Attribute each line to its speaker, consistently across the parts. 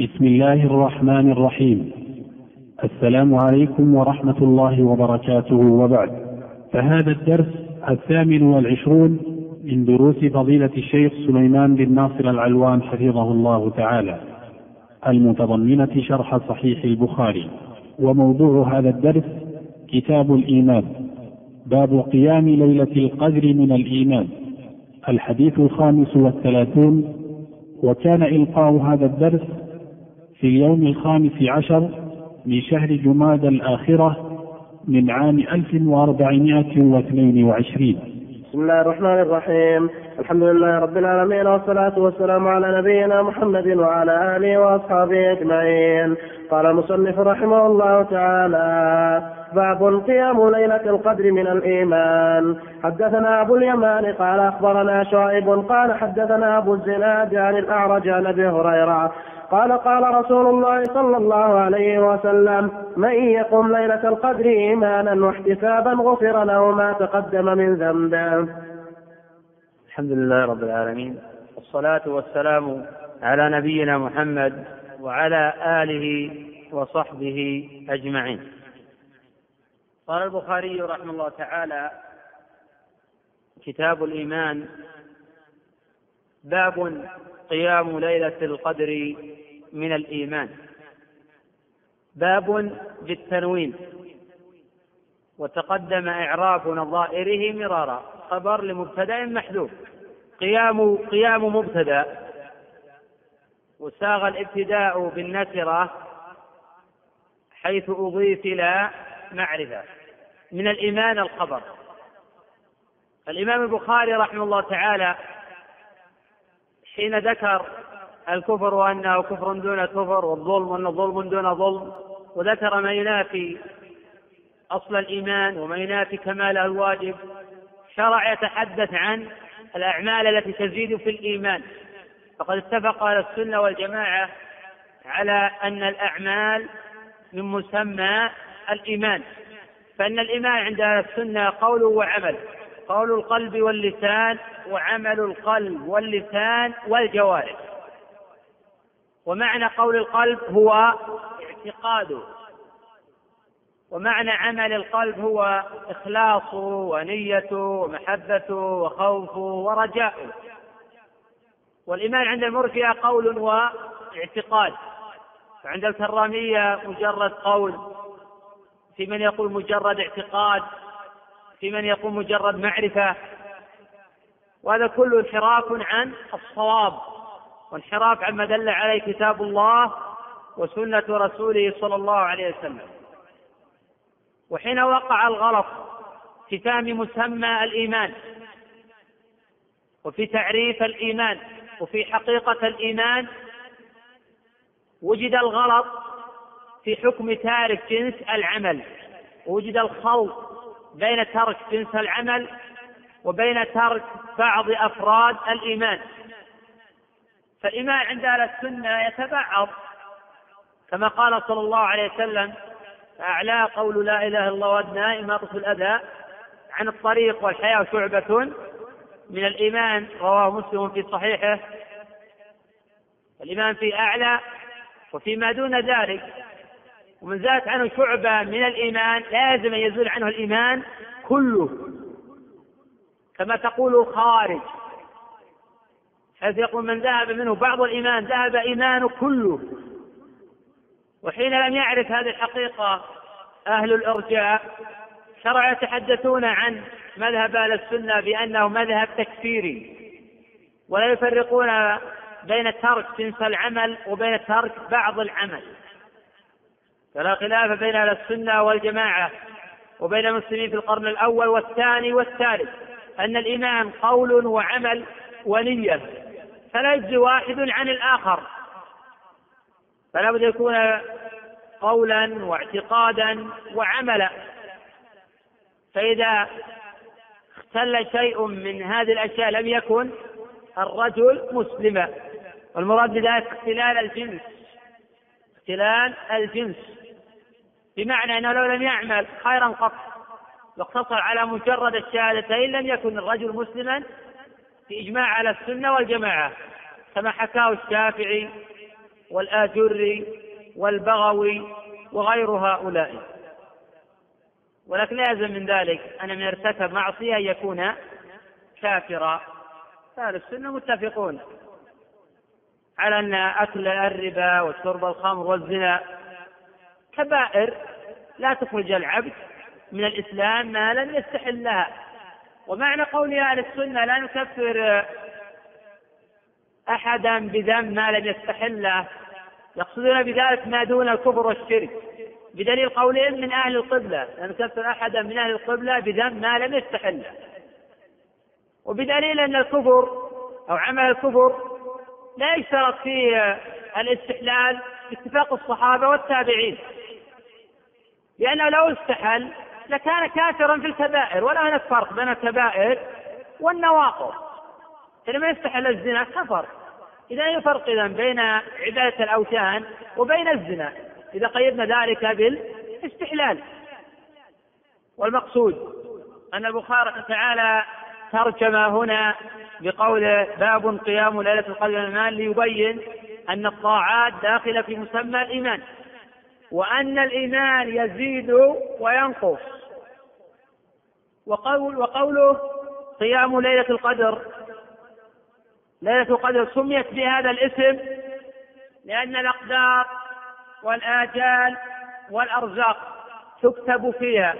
Speaker 1: بسم الله الرحمن الرحيم. السلام عليكم ورحمة الله وبركاته. وبعد فهذا الدرس الثامن والعشرون من دروس فضيلة الشيخ سليمان بن ناصر العلوان حفظه الله تعالى. المتضمنة شرح صحيح البخاري. وموضوع هذا الدرس كتاب الإيمان. باب قيام ليلة القدر من الإيمان. الحديث الخامس والثلاثون. وكان إلقاء هذا الدرس في اليوم الخامس عشر من شهر جماد الآخرة من عام 1422
Speaker 2: بسم الله الرحمن الرحيم. الحمد لله رب العالمين والصلاة والسلام على نبينا محمد وعلى آله وأصحابه أجمعين. قال المصنف رحمه الله تعالى باب قيام ليلة القدر من الإيمان. حدثنا أبو اليمان قال أخبرنا شعيب قال حدثنا أبو الزناد عن الأعرج عن أبي هريرة قال قال رسول الله صلى الله عليه وسلم من يقم ليلة القدر إيمانا واحتسابا غفر له ما تقدم من ذنبه.
Speaker 3: الحمد لله رب العالمين والصلاة والسلام على نبينا محمد وعلى آله وصحبه أجمعين. قال البخاري رحمه الله تعالى كتاب الإيمان باب قيام ليلة القدر من الإيمان. باب بالتنوين. وتقدم إعراب نظائره مرارا. خبر لمبتدأ محذوف. قيام قيام مبتدأ. وساغ الابتداء بالنكرة حيث أضيف إلى معرفة. من الإيمان الخبر. الإمام البخاري رحمه الله تعالى حين ذكر الكفر وأنه كفر دون كفر والظلم وأنه ظلم دون ظلم وذكر ما ينافي أصل الإيمان وما ينافي كماله الواجب شرع يتحدث عن الأعمال التي تزيد في الإيمان. فقد اتفق أهل السنة والجماعة على أن الأعمال من مسمى الإيمان. فإن الإيمان عند أهل السنة قول وعمل. قول القلب واللسان وعمل القلب واللسان والجوارح. ومعنى قول القلب هو اعتقاده ومعنى عمل القلب هو إخلاصه ونيته ومحبته وخوفه ورجاؤه والإيمان عند المرجئة قول واعتقاد وعند الكرامية مجرد قول. في من يقول مجرد اعتقاد في من يقول مجرد معرفة. وهذا كله انحراف عن الصواب وانحراف عما دل عليه كتاب الله وسنة رسوله صلى الله عليه وسلم. وحين وقع الغلط في فهم مسمى الإيمان وفي تعريف الإيمان وفي حقيقة الإيمان وجد الغلط في حكم تارك جنس العمل وجد الخلط بين ترك جنس العمل وبين ترك بعض أفراد الإيمان. فالإيمان عند أهل السنة يتبعض. كما قال صلى الله عليه وسلم أعلى قول لا إله إلا الله وأدنى إماطة الأذى عن الطريق والحياة شعبة من الإيمان رواه مسلم في صحيحه. الإيمان في أعلى وفيما دون ذلك. ومن زادت عنه شعبة من الإيمان لازم أن يزول عنه الإيمان كله. كما تقول الخارج حيث يقول من ذهب منه بعض الإيمان ذهب إيمانه كله. وحين لم يعرف هذه الحقيقة أهل الإرجاء شرع يتحدثون عن مذهب أهل السنة بأنه مذهب تكفيري. ولا يفرقون بين ترك جنس العمل وبين ترك بعض العمل. فلا خلاف بين أهل السنة والجماعة وبين المسلمين في القرن الأول والثاني والثالث أن الإيمان قول وعمل ونية فلا يجزي واحد عن الآخر. فلا بد يكون قولا واعتقادا وعملا. فإذا اختل شيء من هذه الأشياء لم يكن الرجل مسلما. والمراد بذلك اختلال الجنس. اختلال الجنس. بمعنى أنه لو لم يعمل خيرا قط واقتصر على مجرد الشهادتين لم يكن الرجل مسلما في إجماع على السنة والجماعة كما حكاه الشافعي والآجري والبغوي وغير هؤلاء. ولكن لا يلزم من ذلك أن من ارتكب معصية يكون كافرا. أهل السنة متفقون على أن أكل الربا وشرب الخمر والزنا كبائر لا تخرج العبد من الإسلام ما لم يستحل لها. ومعنى قول أهل السنة لا نكفر أحدا بذنب ما لم يستحله يقصدون بذلك ما دون الكفر والشرك. بدليل قولهم من أهل القبلة لا نكفر أحدا من أهل القبلة بذنب ما لم يستحله وبدليل أن الكفر أو عمل الكفر لا يشترط فيه الاستحلال باتفاق الصحابة والتابعين. لأنه لو استحل لكان كافرا في الكبائر ولا هناك فرق بين الكبائر والنواقض حينما يستحل الزنا كفر. إذا أي فرق إذا بين عبادة الأوثان وبين الزنا؟ إذا قيدنا ذلك بالاستحلال. والمقصود أن البخاري تعالى ترجم هنا بقول باب قيام ليلة القدر الإيمان ليبين أن الطاعات داخلة في مسمى الإيمان. وأن الإيمان يزيد وينقص. وقول وقوله قيام ليلة القدر. ليلة القدر سميت بهذا الاسم لأن الأقدار والآجال والأرزاق تكتب فيها.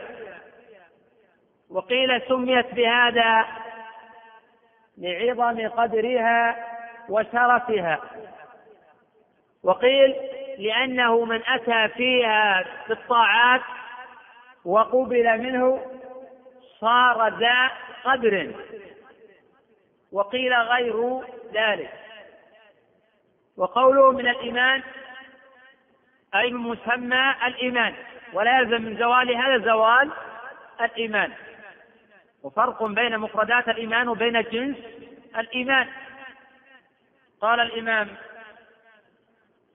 Speaker 3: وقيل سميت بهذا لعظم قدرها وشرفها. وقيل لأنه من أتى فيها بالطاعات وقبل منه صار ذا قدر. وقيل غير ذلك. وقوله من الإيمان أي من مسمى الإيمان. ولا يلزم من زوال هذا زوال الإيمان. وفرق بين مفردات الإيمان وبين جنس الإيمان. قال الإمام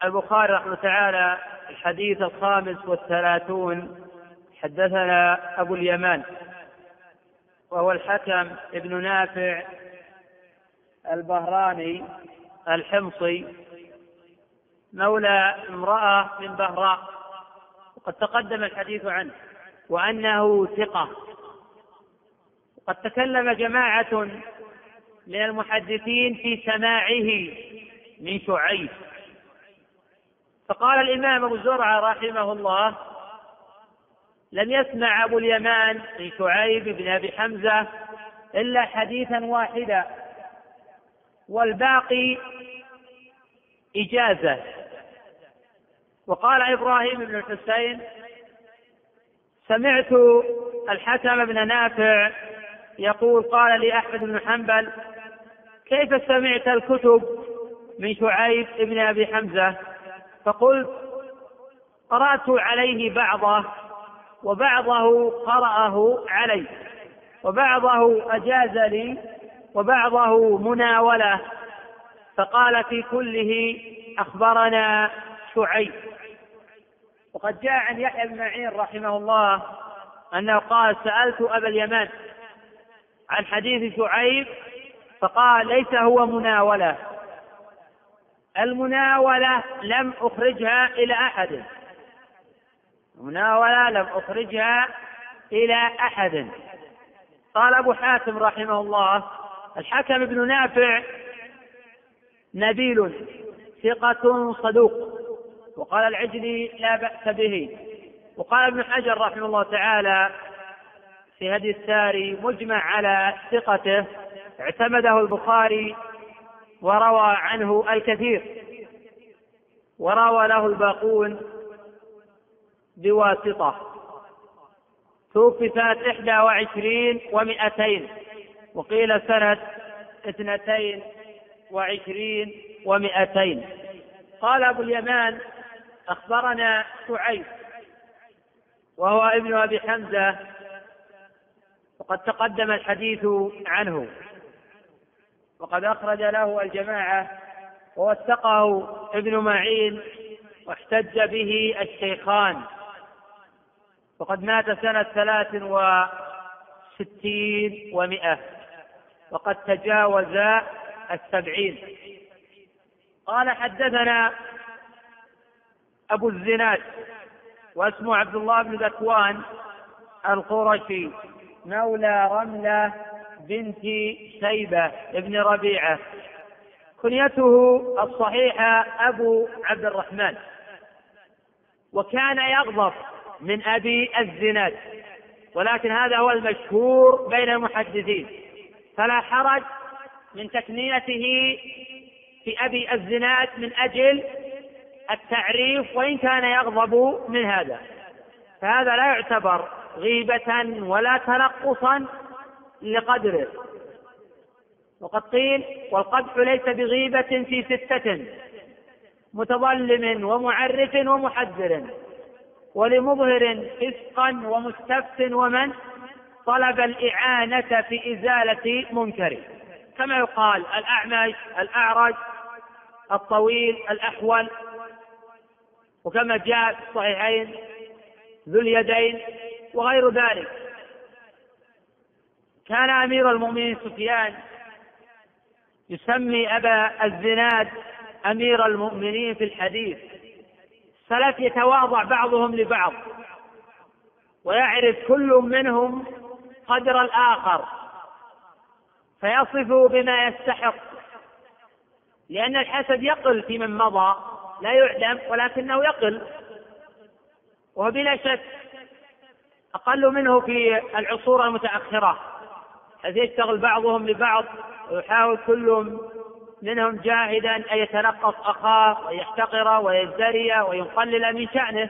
Speaker 3: البخاري رحمه تعالى الحديث الخامس والثلاثون. حدثنا أبو اليمان وهو الحكم ابن نافع البهراني الحمصي. مولى امرأة من بهراء وقد تقدم الحديث عنه وأنه ثقة. وقد تكلم جماعة من المحدثين في سماعه من شعيب. فقال الإمام أبو زرعة رحمه الله لم يسمع أبو اليمان من شعيب بن أبي حمزة إلا حديثا واحدا. والباقي إجازة. وقال إبراهيم بن الحسين سمعت الحكم بن نافع يقول قال لي أحمد بن حنبل كيف سمعت الكتب من شعيب بن أبي حمزة؟ فقلت قرأت عليه بعضه وبعضه قرأه علي وبعضه أجاز لي وبعضه مناولة فقال في كله أخبرنا شعيب. وقد جاء عن يحيى بن معين رحمه الله أنه قال سألت أبا اليمان عن حديث شعيب فقال ليس هو مناولة. المناولة لم أخرجها إلى أحد. المناولة لم أخرجها إلى أحد. قال أبو حاتم رحمه الله الحكم بن نافع نبيل ثقة صدوق وقال العجلي لا بأس به. وقال ابن حجر رحمه الله تعالى في هدي الساري مجمع على ثقته اعتمده البخاري وروى عنه الكثير. وروى له الباقون بواسطة. توفي سنة إحدى وعشرين ومئتين وقيل سنة اثنتين وعشرين ومئتين. قال أبو اليمان أخبرنا شعيب وهو ابن أبي حمزة وقد تقدم الحديث عنه. وقد أخرج له الجماعة ووثقه ابن معين واحتج به الشيخان. وقد مات سنة ثلاث وستين ومائة وقد تجاوز السبعين. قال حدثنا أبو الزناد واسمه عبد الله بن ذكوان القرشي مولى رملة بنت شيبة بن ربيعة. كنيته الصحيحة أبو عبد الرحمن. وكان يغضب من أبي الزناد. ولكن هذا هو المشهور بين المحدثين. فلا حرج من تكنيته في أبي الزناد من أجل التعريف وإن كان يغضب من هذا. فهذا لا يعتبر غيبة ولا تنقصا لقدره وقد قيل والقدح ليس بغيبة في ستة. متظلم ومعرف ومحذر. ولمظهر فسقا ومستفت ومن طلب الإعانة في إزالة منكر. كما يقال الأعمش الأعرج الطويل الأحول. وكما جاء في الصحيحين ذو اليدين وغير ذلك. كان أمير المؤمنين سفيان يسمي أبا الزناد أمير المؤمنين في الحديث. السلف يتواضع بعضهم لبعض ويعرف كل منهم قدر الآخر فيصفه بما يستحق. لأن الحسد يقل في من مضى لا يعدم ولكنه يقل وهو بلا شك أقل منه في العصور المتأخرة. حيث يشتغل بعضهم لبعض ويحاول كل منهم جاهدا أن يتنقص أخاه ويحتقر ويزدري ويقلل من شأنه.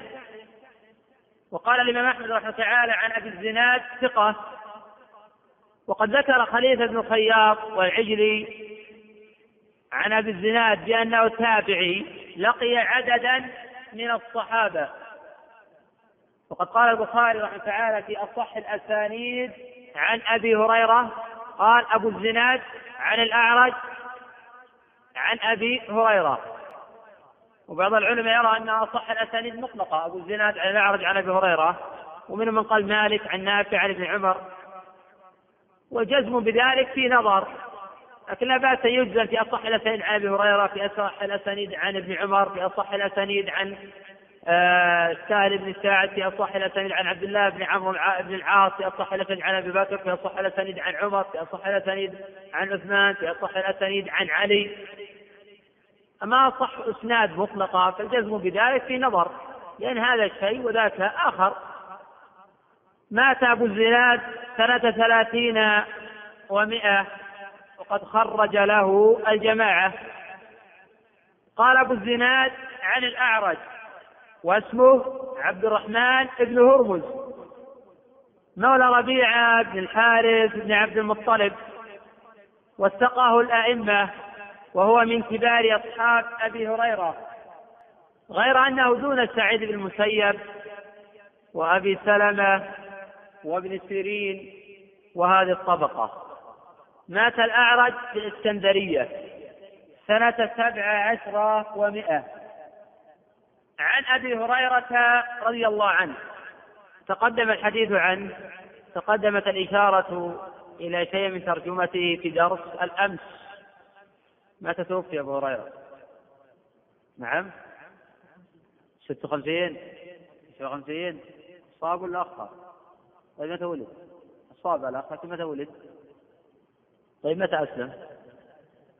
Speaker 3: وقال الإمام أحمد رحمه تعالى عن أبي الزناد ثقة. وقد ذكر خليفة بن خياط والعجلي عن أبي الزناد بأنه تابعي لقي عددا من الصحابة. وقد قال البخاري رحمه تعالى في أصح الأسانيد عن أبي هريرة قال أبو الزناد عن الأعرج عن أبي هريرة. وبعض العلماء يرى أن أصح الأسانيد مطلقة أبو الزناد عن الأعرج عن أبي هريرة ومنهم من قال مالك عن نافع عن ابن عمر. والجزم بذلك في نظر لكن لا بأس يجزم في أصح الأسانيد عن أبي هريرة في أصح الأسانيد عن ابن عمر في أصح الأسانيد عن سهل بن ساعد في أصح الأسانيد عن عبد الله بن عمرو بن العاص في أصح الأسانيد عن أبي بكر في أصح الأسانيد عن عمر في أصح الأسانيد عن عثمان في أصح الأسانيد عن علي. أما أصح إسناد مطلقة فالجزم بذلك في نظر لأن هذا شيء وذاك آخر. مات أبو الزناد سنة ثلاثين ومائة وقد خرج له الجماعة. قال أبو الزناد عن الأعرج. واسمه عبد الرحمن بن هرمز. مولى ربيعة بن الحارث بن عبد المطلب. واتقاه الأئمة وهو من كبار أصحاب أبي هريرة. غير أنه دون سعيد بن المسيب وأبي سلمة وابن سيرين وهذه الطبقة. مات الأعرج في الإسكندرية سنة سبع عشرة ومائة عن أبي هريرة رضي الله عنه. تقدم الحديث عنه تقدمت الإشارة إلى شيء من ترجمته في درس الأمس. متى توفي أبو هريرة؟ نعم. ست وخمسين؟ ست وخمسين؟ صاب ولا أخر طيب متى ولد؟ الصاب الأخ لكن متى ولد؟ طيب متى أسلم؟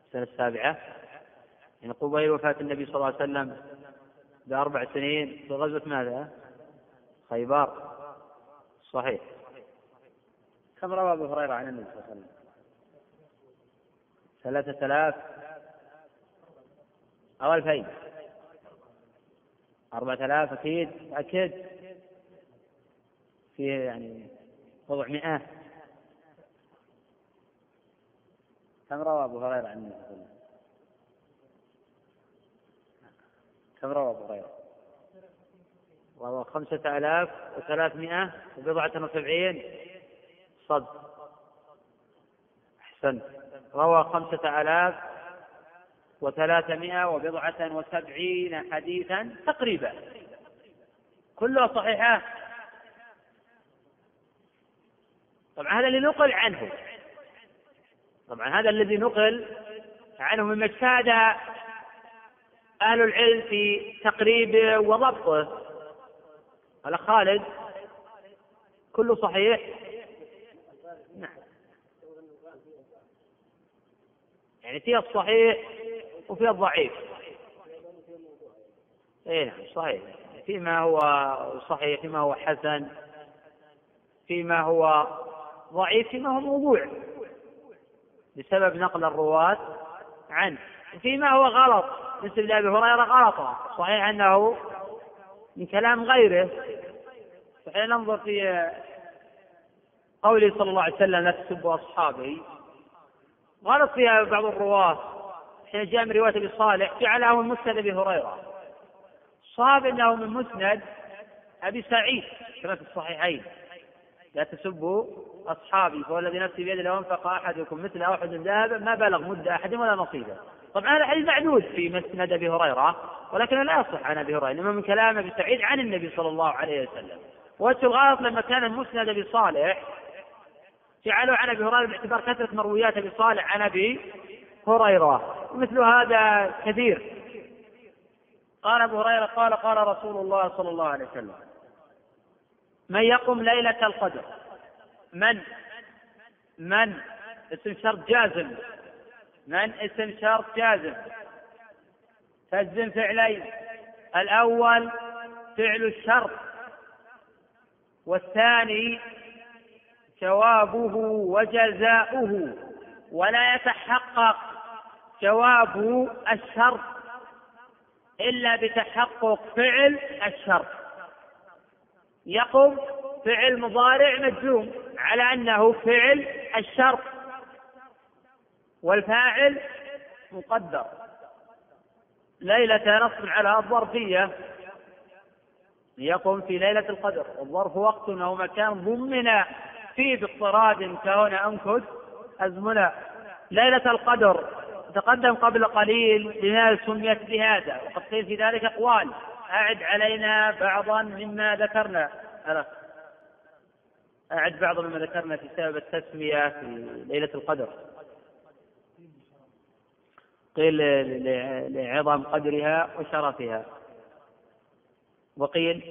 Speaker 3: السنة السابعة. يعني قبيل وفاة النبي صلى الله عليه وسلم بأربع سنين في غزوة ماذا؟ خيبر. صحيح. كم روى أبو هريرة عن النبي صلى الله عليه وسلم؟ ثلاثة آلاف. أو ألفين. أربعة آلاف أكيد. أكيد. فيه يعني بضع مئة. كم روى أبو هريرة عن النبي صلى الله عليه وسلم؟ كم روى أبو هريرة؟ روى خمسة آلاف وثلاثمائة وبضعة وسبعين. صد. أحسنت روى خمسة آلاف وثلاثمائة وبضعة وسبعين حديثا تقريبا. كلها صحيحة؟ طبعا هذا اللي نقل عنه. طبعا هذا الذي نقل عنه مما اجتهد أهل العلم في تقريبه وضبطه. قال خالد كله صحيح؟ نعم. يعني فيها الصحيح وفيها الضعيف. اي نعم صحيح. فيما هو صحيح فيما هو حسن فيما هو ضعيف فيما هو موضوع. بسبب نقل الرواة عنه. فيما هو غلط مثل لأبي هريرة غلطا صحيح أنه من كلام غيره. فحين ننظر في قوله صلى الله عليه وسلم لا تسبوا أصحابي. غلط فيها بعض الرواة حين جاء من رواية أبي صالح جعله من مسند أبي هريرة. صاب أنه من مسند أبي سعيد كما في الصحيحين. لا تسبوا أصحابي. فوالذي نفسي بيده لو أنفق أحدكم مثل أحد ذهب ما بلغ مد أحد ولا نصيبه. طبعا هذا حديث معدود في مسند أبي هريرة ولكنه لا يصح عن أبي هريرة إنما من كلام أبي سعيد عن النبي صلى الله عليه وسلم. وجه الغلط لما كان المسند أبي صالح جعلوا عن أبي هريرة باعتبار كثرة مرويات أبي صالح عن أبي هريرة ومثل هذا كثير. قال أبو هريرة قال قال رسول الله صلى الله عليه وسلم من يقم ليلة القدر من من اسم شرط جازم من اسم شرط جازم؟ تجزم فعلين. الأول فعل الشرط والثاني جوابه وجزاؤه ولا يتحقق جواب الشرط إلا بتحقق فعل الشرط. يقم فعل مضارع مجزوم على أنه فعل الشرط. والفاعل مقدر. ليلة نصب على الظرفية. يقوم في ليلة القدر. الظرف وقت أو مكان ضمن فيه باضطراد كهنا أنكد أزمنا. ليلة القدر. تقدم قبل قليل لماذا سميت بهذا. وقد قيل في ذلك أقوال. أعد علينا بعضا مما ذكرنا. أعد بعضا مما ذكرنا في سبب التسمية في ليلة القدر. قيل لعظم قدرها وشرفها. وقيل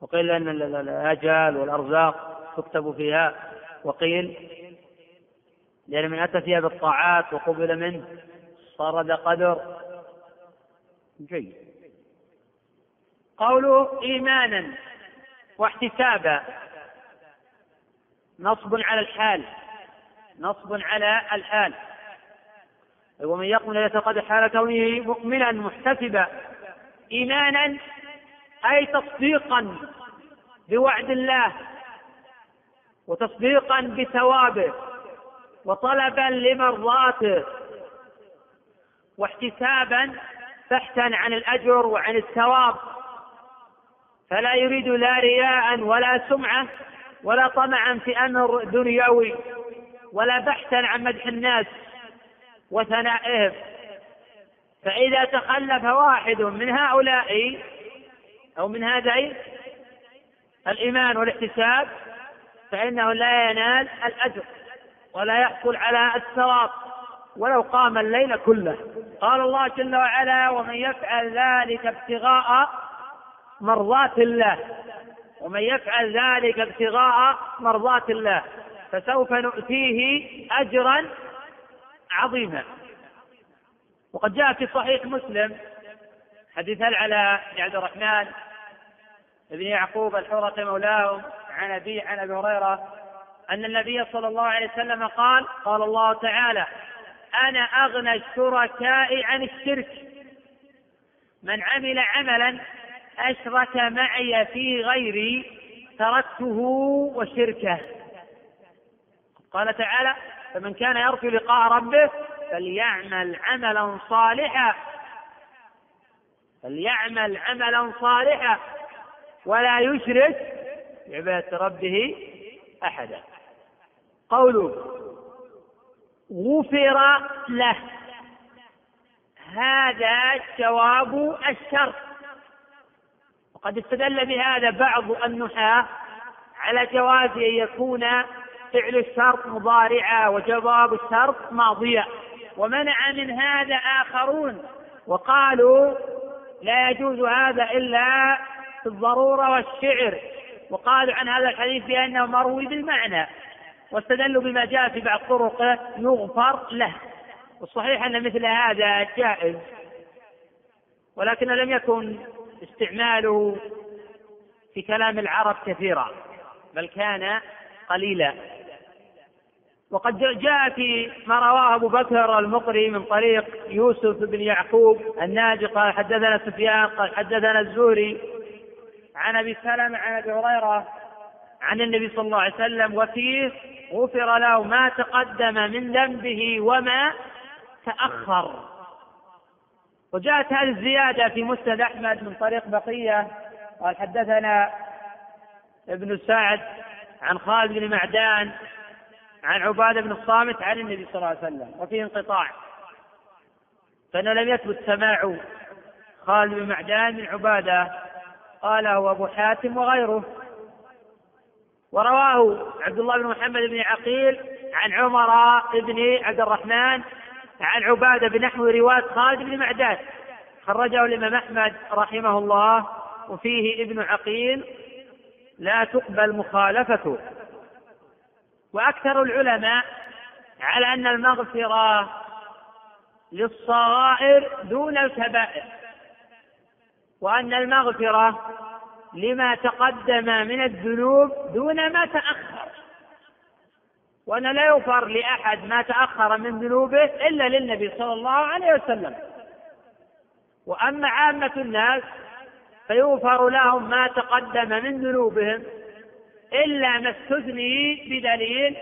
Speaker 3: وقيل أن الآجال والأرزاق تكتب فيها. وقيل لأن من أتى فيها بالطاعات وقبل منه صار ذا قدر. جيد. قوله إيمانا واحتسابا. نصب على الحال. نصب على الحال. ومن يقم يتقد حال كونه مؤمنا محتسبا إيمانا أي تصديقا بوعد الله وتصديقا بثوابه وطلبا لمرضاته واحتسابا بحثا عن الأجر وعن الثواب. فلا يريد لا رياء ولا سمعة ولا طمعا في أمر دنيوي ولا بحثا عن مدح الناس. وثنائهم فإذا تخلف واحد من هؤلاء أو من هذين الإيمان والاحتساب فإنه لا ينال الأجر ولا يحصل على الثواب ولو قام الليل كله. قال الله جل وعلا ومن يفعل ذلك ابتغاء مرضات الله. ومن يفعل ذلك ابتغاء مرضات الله فسوف نؤتيه أجرا عظيما. وقد جاء في صحيح مسلم حديث العلاء بن عبد الرحمن بن يعقوب الحرقي مولاهم عن أبي عن أبي هريرة أن النبي صلى الله عليه وسلم قال قال الله تعالى أنا أغنى الشركاء عن الشرك. من عمل عملا أشرك معي في غيري تركته وشركه. قال تعالى فمن كان يرجو لقاء ربه فليعمل عملا صالحا. فليعمل عملا صالحا. ولا يشرك بعبادة ربه أحدا. قوله غفر له. هذا جواب الشرط وقد استدل بهذا بعض النحاة على جواز أن يكون فعل الشرط مضارعا وجواب الشرط ماضيا ومنع من هذا آخرون. وقالوا لا يجوز هذا إلا في الضرورة والشعر. وقالوا عن هذا الحديث بأنه مروي بالمعنى. واستدلوا بما جاء في بعض طرقه يغفر له. والصحيح أن مثل هذا جائز. ولكن لم يكن استعماله في كلام العرب كثيرا. بل كان قليلا. وقد جاء في ما رواه أبو بكر المقري من طريق يوسف بن يعقوب الناجي قال حدثنا سفيان قال حدثنا الزهري عن أبي سلمة عن أبي هريرة عن النبي صلى الله عليه وسلم وفيه غفر له ما تقدم من ذنبه وما تأخر. وجاءت هذه الزيادة في مسند أحمد من طريق بقية. قال حدثنا ابن سعد عن خالد بن معدان عن عبادة بن الصامت عن النبي صلى الله عليه وسلم وفيه انقطاع. فإنه لم يثبت سماع خالد بن معدان من عبادة قاله أبو حاتم وغيره. ورواه عبد الله بن محمد بن عقيل عن عمر بن عبد الرحمن عن عبادة بنحو رواية خالد بن معدان. خرجه الإمام أحمد رحمه الله وفيه ابن عقيل لا تقبل مخالفته. وأكثر العلماء على أن المغفرة للصغائر دون الكبائر وأن المغفرة لما تقدم من الذنوب دون ما تأخر وأن لا يغفر لأحد ما تأخر من ذنوبه إلا للنبي صلى الله عليه وسلم. وأما عامة الناس فيغفر لهم ما تقدم من ذنوبهم إلا ما استثني بدليل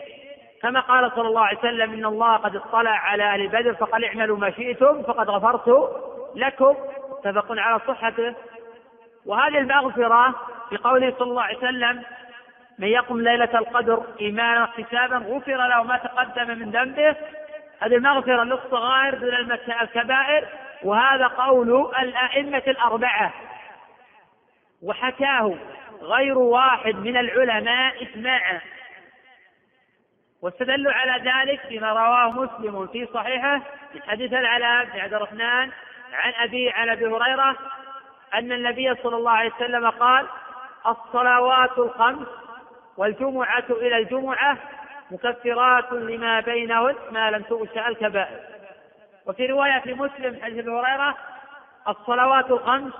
Speaker 3: كما قال صلى الله عليه وسلم إن الله قد اطلع على أهل بدر فقال اعملوا ما شئتم فقد غفرت لكم. متفق على صحته. وهذه المغفرة في قوله صلى الله عليه وسلم من يقم ليلة القدر إيمانا واحتسابا غفر له ما تقدم من ذنبه. هذه المغفرة للصغائر دون الكبائر وهذا قول الأئمة الأربعة. وحكاه غير واحد من العلماء إجماعا واستدلوا على ذلك بما رواه مسلم في صحيحه من حديث العلاء بن عبد الرحمن عن أبي عن أبي هريرة أن النبي صلى الله عليه وسلم قال الصلوات الخمس والجمعة إلى الجمعة مكفرات لما بينهن ما لم تغشى الكبائر. وفي رواية في مسلم حديث أبي هريرة الصلوات الخمس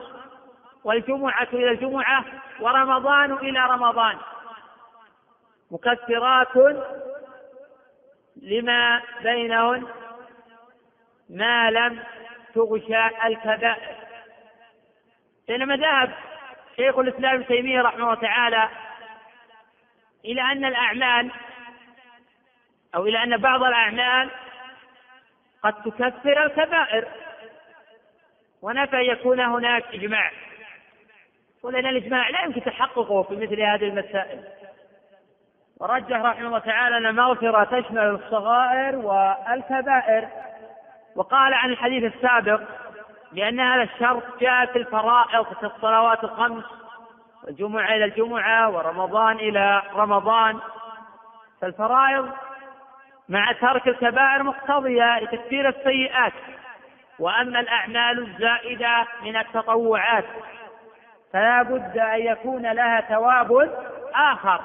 Speaker 3: والجمعة إلى الجمعة ورمضان إلى رمضان. مكثرات لما بينهن ما لم تغشى الكبائر. بينما ذهب شيخ الإسلام ابن تيمية رحمه الله تعالى إلى أن الأعمال أو إلى أن بعض الأعمال قد تكفر الكبائر ونفى يكون هناك إجماع. ولأن الإجماع لا يمكن تحققه في مثل هذه المسائل. ورجح رحمه الله تعالى أن المغفرة تشمل الصغائر والكبائر. وقال عن الحديث السابق بأن هذا الشرط جاء في الفرائض في الصلوات الخمس والجمعة إلى الجمعة ورمضان إلى رمضان. فالفرائض مع ترك الكبائر مقتضية لتكفير السيئات وأما الأعمال الزائدة من التطوعات. فلا بد أن يكون لها ثواب آخر.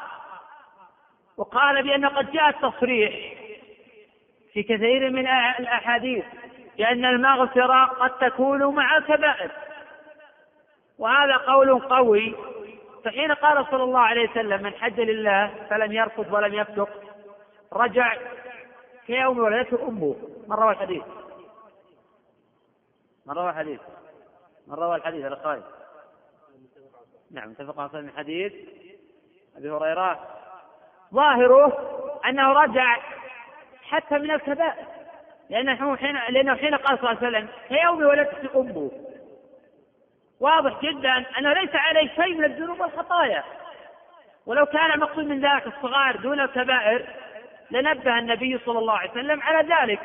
Speaker 3: وقال بأن قد جاء التصريح في كثير من الأحاديث بأن المغفرة قد تكون مع الكبائر. وهذا قول قوي. فحين قال صلى الله عليه وسلم من حج لله فلم يرفض ولم يفسق رجع كيوم ولدته أمه. من روى الحديث؟ من روى الحديث؟ من روى الحديث خالد نعم اتفق على من حديث أبي هريرة. ظاهره أنه رجع حتى من الكبائر لأنه حين لأنه حين قال صلى الله عليه وسلم كيوم ولدت أمه. واضح جدا أنه ليس عليه شيء من الذنوب والخطايا. ولو كان المقصود من ذلك الصغائر دون الكبائر لنبه النبي صلى الله عليه وسلم على ذلك.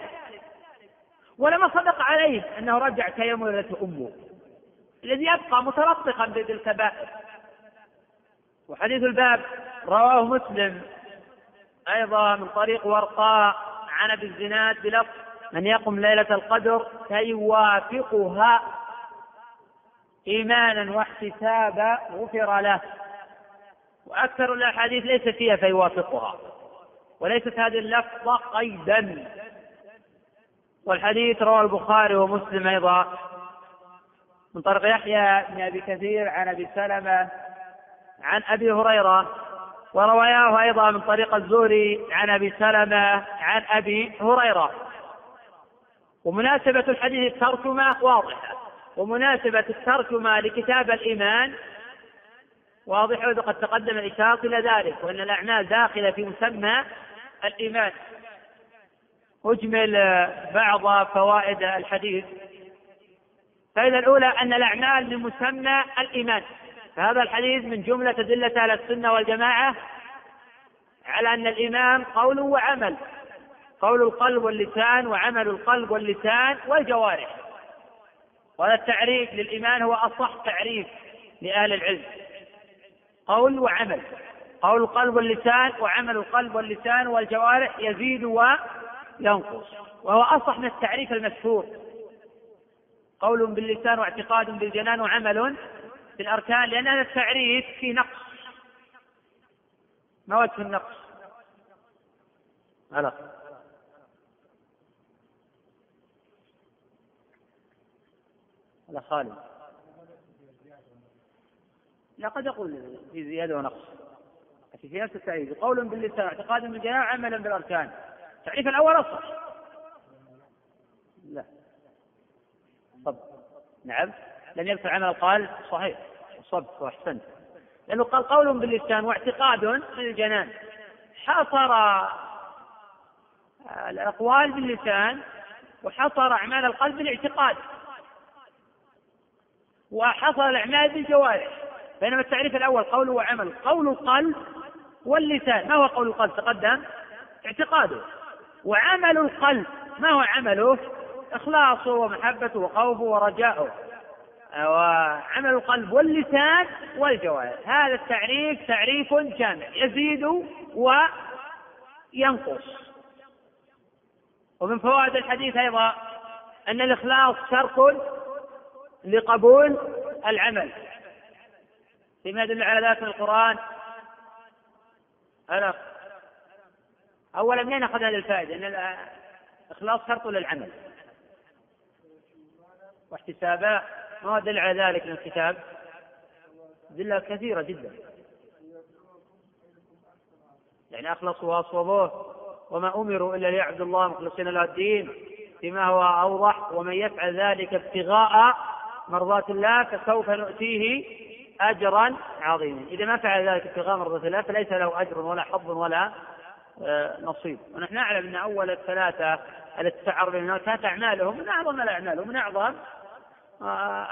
Speaker 3: ولما صدق عليه أنه رجع كيوم ولدت أمه. الذي يبقى متلطقا بالكبائر وحديث الباب رواه مسلم أيضا من طريق ورقاء عن أبي الزناد بلفظ من يقم ليلة القدر فيوافقها إيمانا واحتسابا غفر له. وأكثر الأحاديث ليس فيها فيوافقها وليست هذه اللفظة قيدا. والحديث رواه البخاري ومسلم أيضا من طريق يحيى بن أبي كثير عن أبي سلمة عن أبي هريرة ورواياه أيضا من طريق الزهري عن أبي سلمة عن أبي هريرة. ومناسبة الحديث الترجمة واضحة. ومناسبة الترجمة لكتاب الإيمان واضحة وقد تقدم الإشارة إلى ذلك وأن الأعمال داخلة في مسمى الإيمان. أجمل بعض فوائد الحديث. الفائدة الأولى أن الأعمال من مسمى الإيمان. فهذا الحديث من جملة أدلة أهل السنة والجماعة على أن الإيمان قول وعمل. قول القلب واللسان وعمل القلب واللسان والجوارح. وهذا التعريف للإيمان هو أصح تعريف لأهل العلم. قول وعمل. قول القلب واللسان وعمل القلب واللسان والجوارح يزيد وينقص. وهو أصح من التعريف المشهور قول باللسان واعتقاد بالجنان وعمل في الأركان لأن هذا التعريف فيه نقص. ما وجه النقص؟ غلط. هذا خالد لا قد يقول في زيادة ونقص. في نفس التعريف. قول باللسان اعتقاد بالجنان عملا بالأركان. التعريف الأول أصح لا طب نعم. لم يذكر عمل القال صحيح. صبت واحسنت لأنه قال قول باللسان واعتقاد بالجنان حصر الأقوال باللسان وحصر أعمال القلب بالاعتقاد. وحصر الأعمال بالجوارح. بينما التعريف الأول قول وعمل. قول القلب واللسان. ما هو قول القلب؟ تقدم. اعتقاده. وعمل القلب. ما هو عمله؟ إخلاصه ومحبته وخوفه ورجاؤه. وعمل القلب واللسان والجوارح هذا التعريف تعريف جامع يزيد وينقص. ومن فوائد الحديث أيضا أن الإخلاص شرط لقبول العمل. فيما يدل على ذلك من القرآن. أنا أولا منين أخذ هذه الفائدة؟ أن الإخلاص شرط للعمل. واحتسابا ما دل على ذلك من الكتاب؟ أدلة كثيرة جدا. يعني أخلصوا وأصوبوه وما أمروا إلا ليعبدوا الله مخلصين له الدين فيما هو أوضح ومن يفعل ذلك ابتغاء مرضات الله فسوف نؤتيه أجرا عظيما. إذا ما فعل ذلك ابتغاء مرضات الله فليس له أجر ولا حظ ولا آه، نصيب. ونحن نعلم أن أول الثلاثة التي بهم كانت أعمالهم من أعظم الأعمال ومن أعظم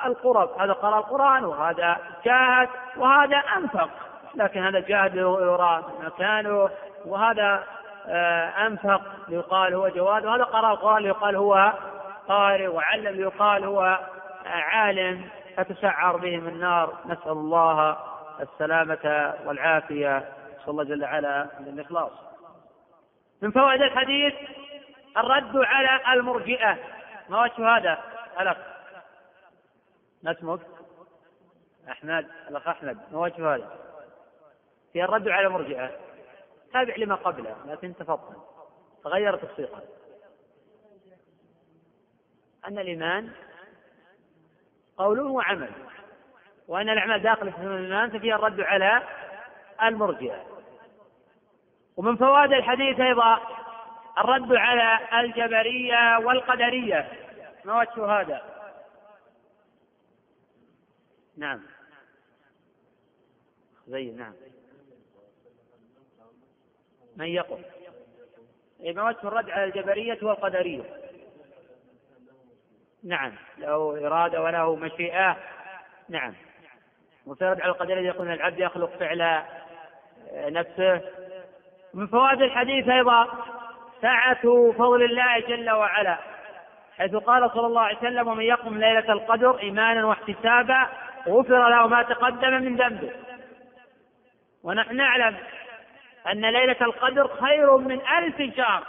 Speaker 3: القرب. هذا قرأ القرآن وهذا جاهد وهذا أنفق. لكن هذا جاهد يرى مكانه وهذا آه، أنفق ليقال هو جواد. وهذا قرأ القرآن ليقال هو قارئ وعلم ليقال هو عالم. فتسعر بهم النار. نسأل الله السلامة والعافية. صلى الله جل وعلا الإخلاص. من فوائد الحديث الرد على المرجئة. ما وجه هذا؟ الأخ ما اسمك؟ أحمد الأخ أحمد ما وجه هذا؟ في الرد على المرجئة تابع لما قبله لكن تفضل تغير تفصيلا أن الإيمان قول وعمل وأن الأعمال داخلة في الإيمان ففيها الرد على المرجئة ومن فوائد الحديث أيضا الرد على الجبرية والقدرية ما وجه هذا؟ نعم. زين نعم. من يقول إيه ما وجه الرد على الجبرية والقدرية. نعم. له إرادة وله مشيئة. نعم. وسيرد على القدرية يقول العبد يخلق فعل نفسه. من فوائد الحديث أيضا سعة فضل الله جل وعلا حيث قال صلى الله عليه وسلم ومن يقم ليلة القدر إيمانا واحتسابا غفر له ما تقدم من ذنبه. ونحن نعلم أن ليلة القدر خير من ألف شهر.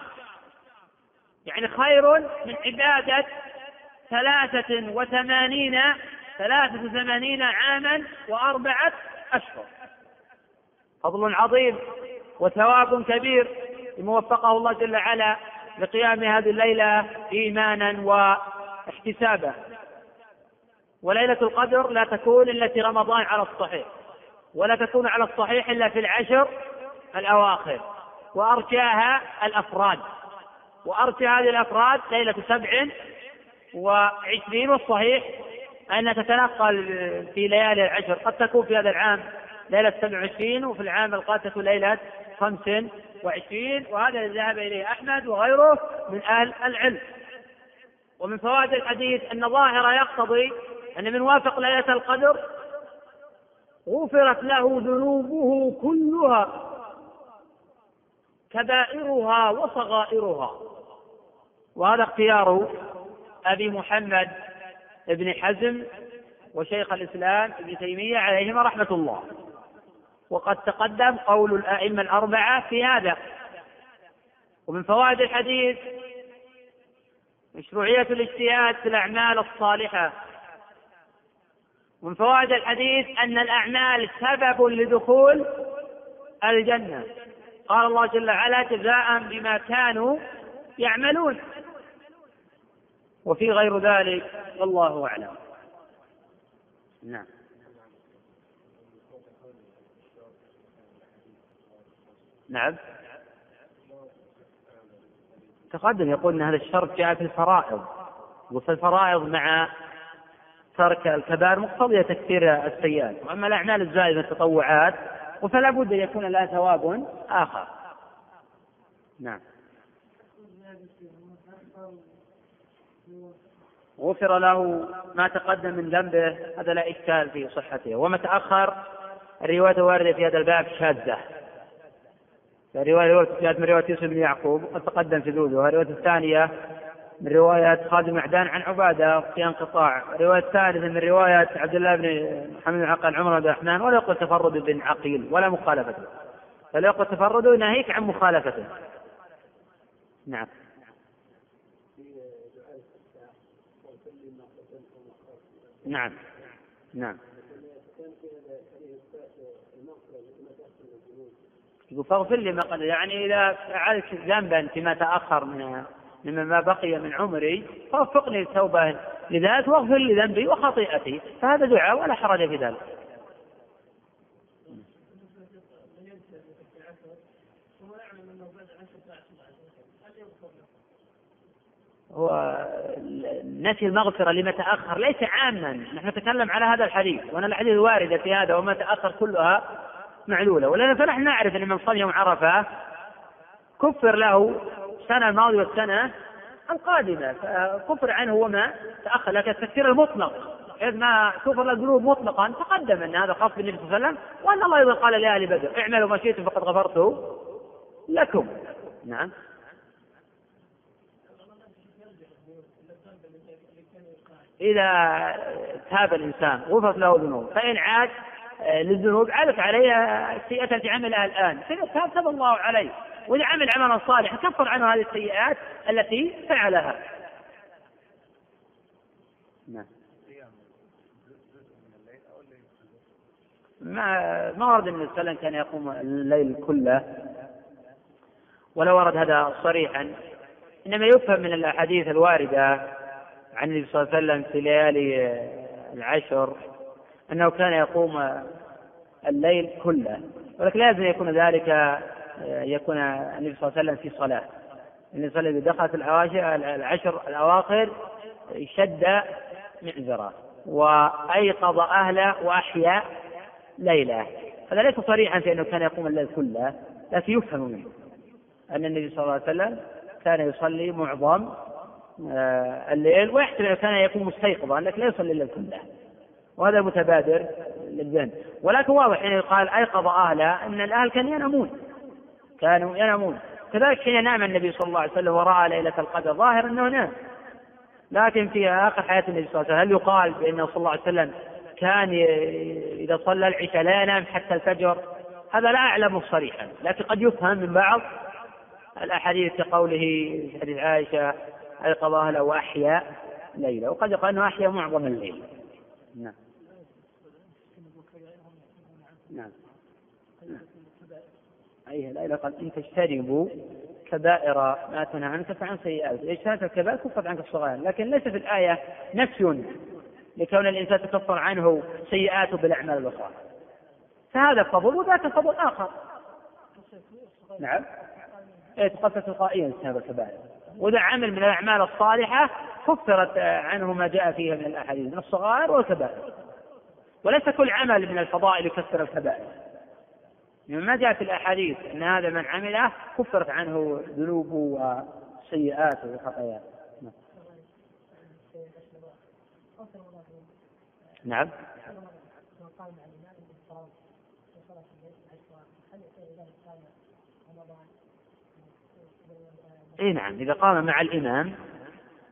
Speaker 3: يعني خير من عبادة ثلاثة وثمانين ثلاثة وثمانين عاما وأربعة أشهر. فضل عظيم وثواب كبير لمن وفقه الله جل وعلا لقيام هذه الليلة إيمانا واحتسابا. وليلة القدر لا تكون إلا في رمضان على الصحيح ولا تكون على الصحيح إلا في العشر الأواخر. وأرجاها الأفراد. وأرجى هذه الأفراد ليلة سبع وعشرين والصحيح أنها تتنقل في ليالي العشر. قد تكون في هذا العام ليلة سبع وعشرين وفي العام القادم تكون ليلة خمس وعشرين. وهذا الذي ذهب إليه أحمد وغيره من أهل العلم. ومن فوائد الحديث أن ظاهر يقتضي أن من وافق ليلة القدر غفرت له ذنوبه كلها كبائرها وصغائرها. وهذا اختيار أبي محمد بن حزم وشيخ الإسلام ابن تيمية عليهما رحمة الله. وقد تقدم قول الأئمة الأربعة في هذا. ومن فوائد الحديث مشروعية الاجتهاد في الأعمال الصالحة. من فوائد الحديث أن الأعمال سبب لدخول الجنة. قال الله جل وعلا جزاء بما كانوا يعملون. وفي غير ذلك والله أعلم. نعم. نعم. تقدم يقول إن هذا الشرط جاء في الفرائض. وفي الفرائض مع ترك الكبائر مقتضية تكفير السيئات. وأما الأعمال الزائدة التطوعات فلا بد أن يكون لها ثواب آخر. نعم. غفر له ما تقدم من ذنبه هذا لا إشكال في صحته. وما تأخر الرواية الواردة في هذا الباب شاذة. الرواية جاءت من رواية يوسف بن يعقوب وقد تقدم في ذوذها الرواية الثانية من رواية خالد معدان عن عبادة في انقطاع. الرواية الثالثة من رواية عبد الله بن محمد بن عقل عمر بن الرحمن ولا يقول تفرد بن عقيل ولا مخالفته فلا يقول تفرده ناهيك عن مخالفته نعم. نعم. نعم. يقول فاغفر لي ما قد يعني إذا فعلت ذنبا فيما تأخر من مما بقي من عمري فوفقني التوبة لذلك واغفر لي ذنبي وخطيئتي فهذا دعاء ولا حرج في ذلك. هو نفي المغفرة لما تأخر ليس عاما. نحن نتكلم على هذا الحديث وأن الحديث الواردة في هذا وما تأخر كلها معلولة. ولأن فنحن نعرف أن من صام يوم عرفة كفر له السنة الماضية والسنة القادمة. فكفر عنه وما تأخر لكن التكفير المطلق. إذ ما كفر الذنوب مطلقا تقدم أن هذا خاص بالنبي صلى الله عليه وسلم وأن الله أيضا قال لأهل بدر اعملوا ما شئتم فقد غفرت لكم. نعم. إذا تاب الإنسان غفرت له ذنوب فإن عاد للذنوب عادت عليه السيئة التي عملها الآن. فإذا تاب الله عليه وإذا عمل عملا صالحا. كفر عنه هذه السيئات التي فعلها. نعم. ما ما ورد النبي صلى الله عليه وسلم كان يقوم الليل كله. ولا ورد هذا صريحا. إنما يفهم من الأحاديث الواردة عن النبي صلى الله عليه وسلم في ليالي العشر. أنه كان يقوم الليل كله ولكن لازم يكون ذلك يكون النبي صلى الله عليه وسلم في صلاة. النبي صلى الله عليه وسلم دخلت العواشر العشر الأواخر شد معذرة وأيقظ أهله وأحيا ليله. هذا ليس صريحا في أنه كان يقوم الليل كله لكن يفهم منه أن النبي صلى الله عليه وسلم كان يصلي معظم آه، الليل ويحتمل كان يكون مستيقظا لكن لا يصلي الليل كله. وهذا متبادر للذهن ولكن واضح حين يقال أيقظ أهله إن الأهل كانوا ينامون. كانوا ينامون. كذلك حين نام النبي صلى الله عليه وسلم ورأى ليلة القدر ظاهر أنه نام. لكن في آخر حياة النبي صلى الله عليه وسلم هل يقال بأنه صلى الله عليه وسلم كان إذا صلى العشاء لا ينام حتى الفجر؟ هذا لا اعلمه صريحا لكن قد يفهم من بعض الأحاديث كقوله في حديث عائشة أيقظ أهله وأحيا ليلة. وقد يقال أنه أحيا معظم الليل. نعم. نعم. أي لا قال إن تجتنبوا كبائر ما تنهى عنك فعن سيئات اجتنبت الكبائر كفت عنك الصغائر. لكن ليس في الآية نفي لكون الإنسان تكفر عنه سيئاته بالأعمال الأخرى. فهذا فضل وذاك فضل آخر. نعم. إيه تقفل تلقائيا اجتناب الكبائر. وإذا عمل من الأعمال الصالحة كفرت عنه ما جاء فيها من الأحاديث من الصغائر والكبائر. وليس كل عمل من الفضائل يكفر الكبائر. مما جاء في الأحاديث أن هذا من عمله كفرت عنه ذنوبه وسيئاته وخطاياه. نعم. إي نعم إذا قام مع الإمام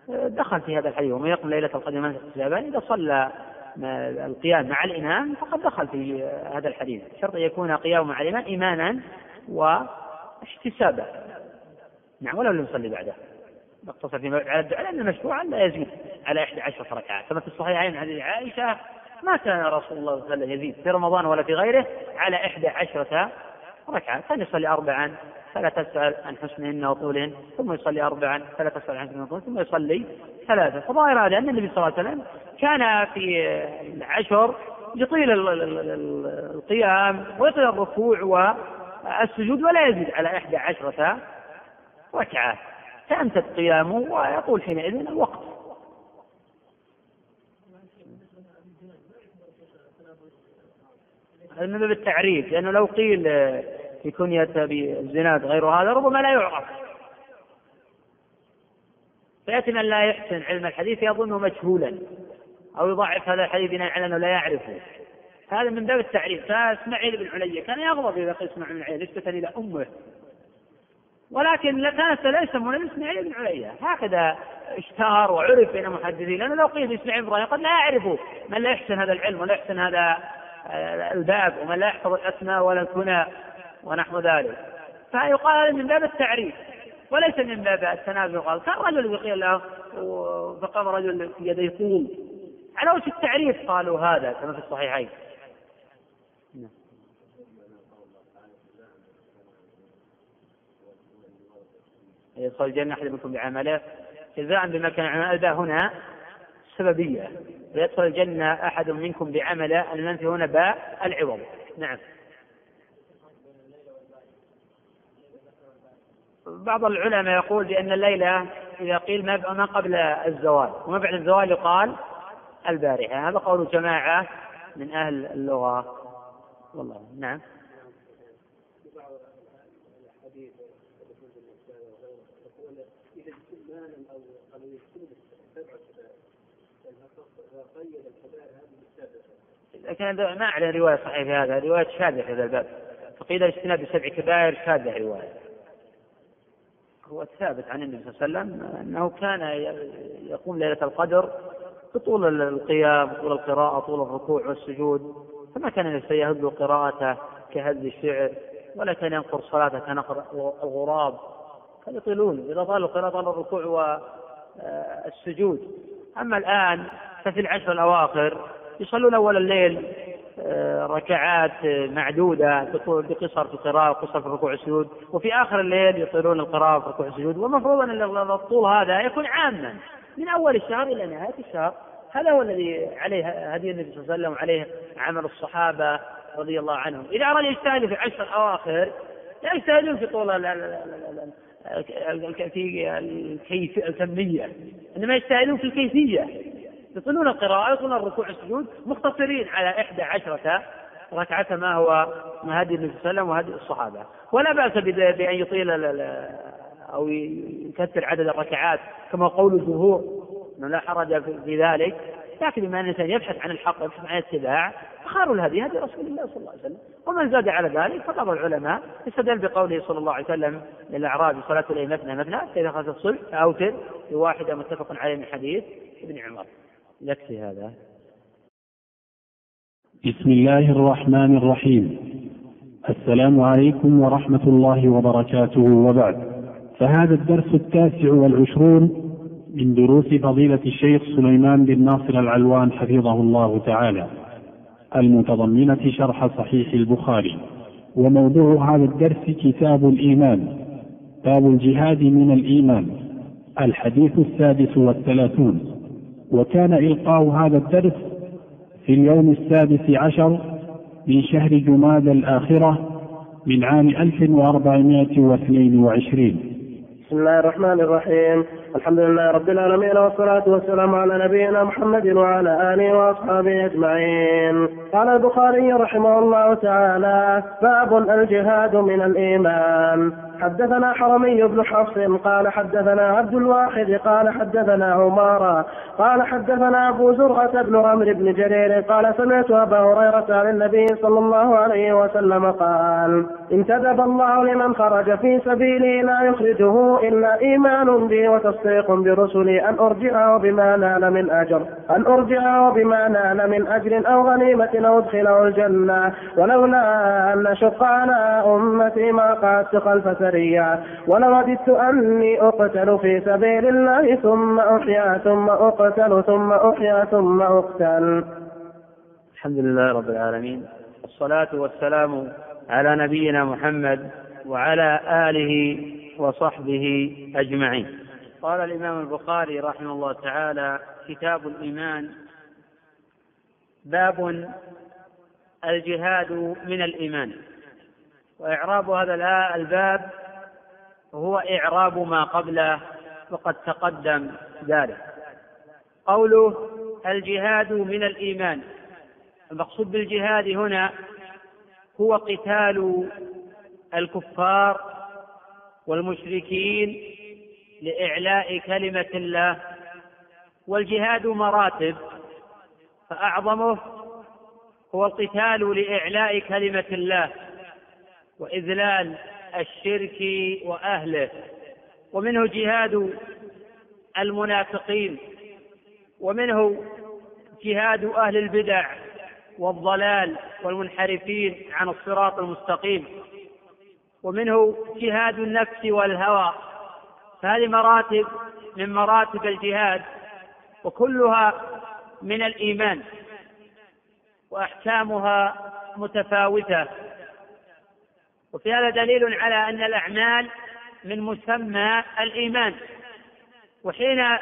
Speaker 3: دخل في هذا الحديث ومن يقم ليلة القدر من إذا صلى القيام مع الإمام فقد دخل في هذا الحديث. شرط أن يكون قيامه مع الإمام إيمانا واحتسابا. نعم ولو لم يصلي بعده. نقتصر في على الدعاء لأن المشروع لا يزيد على 11 ركعة كما في الصحيحين عن عائشة ما كان رسول الله صلى الله عليه وسلم يزيد في رمضان ولا في غيره على 11 ركعة كان يصلي أربعا فلا تسأل عن حسنهن وطولهن ثم يصلي أربعا فلا تسأل عن حسنهن وطولهن ثم يصلي ثلاثة. فظاهر هذا أن النبي صلى الله عليه وسلم كان في العشر يطيل القيام ويطيل الركوع والسجود ولا يزيد على إحدى عشرة ركعة. فأمتد قيامه ويطول حينئذ الوقت. هذا من باب التعريف لأنه لو قيل في كنية بالزناد غير هذا ربما لا يعرف. فيأتي من لا يحسن علم الحديث يظنه مجهولا أو يضعف هذا الحديث بناء على أنه لا يعرفه. هذا من باب التعريف. فإسماعيل بن علي كان يغضب إذا قيل إسماعيل بن علي نسبة إلى أمه. ولكن كانت لا يسمون إسماعيل بن علي هكذا اشتهر وعرف بين المحدثين لأنه لو قيل إسماعيل بن قد لا يعرفه من لا يحسن هذا العلم ولا يحسن هذا الباب ومن لا يحفظ الأسماء ولا الكنى. ونحو ذلك. فيقال من باب التعريف وليس من باب التنازل قال كان رجل قيل له فقام رجل يديه طول على وجه التعريف قالوا هذا كما في الصحيحين. يدخل الجنة أحد منكم بعمله جزاء بما كان عمل هنا سببية. ويدخل الجنة أحد منكم بعمله المنفي هنا باء العوض. نعم. بعض العلماء يقول بأن الليلة إذا قيل ما قبل الزوال وما بعد الزوال يقال البارحة. هذا قول جماعة من أهل اللغة. والله نعم. لكن ما أعلم رواية صحيحة في هذا رواية شاذة في هذا الباب. فقيل الاجتناب بسبع كبائر شاذة رواية. هو الثابت عن النبي صلى الله عليه وسلم أنه كان يقوم ليلة القدر بطول القيام طول القراءة طول الركوع والسجود. فما كان يهز قراءته كهز الشعر ولا كان ينقر صلاته كنقر الغراب. كانوا يطيلون إذا طال القراءة طال الركوع والسجود. أما الآن ففي العشر الأواخر يصلون أول الليل ركعات معدودة بقصر في القراءة وقصر في الركوع والسجود وفي آخر الليل يطيلون القراءة في الركوع والسجود والمفروض أن الطول هذا يكون عاما من أول الشهر إلى نهاية الشهر. هذا هو الذي عليه هدي النبي صلى الله عليه وسلم وعليه عمل الصحابة رضي الله عنهم. إذا أراد يجتهد في العشر الأواخر لا يجتهدون في طول في الكمية إنما يجتهدون في الكيفية. يطيلون القراءة يطيلون الركوع والسجود مقتصرين على إحدى عشرة ركعة ما هو هدي النبي صلى الله عليه وسلم وهدي الصحابة. ولا بأس بأن يطيل أو يكثر عدد الركعات كما قول الجمهور أنه لا حرج في ذلك. لكن بما أن الإنسان يبحث عن الحق ويبحث عن الاتباع فخير الهدي هدي رسول الله صلى الله عليه وسلم. ومن زاد على ذلك فبعض العلماء استدل بقوله صلى الله عليه وسلم للأعراب صلاة الليل مثنى مثنى فإذا خرج الصبح؟ أوتر بواحدة متفق عليه من حديث ابن عمر. يكفي هذا.
Speaker 1: بسم الله الرحمن الرحيم. السلام عليكم ورحمة الله وبركاته وبعد. فهذا الدرس التاسع والعشرون من دروس فضيلة الشيخ سليمان بن ناصر العلوان حفظه الله تعالى. المتضمنة شرح صحيح البخاري. وموضوع هذا الدرس كتاب الإيمان. باب الجهاد من الإيمان. الحديث السادس والثلاثون. وكان إلقاء هذا الدرس في اليوم السادس عشر من شهر جماد الآخرة من عام 1422
Speaker 2: بسم الله الرحمن الرحيم. الحمد لله رب العالمين والصلاة والسلام على نبينا محمد وعلى آله وأصحابه أجمعين. قال البخاري رحمه الله تعالى باب الجهاد من الإيمان. حدثنا حرمي بن حفص قال حدثنا عبد الواحد قال حدثنا عمارة قال حدثنا أبو زرعة بن عمرو بن جرير قال سمعت أبا هريرة عن النبي صلى الله عليه وسلم قال انتدب الله لمن خرج في سبيلي لا يخرجه إلا إيمان بي وتصديق برسلي أن أرجعه بما نال من أجر أن أرجعه بما نال من أجر أو غنيمة أو أدخله الجنة ولولا أن نشق على أمتي ما قعدت خلف سريا ولوددت أني أقتل في سبيل الله ثم أحيا ثم أقتل ثم أحيا ثم أقتل.
Speaker 3: الحمد لله رب العالمين. والصلاة والسلام على نبينا محمد وعلى آله وصحبه أجمعين. قال الإمام البخاري رحمه الله تعالى كتاب الإيمان باب الجهاد من الإيمان. وإعراب هذا الباب هو إعراب ما قبله وقد تقدم ذلك. قوله الجهاد من الإيمان. المقصود بالجهاد هنا هو قتال الكفار والمشركين لإعلاء كلمة الله. والجهاد مراتب فأعظمه هو القتال لإعلاء كلمة الله. وإذلال الشرك وأهله. ومنه جهاد المنافقين. ومنه جهاد أهل البدع والضلال والمنحرفين عن الصراط المستقيم. ومنه جهاد النفس والهوى. فهذه مراتب من مراتب الجهاد وكلها من الإيمان وأحكامها متفاوتة. وفي هذا دليل على أن الأعمال من مسمى الإيمان. وحين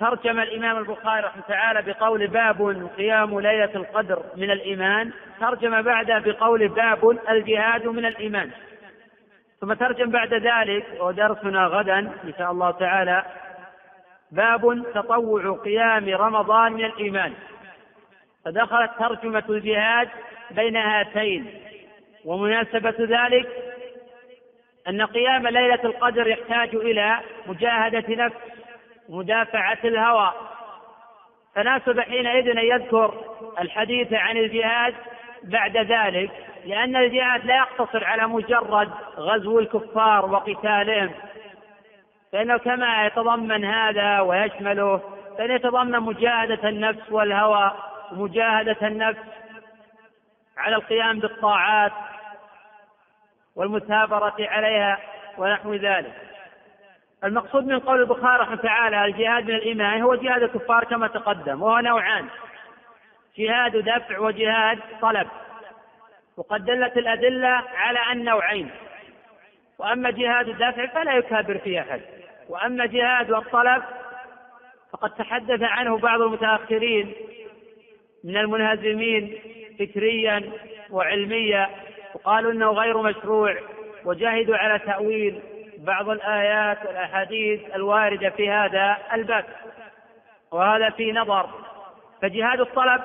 Speaker 3: ترجم الإمام البخاري رحمه تعالى بقول باب قيام ليلة القدر من الإيمان ترجم بعده بقول باب الجهاد من الإيمان. ثم ترجم بعد ذلك ودرسنا غدا إن شاء الله تعالى باب تطوع قيام رمضان من الإيمان. فدخلت ترجمة الجهاد بين هاتين. ومناسبة ذلك أن قيام ليلة القدر يحتاج إلى مجاهدة نفس ومدافعة الهوى. فناسب حينئذ أن يذكر الحديث عن الجهاد بعد ذلك لأن الجهاد لا يقتصر على مجرد غزو الكفار وقتالهم. فإنه كما يتضمن هذا ويشمله فإنه يتضمن مجاهدة النفس والهوى ومجاهدة النفس على القيام بالطاعات والمثابرة عليها ونحو ذلك. المقصود من قول البخاري رحمه تعالى الجهاد من الإيمان هو جهاد الكفار كما تقدم وهو نوعان. جهاد دفع وجهاد طلب. وقد دلت الأدلة على النوعين. وأما جهاد الدفع فلا يكابر فيه أحد. وأما جهاد الطلب فقد تحدث عنه بعض المتأخرين من المنهزمين فكريا وعلميا وقالوا إنه غير مشروع وجاهدوا على تأويل بعض الآيات والأحاديث الواردة في هذا الباب. وهذا في نظر. فجهاد الطلب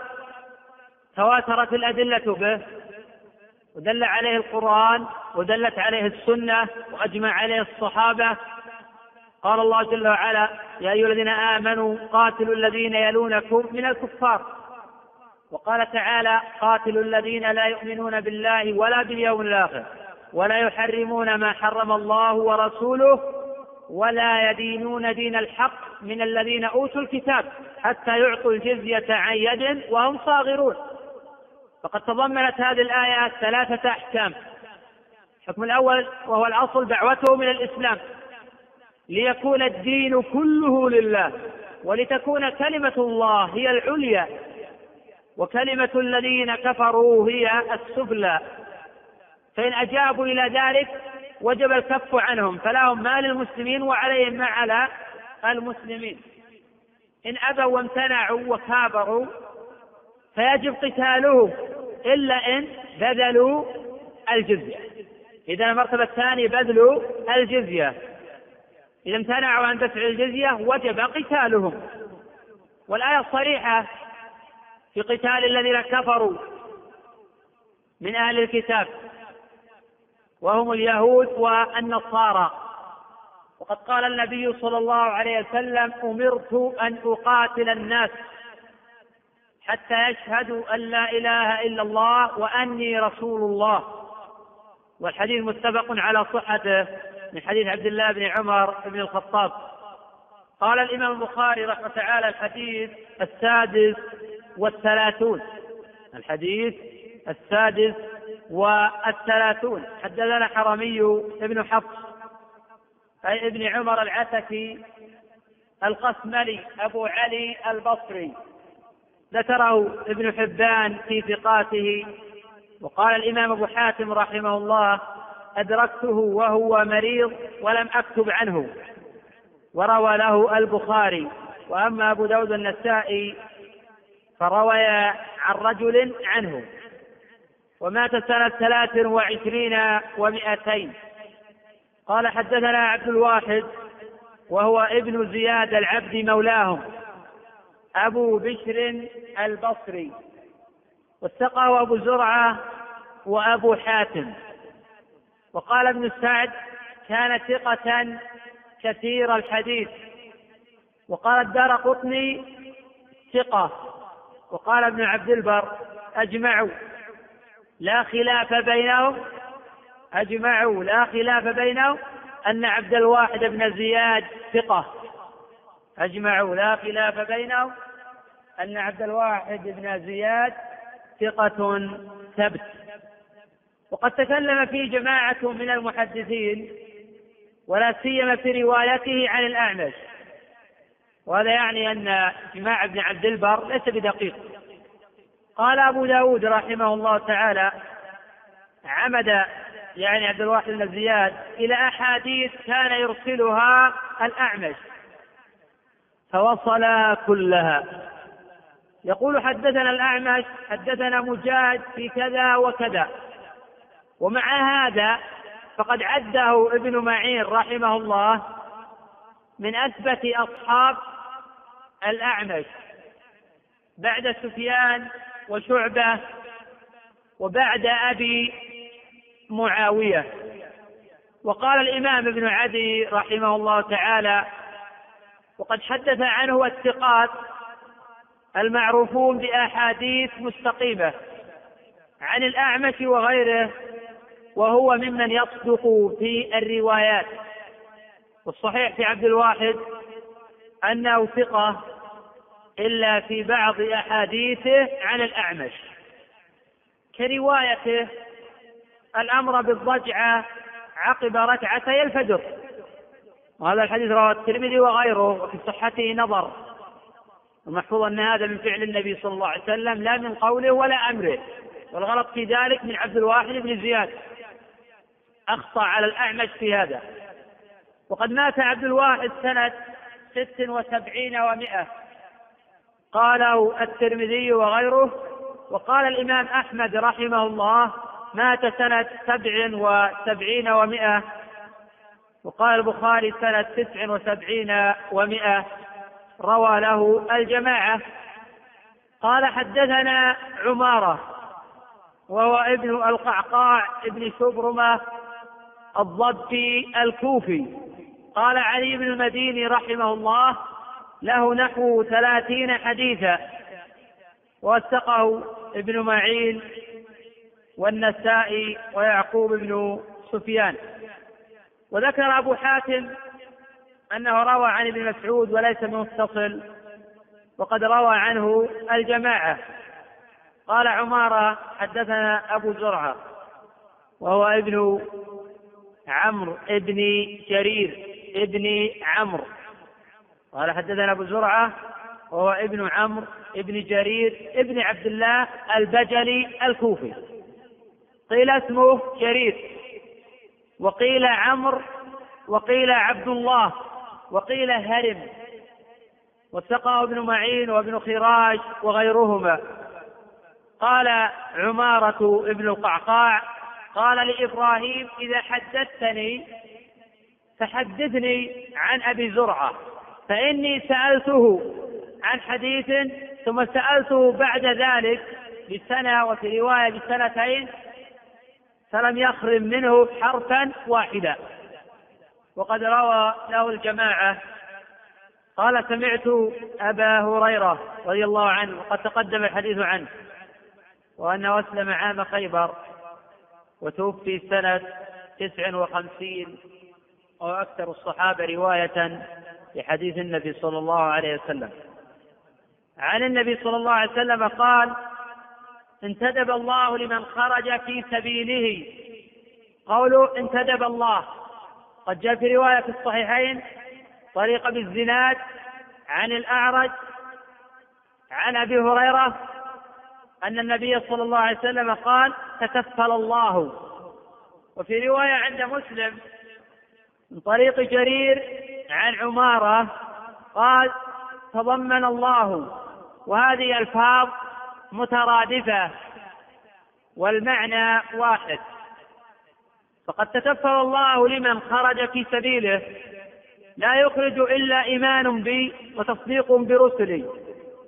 Speaker 3: تواترت الأدلة به ودل عليه القرآن ودلت عليه السنة وأجمع عليه الصحابة. قال الله جل وعلا يا أيها الذين آمنوا قاتلوا الذين يلونكم من الكفار. وقال تعالى قاتلوا الذين لا يؤمنون بالله ولا باليوم الآخر ولا يحرمون ما حرم الله ورسوله ولا يدينون دين الحق من الذين أوتوا الكتاب حتى يعطوا الجزية عن يد وهم صاغرون. فقد تضمنت هذه الآية ثلاثة أحكام. الحكم الأول وهو الأصل دعوته من الإسلام. ليكون الدين كله لله ولتكون كلمة الله هي العليا وكلمة الذين كفروا هي السفلى. فإن أجابوا إلى ذلك وجب الكف عنهم فلهم ما للمسلمين وعليهم ما على المسلمين. إن أبوا وامتنعوا وكابروا فيجب قتالهم إلا إن بذلوا الجزية. إذا المرتبة الثانية بذل الجزية. إذا امتنعوا عن دفع الجزية وجب قتالهم. والآية الصريحة في قتال الذين كفروا من أهل الكتاب وهم اليهود والنصارى. وقد قال النبي صلى الله عليه وسلم أمرت أن أقاتل الناس حتى يشهدوا أن لا إله إلا الله وأني رسول الله. والحديث متفق على صحته من حديث عبد الله بن عمر بن الخطاب. قال الإمام البخاري رحمه تعالى الحديث السادس والثلاثون. الحديث السادس والثلاثون. حدثنا حرمي ابن حفص أي ابن عمر العتكي القسملي أبو علي البصري. ذكره ابن حبان في ثقاته وقال الإمام أبو حاتم رحمه الله أدركته وهو مريض ولم أكتب عنه. وروى له البخاري. وأما أبو داود النسائي فروي عن رجل عنه ومات سنة ثلاث وعشرين ومائتين قال حدثنا عبد الواحد وهو ابن زياد العبد مولاهم أبو بشر البصري واتقاه أبو زرعة وأبو حاتم. وقال ابن سعد كان ثقة كثير الحديث. وقال الدار قطني ثقة. وقال ابن عبد البر أجمعوا لا خلاف بينهم أجمعوا لا خلاف بينهم أن عبد الواحد بن زياد ثقة. أجمعوا لا خلاف بينهم أن عبد الواحد بن زياد ثقة ثبت. وقد تكلم فيه جماعة من المحدثين ولا سيما في روايته عن الأعمش. وهذا يعني أن جماع ابن عبد البر ليس بدقيق. قال أبو داود رحمه الله تعالى عمد يعني عبد الواحد بن زياد إلى أحاديث كان يرسلها الأعمش فوصل كلها. يقول حدثنا الأعمش حدثنا مجاهد في كذا وكذا ومع هذا فقد عده ابن معين رحمه الله من أثبت أصحاب الأعمش بعد سفيان وشعبة وبعد أبي معاوية. وقال الإمام ابن عدي رحمه الله تعالى وقد حدث عنه الثقات المعروفون بأحاديث مستقيمة عن الأعمش وغيره وهو ممن يصدق في الروايات. والصحيح في عبد الواحد أنه ثقة إلا في بعض أحاديثه عن الأعمش. كروايته الأمر بالضجعة عقب ركعتي الفجر. وهذا الحديث رواه الترمذي وغيره وفي صحته نظر. المحفوظ أن هذا من فعل النبي صلى الله عليه وسلم لا من قوله ولا أمره. والغلط في ذلك من عبد الواحد بن زياد. أخطأ على الأعمش في هذا. وقد مات عبد الواحد سنة ست وسبعين ومائة قاله الترمذي وغيره وقال الإمام أحمد رحمه الله مات سنة سبع وسبعين ومائة وقال البخاري سنة تسع وسبعين ومائة روى له الجماعة. قال حدثنا عمارة وهو ابن القعقاع ابن شبرمة الضبي الكوفي. قال علي بن المديني رحمه الله له نحو ثلاثين حديثا. وثقه ابن معين والنسائي ويعقوب بن سفيان. وذكر أبو حاتم أنه روى عن ابن مسعود وليس متصل وقد روى عنه الجماعة. قال عمارة حدثنا أبو زرعة وهو ابن عمرو ابن جرير. ابن عمرو. قال حدثنا أبو زرعة وهو ابن عمرو ابن جرير ابن عبد الله البجلي الكوفي. قيل اسمه جرير. وقيل عمرو وقيل عبد الله وقيل هرم. وثقة ابن معين وابن خراج وغيرهما. قال عمارة ابن القعقاع قال لإبراهيم إذا حدثتني فحدثني عن أبي زرعة فإني سألته عن حديث ثم سألته بعد ذلك بسنة وفي رواية بسنتين فلم يخرم منه حرفا واحدا. وقد روى له الجماعة قال سمعت أبا هريرة رضي الله عنه وقد تقدم الحديث عنه وأنه أسلم عام خيبر وتوفي سنة تسع وخمسين أو أكثر الصحابة رواية لحديث النبي صلى الله عليه وسلم. عن النبي صلى الله عليه وسلم قال انتدب الله لمن خرج في سبيله. قوله انتدب الله. قد جاء في رواية في الصحيحين طريق بالزناد عن الأعرج عن أبي هريرة أن النبي صلى الله عليه وسلم قال تكفل الله. وفي رواية عند مسلم من طريق جرير عن عمارة قال تضمن الله وهذه ألفاظ مترادفة والمعنى واحد. فقد تكفل الله لمن خرج في سبيله لا يخرج إلا إيمان بي وتصديق برسلي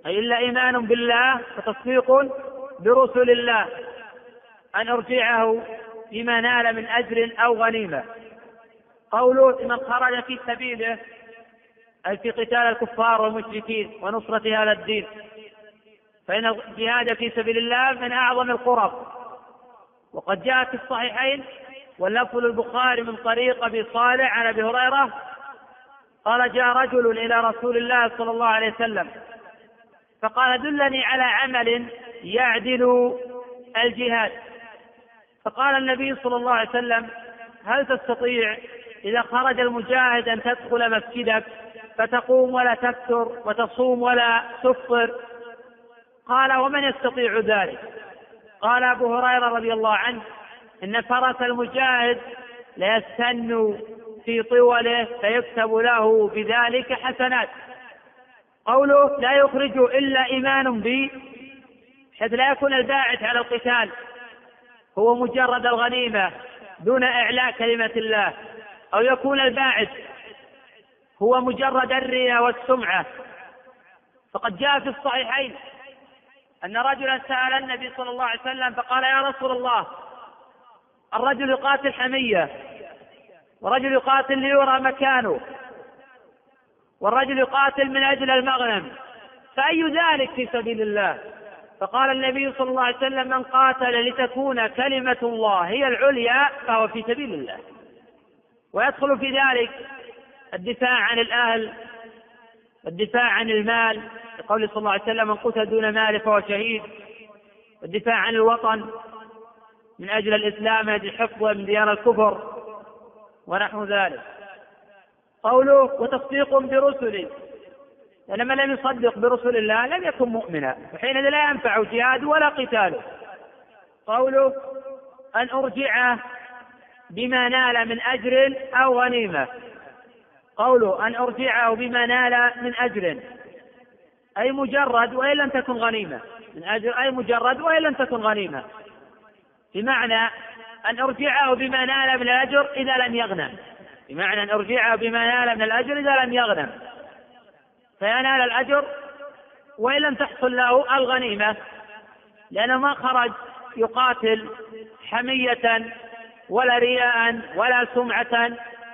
Speaker 3: أي إلا إيمان بالله وتصديق برسل الله أن أرجعه بما نال من أجر أو غنيمة. قوله لمن خرج في سبيله أي في قتال الكفار والمشركين ونصرة هذا الدين. فإن الجهاد في سبيل الله من أعظم القرب. وقد جاء في الصحيحين واللفظ للبخاري من طريق أبي صالح عن أبي هريرة قال جاء رجل إلى رسول الله صلى الله عليه وسلم فقال دلني على عمل يعدل الجهاد. فقال النبي صلى الله عليه وسلم هل تستطيع إذا خرج المجاهد أن تدخل مسجدك فتقوم ولا تكثر وتصوم ولا تفطر. قال ومن يستطيع ذلك؟ قال أبو هريرة رضي الله عنه إن فرس المجاهد ليستن في طوله فيكتب له بذلك حسنات. قوله لا يخرج إلا إيمان بي حيث لا يكون الباعث على القتال هو مجرد الغنيمة دون إعلاء كلمة الله. أو يكون الباعث هو مجرد الرياء والسمعة. فقد جاء في الصحيحين أن رجلا سأل النبي صلى الله عليه وسلم فقال يا رسول الله الرجل يقاتل حمية ورجل يقاتل ليرى مكانه والرجل يقاتل من أجل المغنم فأي ذلك في سبيل الله؟ فقال النبي صلى الله عليه وسلم من قاتل لتكون كلمة الله هي العليا فهو في سبيل الله. ويدخل في ذلك الدفاع عن الأهل الدفاع عن المال. لقول صلى الله عليه وسلم من قتل دون مال فهو شهيد. والدفاع عن الوطن من أجل الإسلام من أجل حفظه من ديار الكفر ونحو ذلك. قوله وتصديق برسله من لم يصدق برسل الله لم يكن مؤمنا وحينئذ لا ينفع جهاد ولا قتاله قوله أن أرجعه بما نال من أجر أو غنيمة. قوله أن أرجعه بما نال من أجر. أي مجرد وإن لم تكن غنيمة. من أجر أي مجرد وإن لم تكن غنيمة. بمعنى أن أرجعه بما نال من الأجر إذا لم يغنم. بمعنى أن أرجعه بما نال من الأجر إذا لم يغنم. فينال الأجر وإن لم تحصل له الغنيمة. لأنه ما خرج يقاتل حمية ولا رياء ولا سمعة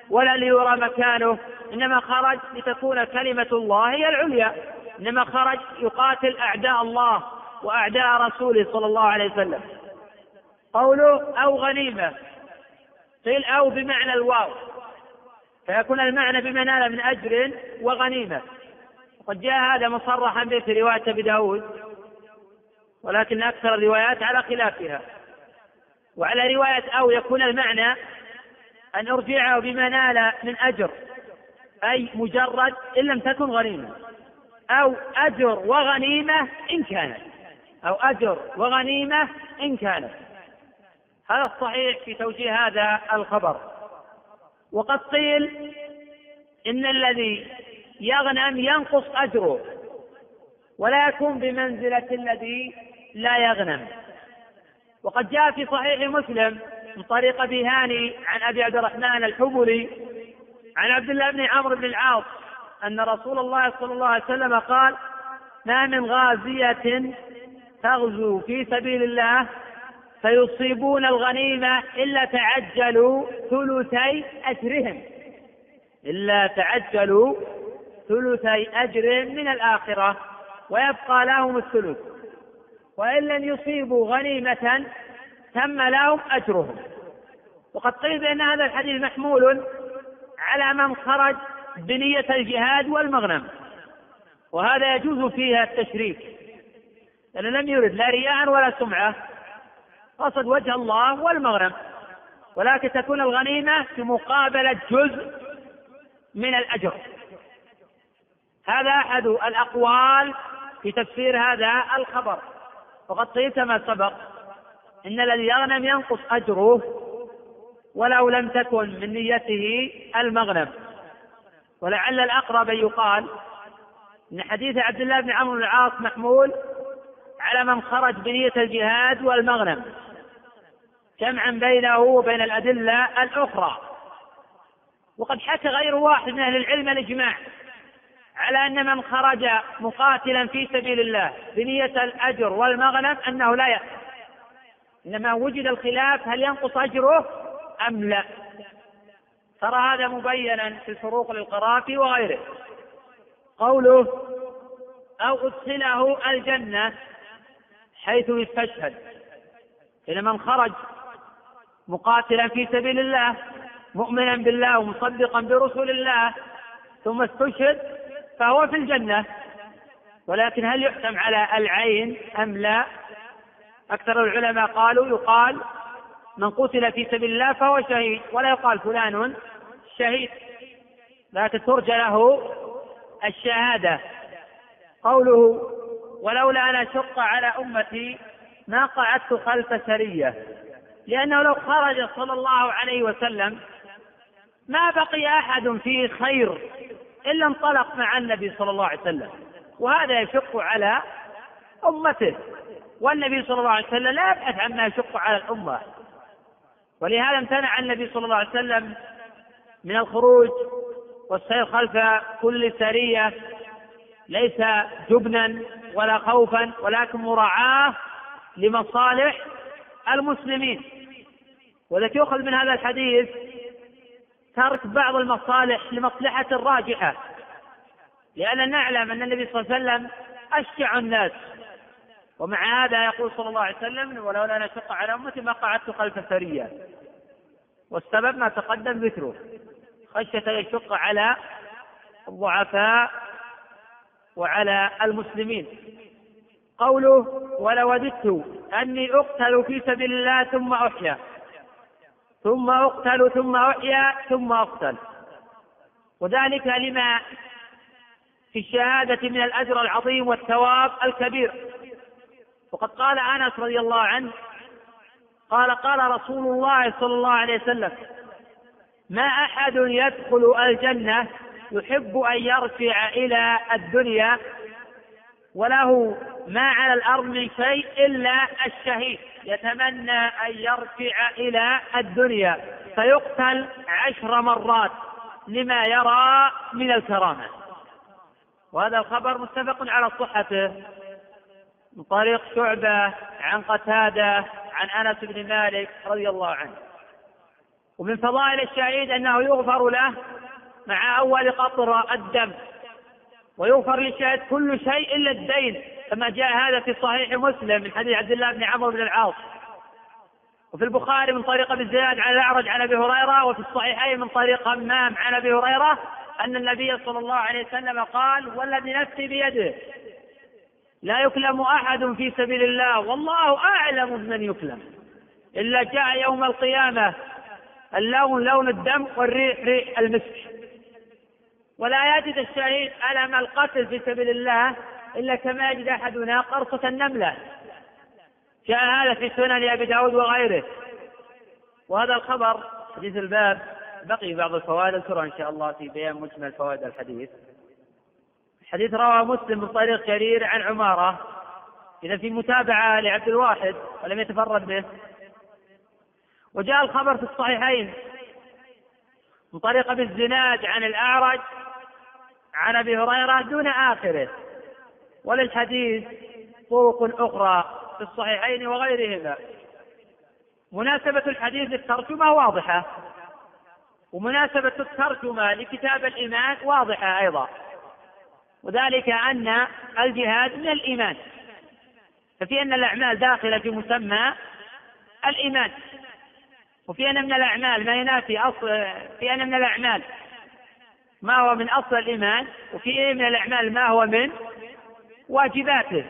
Speaker 3: ولا ليرى مكانه. إنما خرج لتكون كلمة الله هي العليا. إنما خرج يقاتل أعداء الله وأعداء رسوله صلى الله عليه وسلم. قوله أو غنيمة. قيل أو بمعنى الواو. فيكون المعنى بما نال من أجر وغنيمة. وقد جاء هذا مصرحا به في رواية أبي داود ولكن أكثر الروايات على خلافها. وعلى رواية أو يكون المعنى أن أرجعه بما نال من أجر أي مجرد إن لم تكن غنيمة أو أجر وغنيمة إن كانت أو أجر وغنيمة إن كانت. هذا الصحيح في توجيه هذا الخبر. وقد قيل إن الذي يغنم ينقص أجره ولا يكون بمنزلة الذي لا يغنم. وقد جاء في صحيح مسلم من طريق أبي هاني عن أبي عبد الرحمن الحبلي عن عبد الله بن عمرو بن العاص أن رسول الله صلى الله عليه وسلم قال ما من غازية تغزو في سبيل الله فيصيبون الغنيمة إلا تعجلوا ثلثي أجرهم إلا تعجلوا ثلثي أجر من الآخرة ويبقى لهم الثلث. وإن لم يصيبوا غنيمة تم لهم أجرهم. وقد قيل بأن هذا الحديث محمول على من خرج بنية الجهاد والمغنم. وهذا يجوز فيها التشريك. لأنه لم يرد لا رياء ولا سمعة. قصد وجه الله والمغنم. ولكن تكون الغنيمة في مقابلة جزء من الأجر. هذا أحد الأقوال في تفسير هذا الخبر. وقد قيل كما سبق إن الذي يغنم ينقص أجره ولو لم تكن من نيته المغنم. ولعل الأقرب أن يقال إن حديث عبد الله بن عمرو بن العاص محمول على من خرج بنية الجهاد والمغنم جمعا بينه وبين الأدلة الأخرى. وقد حكى غير واحد من أهل العلم الإجماع على أن من خرج مقاتلا في سبيل الله بنية الأجر والمغنم أنه لا يأثم إنما وجد الخلاف هل ينقص أجره أم لا. ترى هذا مبينا في الفروق للقرافي وغيره. قوله أو أدخله الجنة حيث يستشهد. إن من خرج مقاتلا في سبيل الله مؤمنا بالله ومصدقا برسل الله ثم استشهد فهو في الجنة. ولكن هل يحكم على العين أم لا؟ أكثر العلماء قالوا يقال من قتل في سبيل الله فهو شهيد ولا يقال فلان شهيد. لكن ترجى له الشهادة. قوله ولولا أن أشق على أمتي ما قعدت خلف سرية. لأنه لو خرج صلى الله عليه وسلم ما بقي أحد فيه خير. إلا انطلق مع النبي صلى الله عليه وسلم. وهذا يشق على أمته. والنبي صلى الله عليه وسلم لا يبحث عما يشق على الأمة. ولهذا امتنع النبي صلى الله عليه وسلم من الخروج والسير خلف كل سرية. ليس جبنا ولا خوفا ولكن مراعاة لمصالح المسلمين. والتي يؤخذ من هذا الحديث ترك بعض المصالح لمصلحة راجحة لأن نعلم أن النبي صلى الله عليه وسلم أشجع الناس. ومع هذا يقول صلى الله عليه وسلم ولولا أن أشق على أمتي ما قعدت خلف سرية والسبب ما تقدم ذكره. خشية أن يشق على الضعفاء وعلى المسلمين. قوله ولوددت أني أقتل في سبيل الله ثم أحيا. ثم أقتل ثم أحيا ثم أقتل. وذلك لما في الشهادة من الأجر العظيم والثواب الكبير. وقد قال أنس رضي الله عنه قال قال رسول الله صلى الله عليه وسلم ما أحد يدخل الجنة يحب أن يرجع إلى الدنيا وله ما على الأرض من شيء إلا الشهيد. يتمنى أن يرجع إلى الدنيا. فيقتل عشر مرات لما يرى من الكرامة. وهذا الخبر متفق على صحته. من طريق شعبة عن قتادة عن أنس بن مالك رضي الله عنه. ومن فضائل الشهيد أنه يغفر له مع أول قطر الدم. ويغفر للشاهد كل شيء إلا الدين. كما جاء هذا في صحيح مسلم من حديث عبد الله بن عمرو بن العاص. وفي البخاري من طريق ابي الزناد عن الأعرج عن أبي هريرة وفي الصحيحين من طريق همام عن أبي هريرة أن النبي صلى الله عليه وسلم قال والذي نفسي بيده لا يكلم أحد في سبيل الله والله أعلم بمن يكلم إلا جاء يوم القيامة اللون لون الدم والريح ريح المسك. ولا يجد الشهيد ألم القتل في سبيل الله إلا كما يجد أحدنا قرصة النملة. جاء هذا في سنن أبي داود وغيره. وهذا الخبر حديث الباب. بقي بعض الفوائد أذكرها إن شاء الله في بيان مجمل فوائد الحديث. حديث رواه مسلم من طريق جرير عن عمارة. إذا في متابعة لعبد الواحد ولم يتفرد به. وجاء الخبر في الصحيحين. من طريق أبي الزناد عن الأعرج عن أبي هريرة دون آخره. وللحديث طرق أخرى في الصحيحين وغيرهما. مناسبة الحديث للترجمة واضحة. ومناسبة الترجمة لكتاب الإيمان واضحة أيضا. وذلك أن الجهاد من الإيمان. ففي أن الأعمال داخلة في مسمى الإيمان. وفي أن من الأعمال ما ينافي أصل في أن من الأعمال ما هو من أصل الإيمان. وفي من الأعمال ما هو من واجباته.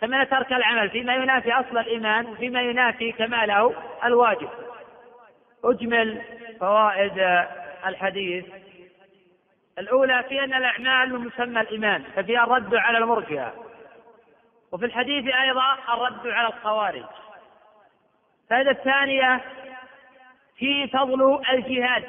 Speaker 3: كما ترك العمل فيما ينافي أصل الإيمان وفيما ينافي كماله الواجب. أجمل فوائد الحديث. الأولى في أن الأعمال من مسمى الإيمان ففيها الرد على المرجئة. وفي الحديث أيضا الرد على الخوارج. الفائدة الثانية في فضل الجهاد.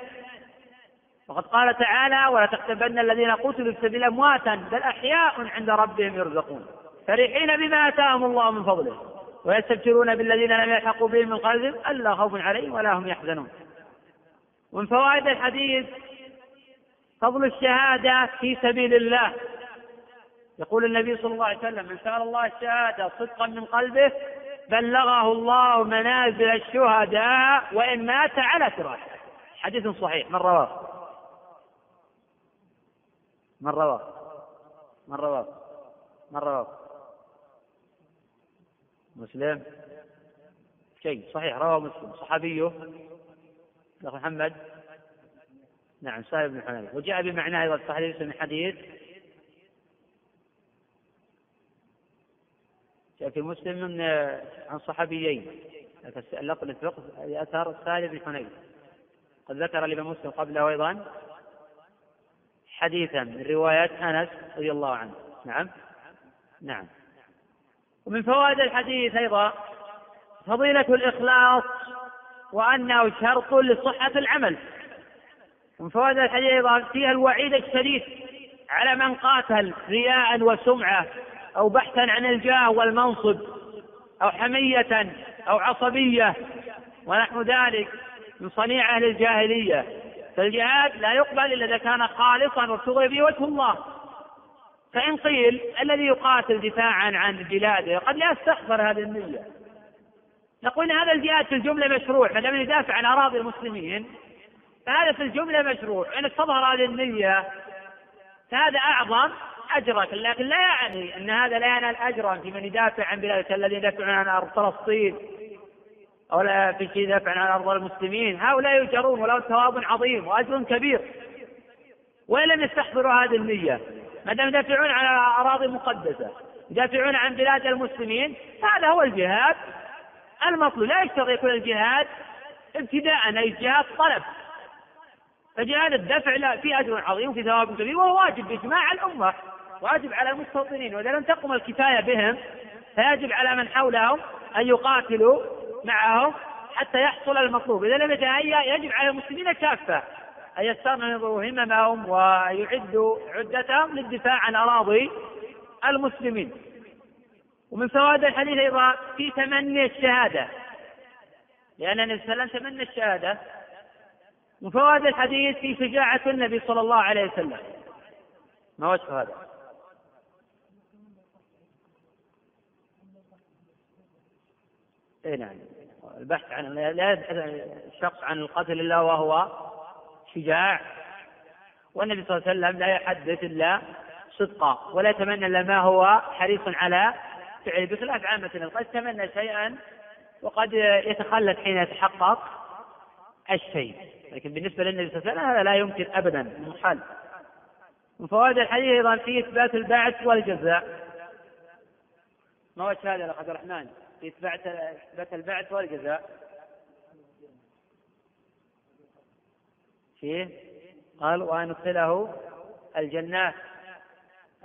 Speaker 3: وقد قال تعالى ولا تحسبن الذين قتلوا في سبيل أمواتا بل أحياء عند ربهم يرزقون. فرحين بما آتاهم الله من فضله. ويستبشرون بالذين لم يلحقوا بهم من قلبهم ألا خوف عليهم ولا هم يحزنون. ومن فوائد الحديث فضل الشهادة في سبيل الله. يقول النبي صلى الله عليه وسلم من سأل الله الشهادة صدقا من قلبه بلغه الله منازل الشهداء وإن مات على فراشه. حديث صحيح من رواه. من رواه؟ من رواه؟ من رواه؟ مسلم؟ شيء صحيح رواه مسلم. صحابيه؟ الأخ محمد؟ نعم سائر بن حنيفة وجاء بمعناه أيضا في حديث من حديث. جاء في مسلم من عن صحابيين. اللفظ الفقه أثر سالم بن حنيفة قد ذكر الإمام مسلم قبله أيضا. حديثا من رواية أنس رضي الله عنه. نعم. نعم. ومن فوائد الحديث أيضا فضيلة الإخلاص وأنه شرط لصحة العمل. ومن فوائد الحديث أيضا فيها الوعيد الشديد على من قاتل رياء وسمعة أو بحثا عن الجاه والمنصب أو حمية أو عصبية ونحو ذلك من صنيع أهل الجاهلية. فالجهاد لا يقبل إلا إذا كان خالصا وابتغي به وجه الله. فإن قيل الذي يقاتل دفاعا عن بلاده قد لا يستحضر هذه النية. نقول هذا الجهاد في الجملة مشروع ما دام يدافع عن أراضي المسلمين فهذا في الجملة مشروع. إن تظهر هذه النية فهذا أعظم أجرا لكن لا يعني أن هذا لا ينال أجرا في من يدافع عن بلاده الذين يدافعون عن أرض فلسطين. أو لا شيء يدافع عن أرض المسلمين. هؤلاء يجرون ولهم ثواب عظيم وأجر كبير. وإن لم يستحضروا هذه النية؟ ما دام يدافعون عن أراضي مقدسة يدافعون عن بلاد المسلمين فهذا هو الجهاد. المطلوب لا يشترط يكون الجهاد ابتداء أي جهاد طلب. فجهاد الدفع لا في أجر عظيم وفي ثواب كبير وهو واجب بإجماع الأمة واجب على المستوطنين. وإذا لم تقم الكفاية بهم فيجب على من حولهم أن يقاتلوا معهم حتى يحصل المطلوب. إذا لم يتهيأ يجب على المسلمين كافة أن يستنهضوا هممهم ويعدوا عدتهم للدفاع عن أراضي المسلمين. ومن فوائد الحديث أيضا في تمني الشهادة. لأن النبي صلى الله عليه وسلم تمنى الشهادة. من فوائد الحديث في شجاعة النبي صلى الله عليه وسلم. ما وجه هذا؟ اي نعم. البحث عن لا يبحث الشخص عن القتل إلا وهو شجاع. والنبي صلى الله عليه وسلم لا يحدث إلا صدقا ولا يتمنى إلا ما هو حريص على فعله بخلاف عامة قد يتمنى شيئا وقد يتخلف حين يتحقق الشيء. لكن بالنسبة للنبي صلى الله عليه وسلم هذا لا يمكن أبدا محال من فوائد الحديث أيضا في إثبات البعث والجزاء. ما وجه هذا يا عبد الرحمن؟ إثبات إثبات البعث والجزاء. فيه قال وأن ندخله الجنات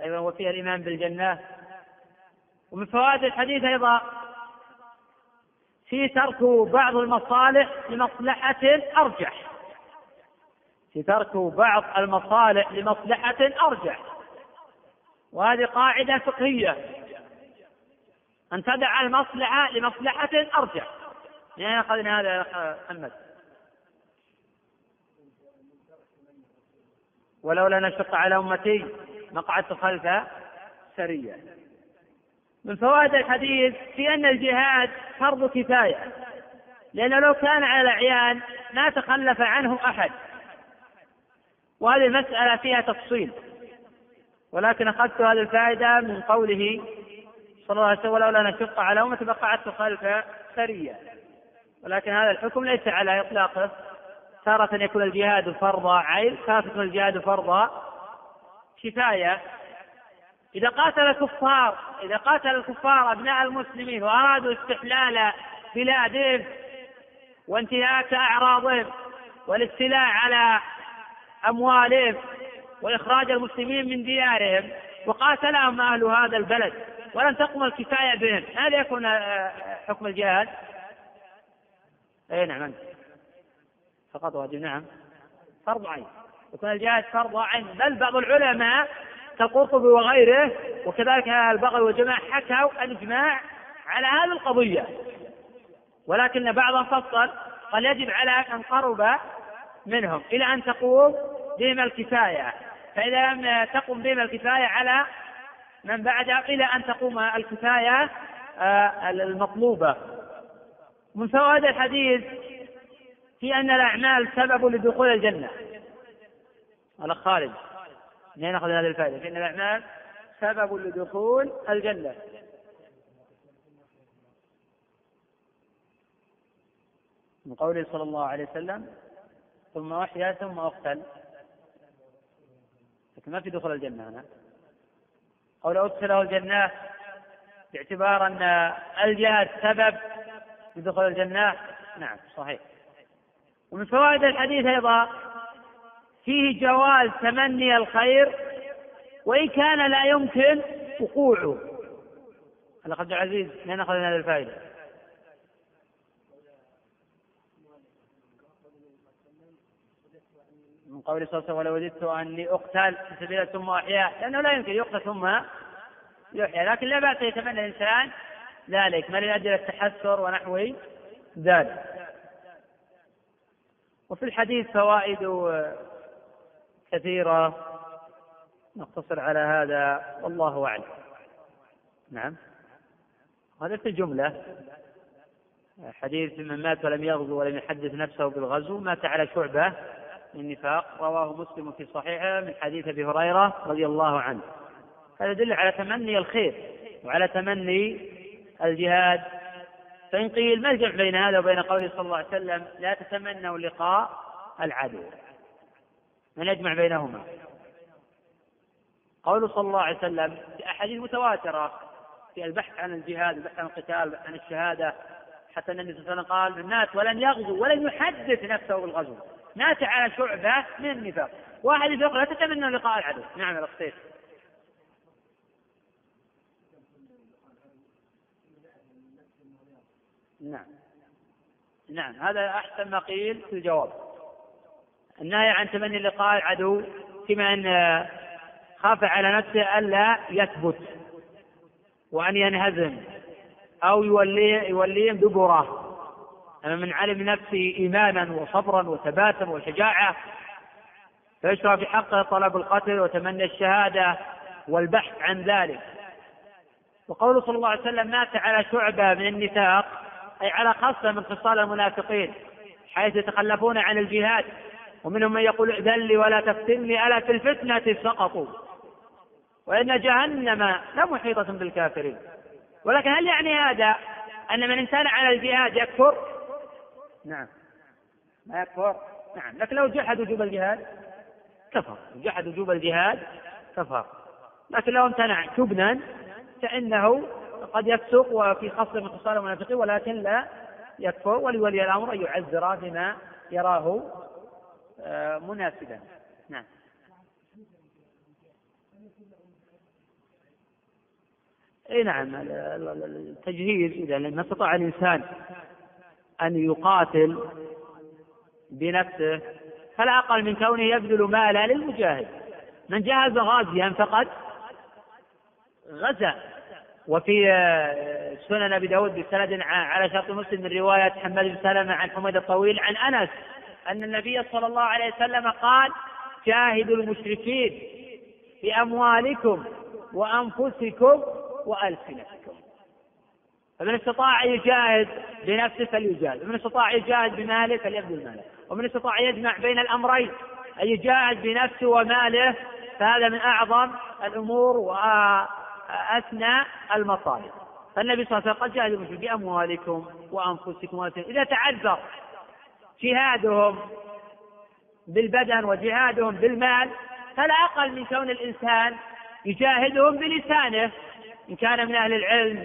Speaker 3: أيضا وفيها الإيمان بالجنة. ومن فوائد الحديث أيضا في ترك بعض المصالح لمصلحة أرجح. في ترك بعض المصالح لمصلحة أرجح. وهذه قاعدة فقهية. أن تدع المصلحة لمصلحة من أين أخذنا هذا يا محمد؟ ولولا نشق على أمتي ما قعدت خلف سرية. من فوائد الحديث في أن الجهاد فرض كفاية. لأنه لو كان على الأعيان ما تخلف عنه أحد. وهذه المسألة فيها تفصيل. ولكن أخذت هذه الفائدة من قوله صلى الله عليه وسلم ولولا نشق على أمة بقعدت خلف سرية. ولكن هذا الحكم ليس على إطلاقه تارة يكون الجهاد فرض عين تارة يكون الجهاد فرض كفاية إذا قاتل الكفار إذا قاتل الكفار أبناء المسلمين وأرادوا استحلال بلادهم وانتهاك أعراضهم والاستيلاء على أموالهم وإخراج المسلمين من ديارهم وقاتلهم أهل هذا البلد. ولم تقم الكفاية بهم. هذا يكون آه، حكم الجهاد؟ أي نعم أنت. فقط واجب نعم. فرض عين. يكون الجهاد فرض عين. بل بعض العلماء كالقرطبي وغيره وكذلك البغوي وجماعة حكوا الإجماع على هذه القضية. ولكن بعضهم فصل قال يجب على من قرب منهم إلى أن تقوم بهم الكفاية. فإذا لم تقم بهم الكفاية على من بعدها إلى أن تقوم الكفاية آه، المطلوبة. من فوائد الحديث في أن الأعمال سبب لدخول الجنة. الأخ خالد منين نأخذ هذه الفائدة؟ فإن الأعمال سبب لدخول الجنة. من قوله صلى الله عليه وسلم ثم أحيا ثم أقتل. لكن ما في دخول الجنة هنا. قول أدخله الجنة باعتبار أن الجهاد سبب لدخول الجنة. نعم صحيح. ومن فوائد الحديث أيضا فيه جواز تمني الخير وإن كان لا يمكن وقوعه. الأخ عبد العزيز من أخذ هذه الفائدة. من قول صلى الله عليه وسلم ولو وددت أني أقتل في سبيل ثم أحيا. لأنه لا يمكن يقتل ثم يحيى لكن لا بأس يتمنى الإنسان ذلك ما لأجل التحسر ونحو ذلك. وفي الحديث فوائد كثيرة نقتصر على هذا والله أعلم. نعم. هذا في الجملة حديث من مات ولم يغزو ولم يحدث نفسه بالغزو مات على شعبة من النفاق رواه مسلم في صحيحه من حديث أبي هريرة رضي الله عنه. هذا يدل على تمني الخير وعلى تمني الجهاد. فإن قيل ما الجمع بين هذا وبين قوله صلى الله عليه وسلم لا تتمنوا لقاء العدو؟ من يجمع بينهما؟ قوله صلى الله عليه وسلم في أحاديث متواترة في البحث عن الجهاد البحث عن القتال البحث عن الشهادة حتى النبي صلى الله عليه وسلم قال مات ولن يغزو ولن يحدث نفسه بالغزو. مات على شعبة من النفاق. واحد يقول لا تتمنى لقاء العدو. نعم أخي نعم. نعم هذا أحسن ما قيل في الجواب. النهي عن تمني لقاء العدو فيما أن خاف على نفسه ألا يثبت وأن ينهزم أو يولي يوليهم دبره. من علم نفسه إيمانا وصبرا وثباتا وشجاعة. فيشرع في حقه طلب القتل وتمني الشهادة والبحث عن ذلك. وقوله صلى الله عليه وسلم مات على شعبة من النفاق أي على خاصة من خصال المنافقين حيث يتخلفون عن الجهاد. ومنهم من يقول ائذن لي ولا تفتني ألا في الفتنة سقطوا. وإن جهنم لمحيطة بالكافرين. ولكن هل يعني هذا أن من إنسان على الجهاد يكفر؟ نعم. ما يكفر؟ نعم. لكن لو جحد وجوب الجهاد كفر. جحد وجوب الجهاد كفر. لكن لو امتنع جبنا فإنه قد يفسق وفي خصل من خصال المنافقين ولكن لا يكفر. ولولي الأمر أن يعذر بما يراه آه، مناسبا نعم. إي نعم. التجهيز إذا ما استطاع الإنسان أن يقاتل بنفسه فلا أقل من كونه يبذل ماله للمجاهد. من جهز غازيا فقد غزا. وفي آه، سنن أبي داود بسند على شرط مسلم من رواية حماد بن سلمة عن حميد الطويل عن أنس أن النبي صلى الله عليه وسلم قال جاهدوا المشركين بأموالكم وأنفسكم وألسنتكم. فمن استطاع يجاهد بنفسه فليجاهد ومن استطاع يجاهد بماله فليبذل ماله ومن استطاع يجمع بين الأمرين أن يجاهد بنفسه وماله فهذا من أعظم الأمور واسنى المطالب فالنبي صلى الله عليه وسلم قد جاهدوا بأموالكم وأنفسكم إذا تعذر جهادهم بالبدن وجهادهم بالمال فلا أقل من كون الإنسان يجاهدهم بلسانه إن كان من أهل العلم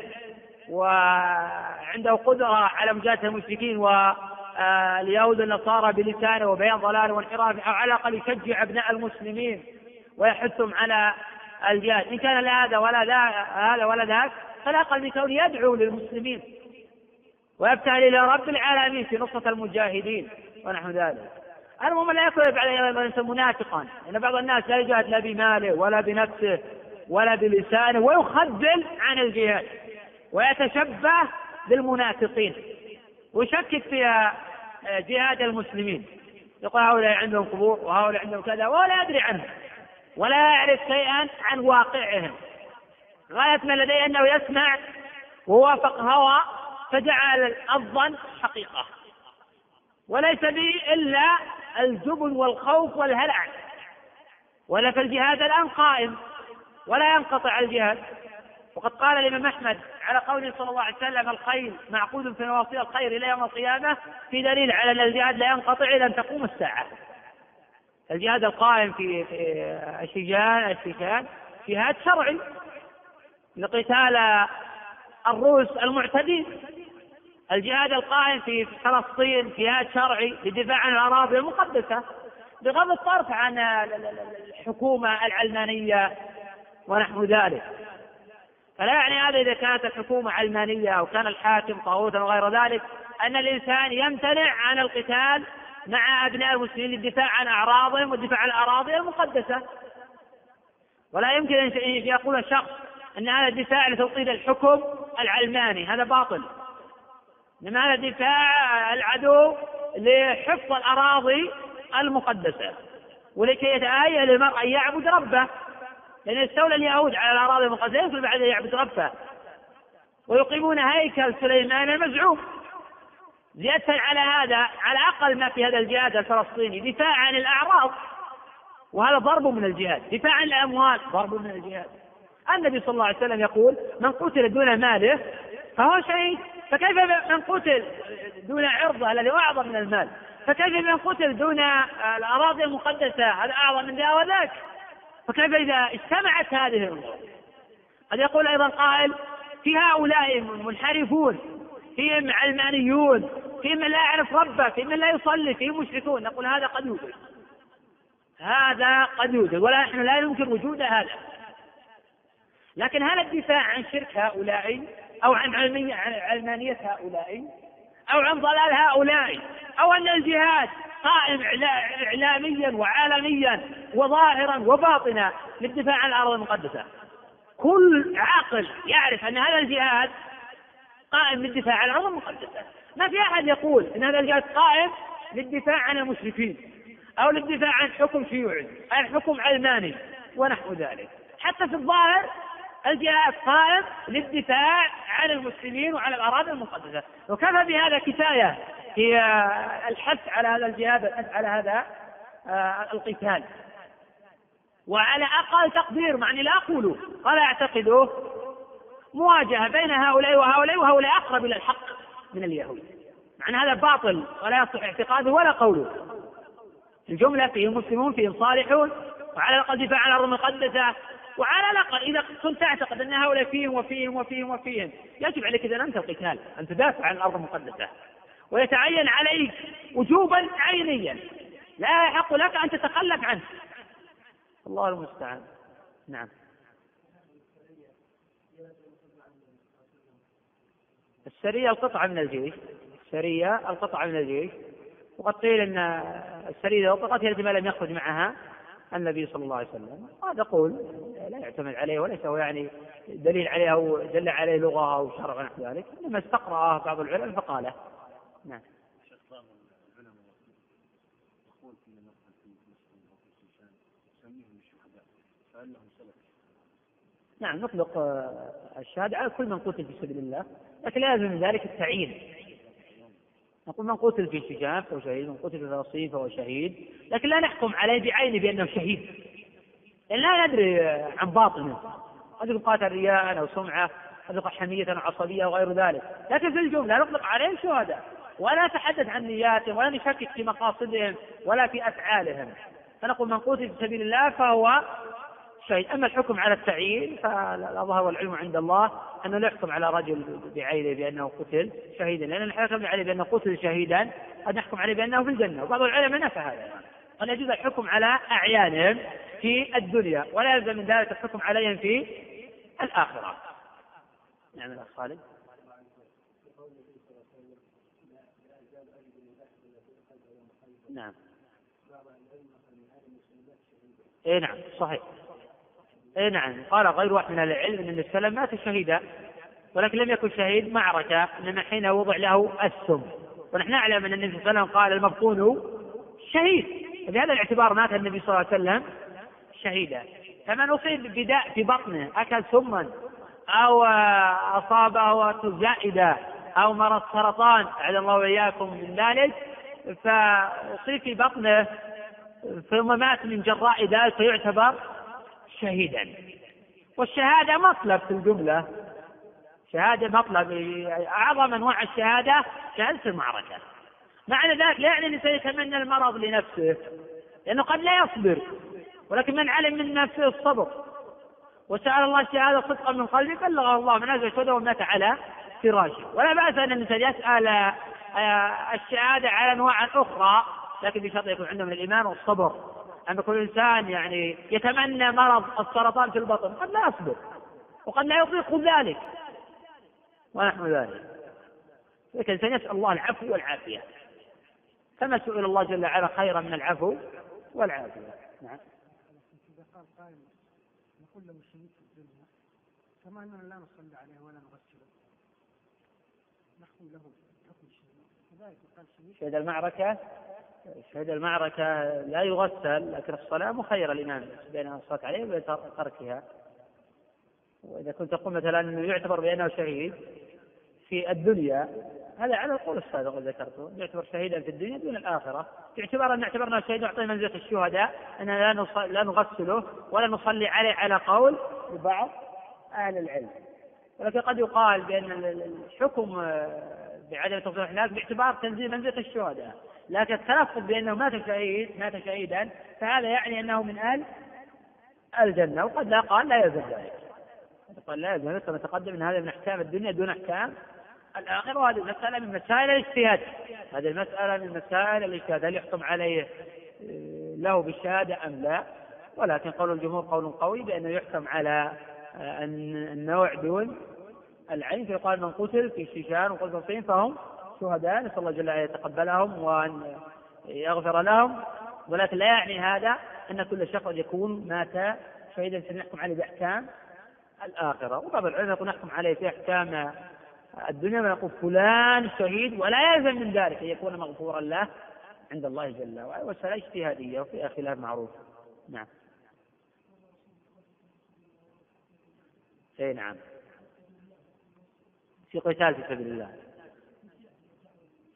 Speaker 3: وعنده قدرة على مجاهدة المشركين واليهود والنصارى بلسانه وبيان ضلاله وانحرافه أو على الأقل يشجع أبناء المسلمين ويحثهم على الجهاد. إن كان لا هذا ولا ذا هذا ولا ذاك فلا أقل من كونه يدعو للمسلمين ويبتهل إلى رب العالمين في نصرة المجاهدين ونحو ذلك. المهم لا يكون بعد منافقا ان بعض الناس لا يجاهد لا بماله ولا بنفسه ولا بلسانه ويخذل عن الجهاد. ويتشبه بالمنافقين. ويشكك في جهاد المسلمين. يقول هؤلاء عندهم قبور وهؤلاء عندهم كذا ولا يدري عنه ولا يعرف شيئا عن واقعهم. غاية ما لديه أنه يسمع ووافق هوى فجعل الظن حقيقة. وليس به إلا الجبن والخوف والهلع. ولا الجهاد الآن قائم. ولا ينقطع الجهاد. وقد قال الإمام أحمد على قوله صلى الله عليه وسلم الخيل معقود في نواصي الخير إلى يوم القيامة في دليل على أن الجهاد لا ينقطع إلى أن تقوم الساعة. الجهاد القائم في الشجان الشجان جهاد شرعي لقتال الروس المعتدين. الجهاد القائم في فلسطين جهاد شرعي للدفاع عن الأراضي المقدسة بغض الطرف عن الحكومة العلمانية ونحو ذلك. فلا يعني هذا إذا كانت الحكومة علمانية أو كان الحاكم طاغوتا وغير ذلك أن الإنسان يمتنع عن القتال مع أبناء المسلمين للدفاع عن أعراضهم والدفاع عن الأراضي المقدسة. ولا يمكن أن يقول الشخص أن هذا الدفاع لتوطيد الحكم العلماني هذا باطل. إنما هذا دفاع العدو لحفظ الأراضي المقدسة ولكي يتآيل المرء أن يعبد ربه. لأن استولى اليهود على الأراضي المقدسة يمكن بعد أن يعبد ربه ويقيمون هيكل سليمان المزعوم. زيادة على هذا على أقل ما في هذا الجهاد الفلسطيني دفاع عن الأعراض. وهذا ضرب من الجهاد دفاع عن الأموال ضرب من الجهاد. النبي صلى الله عليه وسلم يقول من قتل دون ماله فهو شهيد. فكيف من قتل دون عرضه الذي هو أعظم من المال؟ فكيف من قتل دون الأراضي المقدسة هذا أعظم من ذا وذاك؟ فكيف إذا اجتمعت هذه الأمور؟ قد يقول أيضا قائل في هؤلاء منحرفون فيهم علمانيون فيهم من لا يعرف ربه فيهم من لا يصلي فيهم مشركون. نقول هذا قد يوجد. هذا قد يوجد ولا نحن لا يمكن وجود هذا. لكن هل الدفاع عن شرك هؤلاء أو عن علمانية هؤلاء أو عن ضلال هؤلاء أو أن الجهاد قائم إعلاميا وعالميا وظاهرا وباطنا للدفاع عن الأرض المقدسة. كل عاقل يعرف أن هذا الجهاد قائم للدفاع عن الأرض المقدسة. ما في أحد يقول أن هذا الجهاد قائم للدفاع عن المشركين أو للدفاع عن حكم شيوعي عن حكم علماني ونحو ذلك. حتى في الظاهر الجهاد قائم للدفاع عن المسلمين وعلى الأراضي المقدسة. وكفى بهذا كفاية في الحث على هذا الجهاد والحث على هذا آه، القتال. وعلى أقل تقدير مع أني لا أقول ولا أعتقده مواجهة بين هؤلاء وهؤلاء وهؤلاء أقرب إلى الحق من اليهود. مع أن هذا باطل ولا يصح اعتقاده ولا قوله. الجملة فيهم مسلمون فيهم صالحون وعلى الأقل دفاع عن الأرض المقدسة وعلى الأقل إذا كنت تعتقد أن هؤلاء فيهم وفيهم وفيهم وفيهم يجب عليك إذا أنت القتال أن تدافع عن الأرض المقدسة. ويتعين عليك وجوبا عينيا. لا يحق لك أن تتخلف عنه. الله المستعان. نعم. السرية القطعة من الجيش. السرية القطعة من الجيش. وقد قيل أن السرية لو قطعت التي ما لم يخرج معها النبي صلى الله عليه وسلم. هذا قول لا يعتمد عليه وليس هو يعني دليل عليه أو دل عليه لغة أو شرع ونحو ذلك. إنما استقرأه بعض العلماء فقاله. نعم. نعم نطلق الشهادة على كل من قتل في سبيل الله لكن لا يلزم من ذلك التعيين. نقول من قتل في الشجاع فهو شهيد من قتل في فلسطين فهو شهيد لكن لا نحكم عليه بعينه بأنه شهيد. لأن لا ندري عن باطنه. قد يكون قاتل رياء أو سمعة قد يكون حمية أو عصبية وغير ذلك. لكن في الجملة نطلق عليهم شهداء ولا نتحدث عن نياتهم ولا نشكك في مقاصدهم ولا في أفعالهم. فنقول من قتل في سبيل الله فهو شهيد. أما الحكم على التعيين فالأظهر والعلم عند الله أنه لا يحكم على رجل بعينه بأنه قتل شهيدا لأن الحكم عليه بأنه قتل شهيدا قد نحكم عليه بأنه في الجنة. وبعض العلماء نفى هذا. قد يجوز الحكم على أعيانهم في الدنيا ولا يلزم من ذلك الحكم عليهم في الآخرة. نعم الأخ خالد. نعم. اي نعم صحيح. اي نعم قال غير واحد من العلم أن وسلم مات شهيدا ولكن لم يكن شهيد معركه انما حين وضع له السم. ونحن نعلم أن النبي صلى الله عليه وسلم قال المبطون شهيد. بهذا الاعتبار مات النبي صلى الله عليه وسلم شهيدا. فمن أصيب بداء في بطنه أكل سما أو أصابه زائدة أو مرض سرطان اعاذ الله وإياكم من ذلك. فاصيب في بطنه ثم مات من جراء ذلك فيعتبر شهيدا. والشهادة مطلب في الجملة. شهادة مطلب. أعظم أنواع الشهادة شهادة المعركة. معنى ذلك لا يعني الإنسان يتمنى المرض لنفسه لأنه قد لا يصبر ولكن من علم من نفسه الصبر. وسأل الله الشهادة صدقا من قلبه بلغه الله من أجل شهده ومات على فراشه. ولا بأس أن الإنسان يسأل آه، الشهادة على أنواع أخرى لكن بشرط يكون عنده من الإيمان والصبر. أن كل إنسان يعني يتمنى مرض السرطان في البطن قد لا يصبر وقد لا يطيق ذلك. ونحن ذلك. لكن سنسأل الله العفو والعافية. كما سئل الله جل وعلا خيرا من العفو والعافية؟ نعم. قال قائل نقول له شهيد في الدنيا كما أننا لا نصلي عليه ولا نغسله. نحكم له حكم الشهيد كذلك قال شهيد شهد المعركة شهد المعركة لا يغسل لكن الصلاة مخير الإمام بين الصلاة عليه وبين تركها. وإذا كنت تقول مثلا أنه يعتبر بأنه شهيد في الدنيا هذا على القول السابق الذي ذكرته يعتبر شهيدا في الدنيا دون الآخرة. باعتبار أن اعتبرنا شهيد نعطيه منزلة الشهداء أننا لا لا نغسله ولا نصلي عليه على قول لبعض أهل العلم. ولكن قد يقال بأن الحكم بعدم تصريح هناك باعتبار تنزيل منزلة الشهداء. لكن التلفظ بأنه مات شهيد مات شهيدا فهذا يعني أنه من أهل الجنة وقد لا قال لا يلزم ذلك. قال لا يلزم كما تقدم أن هذا من أحكام الدنيا دون أحكام الآخرة وهذه المسألة من مسائل الاجتهاد. هذه المسألة من مسائل الاجتهاد هل يحكم عليه آه، له بالشهادة أم لا؟ ولكن قول الجمهور قول قوي بأنه يحكم على آه، النوع دون العين فيقال من قتل في الشيشان وقتل فهم شهداء نسأل الله جل وعلا يتقبلهم وأن يغفر لهم. ولكن لا يعني هذا أن كل شخص يكون مات شهيدا سنحكم عليه بأحكام الآخرة. وبعض العلماء يقول نحكم عليه في أحكام الدنيا ويقول فلان شهيد ولا يلزم من ذلك أن يكون مغفورا له عند الله جل وعلا. والسنة اجتهادية وفيها خلاف معروف. نعم. أي نعم. في قتال في سبيل الله.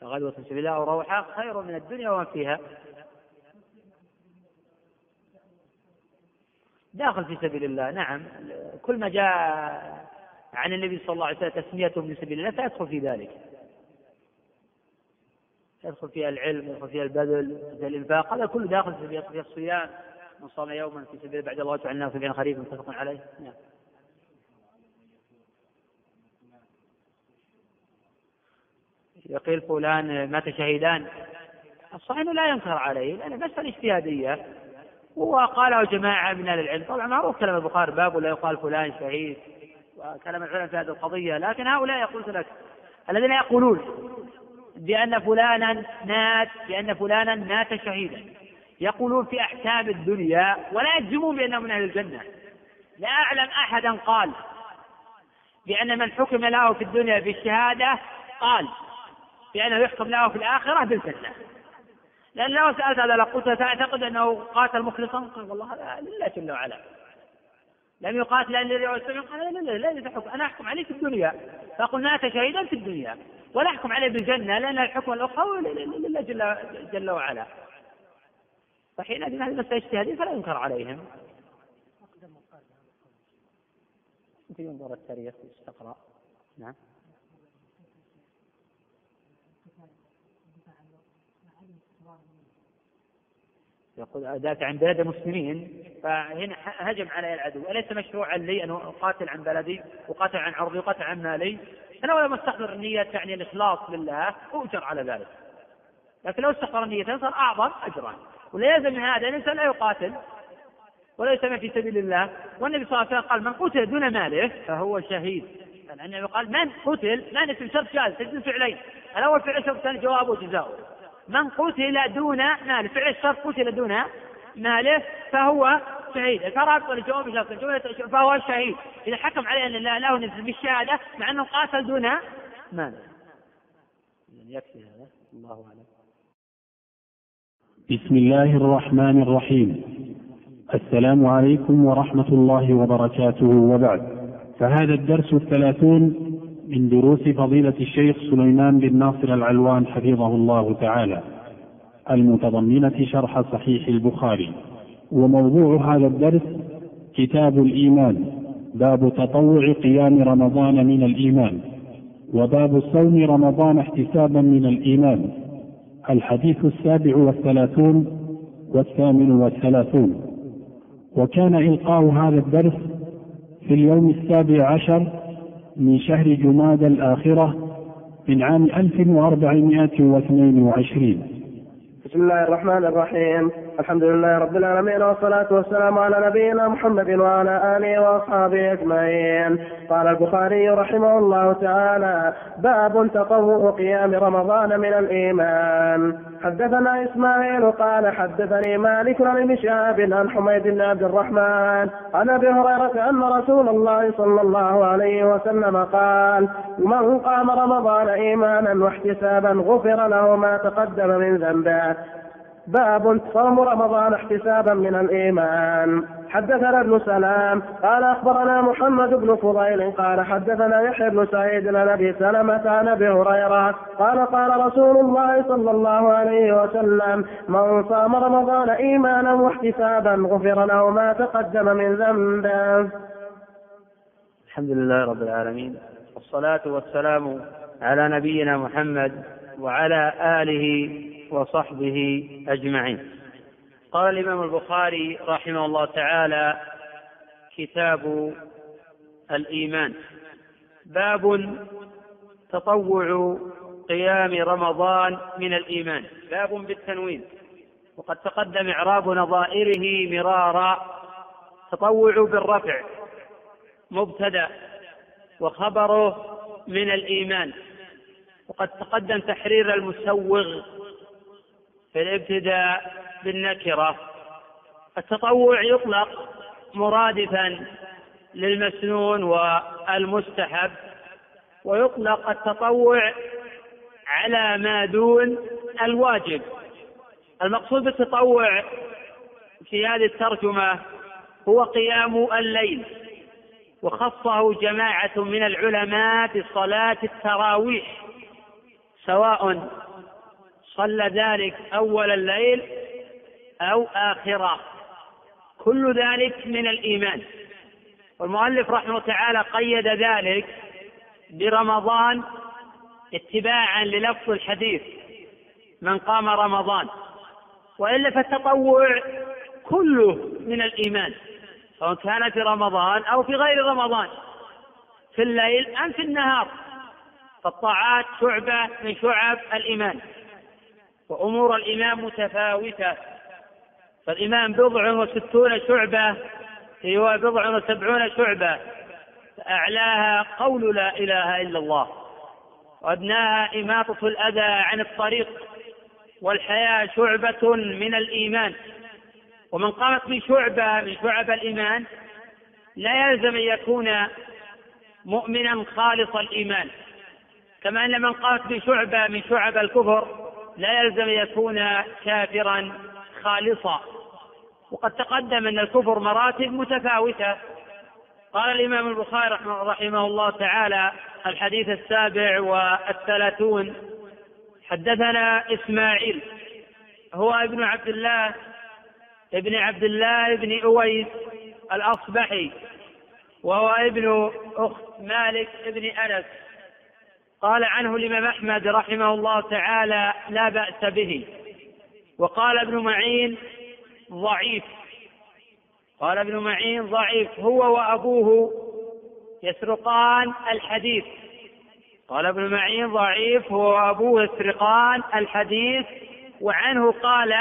Speaker 3: غدوة في سبيل الله أو روحة خير من الدنيا وما فيها. داخل في سبيل الله نعم. كل ما جاء عن النبي صلى الله عليه وسلم تسميته من سبيل الله فيدخل في ذلك. يدخل فيها العلم يدخل فيها البذل فيها الإنفاق. هذا كله داخل في الصيام. من صام يوما في سبيل بعد الله وجعلناه في بين خريف متفق عليه. نعم. يقيل فلان مات شهيدان. الصحيح لا ينكر عليه لأن مسألة اجتهادية وقاله جماعة من أهل العلم. طبعا معروف كلام البخاري باب ولا يقال فلان شهيد وكلام العلماء في هذه القضية. لكن هؤلاء يقول لك الذين يقولون بأن فلانا مات بأن فلانا مات شهيدا يقولون في أحكام الدنيا ولا يجزمون بأنه من أهل الجنة. لا أعلم أحدا قال بأن من حكم له في الدنيا بالشهادة قال بأنه يحكم له في الآخرة بالجنة. لأن لو سألت هذا لقلت تعتقد أنه قاتل مخلصا؟ قال والله هذا لله جل وعلا. لم يقاتل لأن يريد قال لا لا لا لا تحكم. أنا أحكم عليه في الدنيا. فأقول مات شهيدا في الدنيا. ولا أحكم عليه بالجنة لأن الحكم الأخرى لله جل, جل وعلا. فحينئذ هذه مسألة اجتهادية فلا ينكر عليهم. في ينظر التاريخ يستقرأ نعم. يقول دافع عن بلاد المسلمين فهنا هجم علي العدو. أليس مشروعا لي أن أقاتل عن بلدي وقاتل عن عرضي وقاتل عن مالي؟ أنا ولم أستحضر النية تعني الإخلاص لله أؤجر على ذلك. لكن لو استحضر النية صار أعظم أجرا. ولا يلزم من هذا الإنسان لا يقاتل ولا يسمى في سبيل الله. والنبي صلى الله عليه وسلم قال من قتل دون ماله فهو شهيد. النبي قال من قتل ما اسم شرط جاز تجد فعلين. الأول فعل شرط الثاني جوابه وجزاؤه من قتل دون ماله فعل الشرط قتل دون ماله فهو شهيد. الفرق والجواب شرط فهو شهيد. إذا حكم عليه أن لا له نزل بالشهادة مع أنه قاتل دون ماله يكفي هذا. الله أعلم.
Speaker 1: بسم الله الرحمن الرحيم. السلام عليكم ورحمة الله وبركاته. وبعد فهذا الدرس الثلاثون من دروس فضيلة الشيخ سليمان بن ناصر العلوان حفظه الله تعالى المتضمنة شرح صحيح البخاري. وموضوع هذا الدرس كتاب الإيمان باب تطوع قيام رمضان من الإيمان وباب صوم رمضان احتسابا من الإيمان. الحديث السابع والثلاثون والثامن والثلاثون. وكان إلقاء هذا الدرس في اليوم السابع عشر من شهر جماد الآخرة من عام 1422
Speaker 2: بسم الله الرحمن الرحيم. الحمد لله رب العالمين والصلاة والسلام على نبينا محمد وعلى آله وأصحابه أجمعين. قال البخاري رحمه الله تعالى باب تطوع قيام رمضان من الإيمان. حدثنا إسماعيل قال حدثني مالك ابن شهاب عن حميد بن عبد الرحمن عن أبي هريرة أن رسول الله صلى الله عليه وسلم قال من قام رمضان إيمانا واحتسابا غفر له ما تقدم من ذنبه. باب صوم رمضان احتسابا من الإيمان. حدثنا ابن سلام قال أخبرنا محمد بن فضيل قال حدثنا يحيى بن سعيد عن أبي سلمة عن أبي هريرة قال قال رسول الله صلى الله عليه وسلم من صام رمضان إيمانا واحتسابا غفر له ما تقدم من ذنبه.
Speaker 3: الحمد لله رب العالمين والصلاة والسلام على نبينا محمد وعلى آله وصحبه أجمعين قال الإمام البخاري رحمه الله تعالى كتاب الإيمان. باب تطوع قيام رمضان من الإيمان. باب بالتنوين. وقد تقدم إعراب نظائره مرارا تطوع بالرفع مبتدأ وخبره من الإيمان. وقد تقدم تحرير المسوغ في الابتداء بالنكرة. التطوع يطلق مرادفا للمسنون والمستحب ويطلق التطوع على ما دون الواجب. المقصود بالتطوع في هذه الترجمة هو قيام الليل وخصه جماعة من العلماء بصلاة التراويح سواء صلى ذلك أول الليل أو آخرة. كل ذلك من الإيمان. والمؤلف رحمه تعالى قيد ذلك برمضان اتباعا للفظ الحديث من قام رمضان. وإلا فالتطوع كله من الإيمان سواء كان في رمضان أو في غير رمضان في الليل أم في النهار. فالطاعات شعبة من شعب الإيمان وأمور الإمام متفاوتة. فالإيمان بضع وستون شعبة. هو بضع وسبعون شعبة. أعلاها قول لا إله إلا الله. وأدناها إماطة الأذى عن الطريق. والحياة شعبة من الإيمان. ومن قامت بشعبة من شعب الإيمان لا يلزم أن يكون مؤمنا خالص الإيمان. كما أن من قامت بشعبة من شعب الكفر لا يلزم أن يكون كافرا خالصا. وقد تقدم أن الكفر مراتب متفاوتة. قال الإمام البخاري رحمه الله تعالى الحديث السابع والثلاثون حدثنا إسماعيل هو ابن عبد الله ابن عبد الله بن أويس الأصبحي وهو ابن أخت مالك بن أنس. قال عنه الإمام أحمد رحمه الله تعالى لا بأس به. وقال ابن معين ضعيف. قال ابن معين ضعيف هو وأبوه يسرقان الحديث. قال ابن معين ضعيف هو وأبوه يسرقان الحديث وعنه قال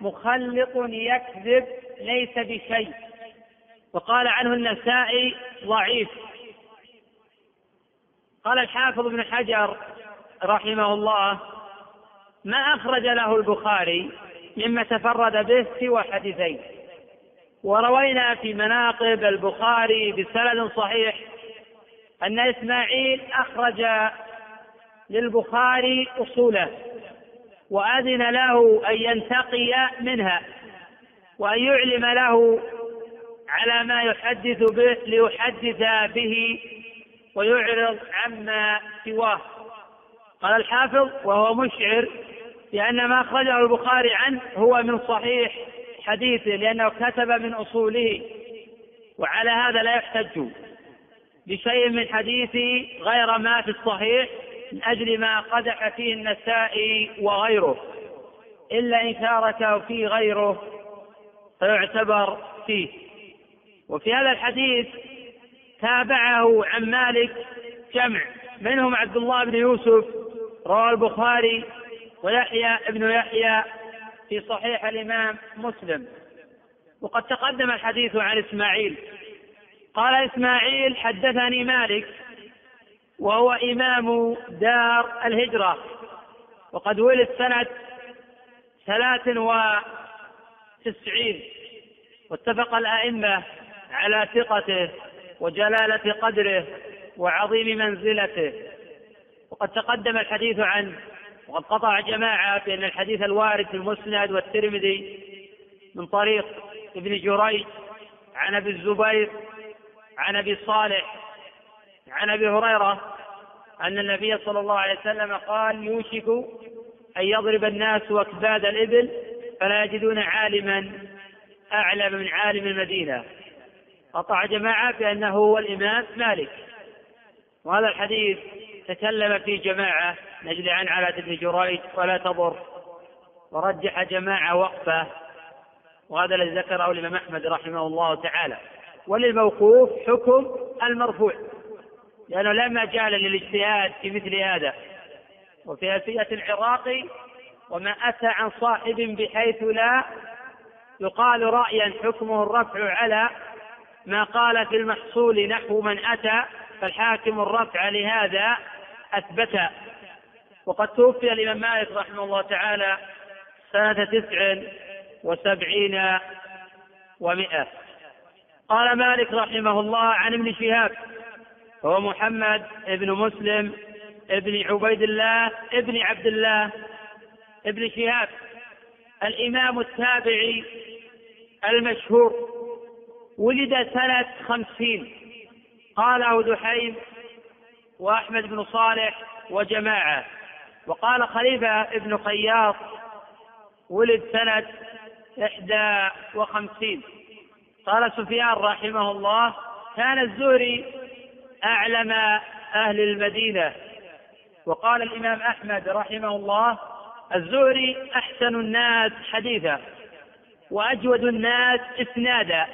Speaker 3: مخلط يكذب ليس بشيء. وقال عنه النسائي ضعيف. قال الحافظ ابن حجر رحمه الله ما أخرج له البخاري مما تفرد به سوى حديثين. وروينا في مناقب البخاري بسند صحيح أن إسماعيل أخرج للبخاري أصوله وأذن له أن ينتقي منها وأن يعلم له على ما يحدث به ليحدث به ويعرض عما سواه. قال الحافظ وهو مشعر لأن ما أخرجه البخاري عنه هو من صحيح حديثه لأنه كتب من أصوله. وعلى هذا لا يحتج بشيء من حديثه غير ما في الصحيح من أجل ما قدح فيه النسائي وغيره. إلا إن شارك فيه غيره فيعتبر فيه. وفي هذا الحديث تابعه عن مالك جمع. منهم عبد الله بن يوسف رواه البخاري ويحيى ابن يحيى في صحيح الإمام مسلم. وقد تقدم الحديث عن إسماعيل. قال إسماعيل حدثني مالك وهو إمام دار الهجرة وقد ولد سنة ثلاث وتسعين واتفق الأئمة على ثقته وجلالة قدره وعظيم منزلته. وقد تقدم الحديث عنه وقد قطع جماعة بأن الحديث الوارد في المسند والترمذي من طريق ابن جريج عن أبي الزبير عن أبي صالح عن أبي هريرة أن النبي صلى الله عليه وسلم قال يوشك أن يضرب الناس أكباد الإبل فلا يجدون عالما أعلم من عالم المدينة. قطع جماعة بأنه هو الإمام مالك. وهذا الحديث تكلم فيه جماعة نجد عن على بن جريج ولا تضر. ورجح جماعة وقفة وهذا الذي ذكره الإمام أحمد رحمه الله تعالى. وللموقوف حكم المرفوع لأنه لا مجال للاجتهاد في مثل هذا. وفي ألفية العراقي وما أتى عن صاحب بحيث لا يقال رأيا حكمه الرفع على ما قال في المحصول نحو من أتى. فالحاكم الرفع لهذا أثبت. وقد توفي الإمام مالك رحمه الله تعالى سنة تسع وسبعين ومائة قال مالك رحمه الله عن ابن شهاب هو محمد بن مسلم ابن عبيد الله ابن عبد الله ابن شهاب الإمام التابعي المشهور ولد سنة خمسين. قاله دحيم وأحمد بن صالح وجماعة. وقال خليفة ابن خياط ولد سنة إحدى وخمسين. قال سفيان رحمه الله كان الزهري أعلم أهل المدينة. وقال الإمام أحمد رحمه الله الزهري أحسن الناس حديثا وأجود الناس إسنادا.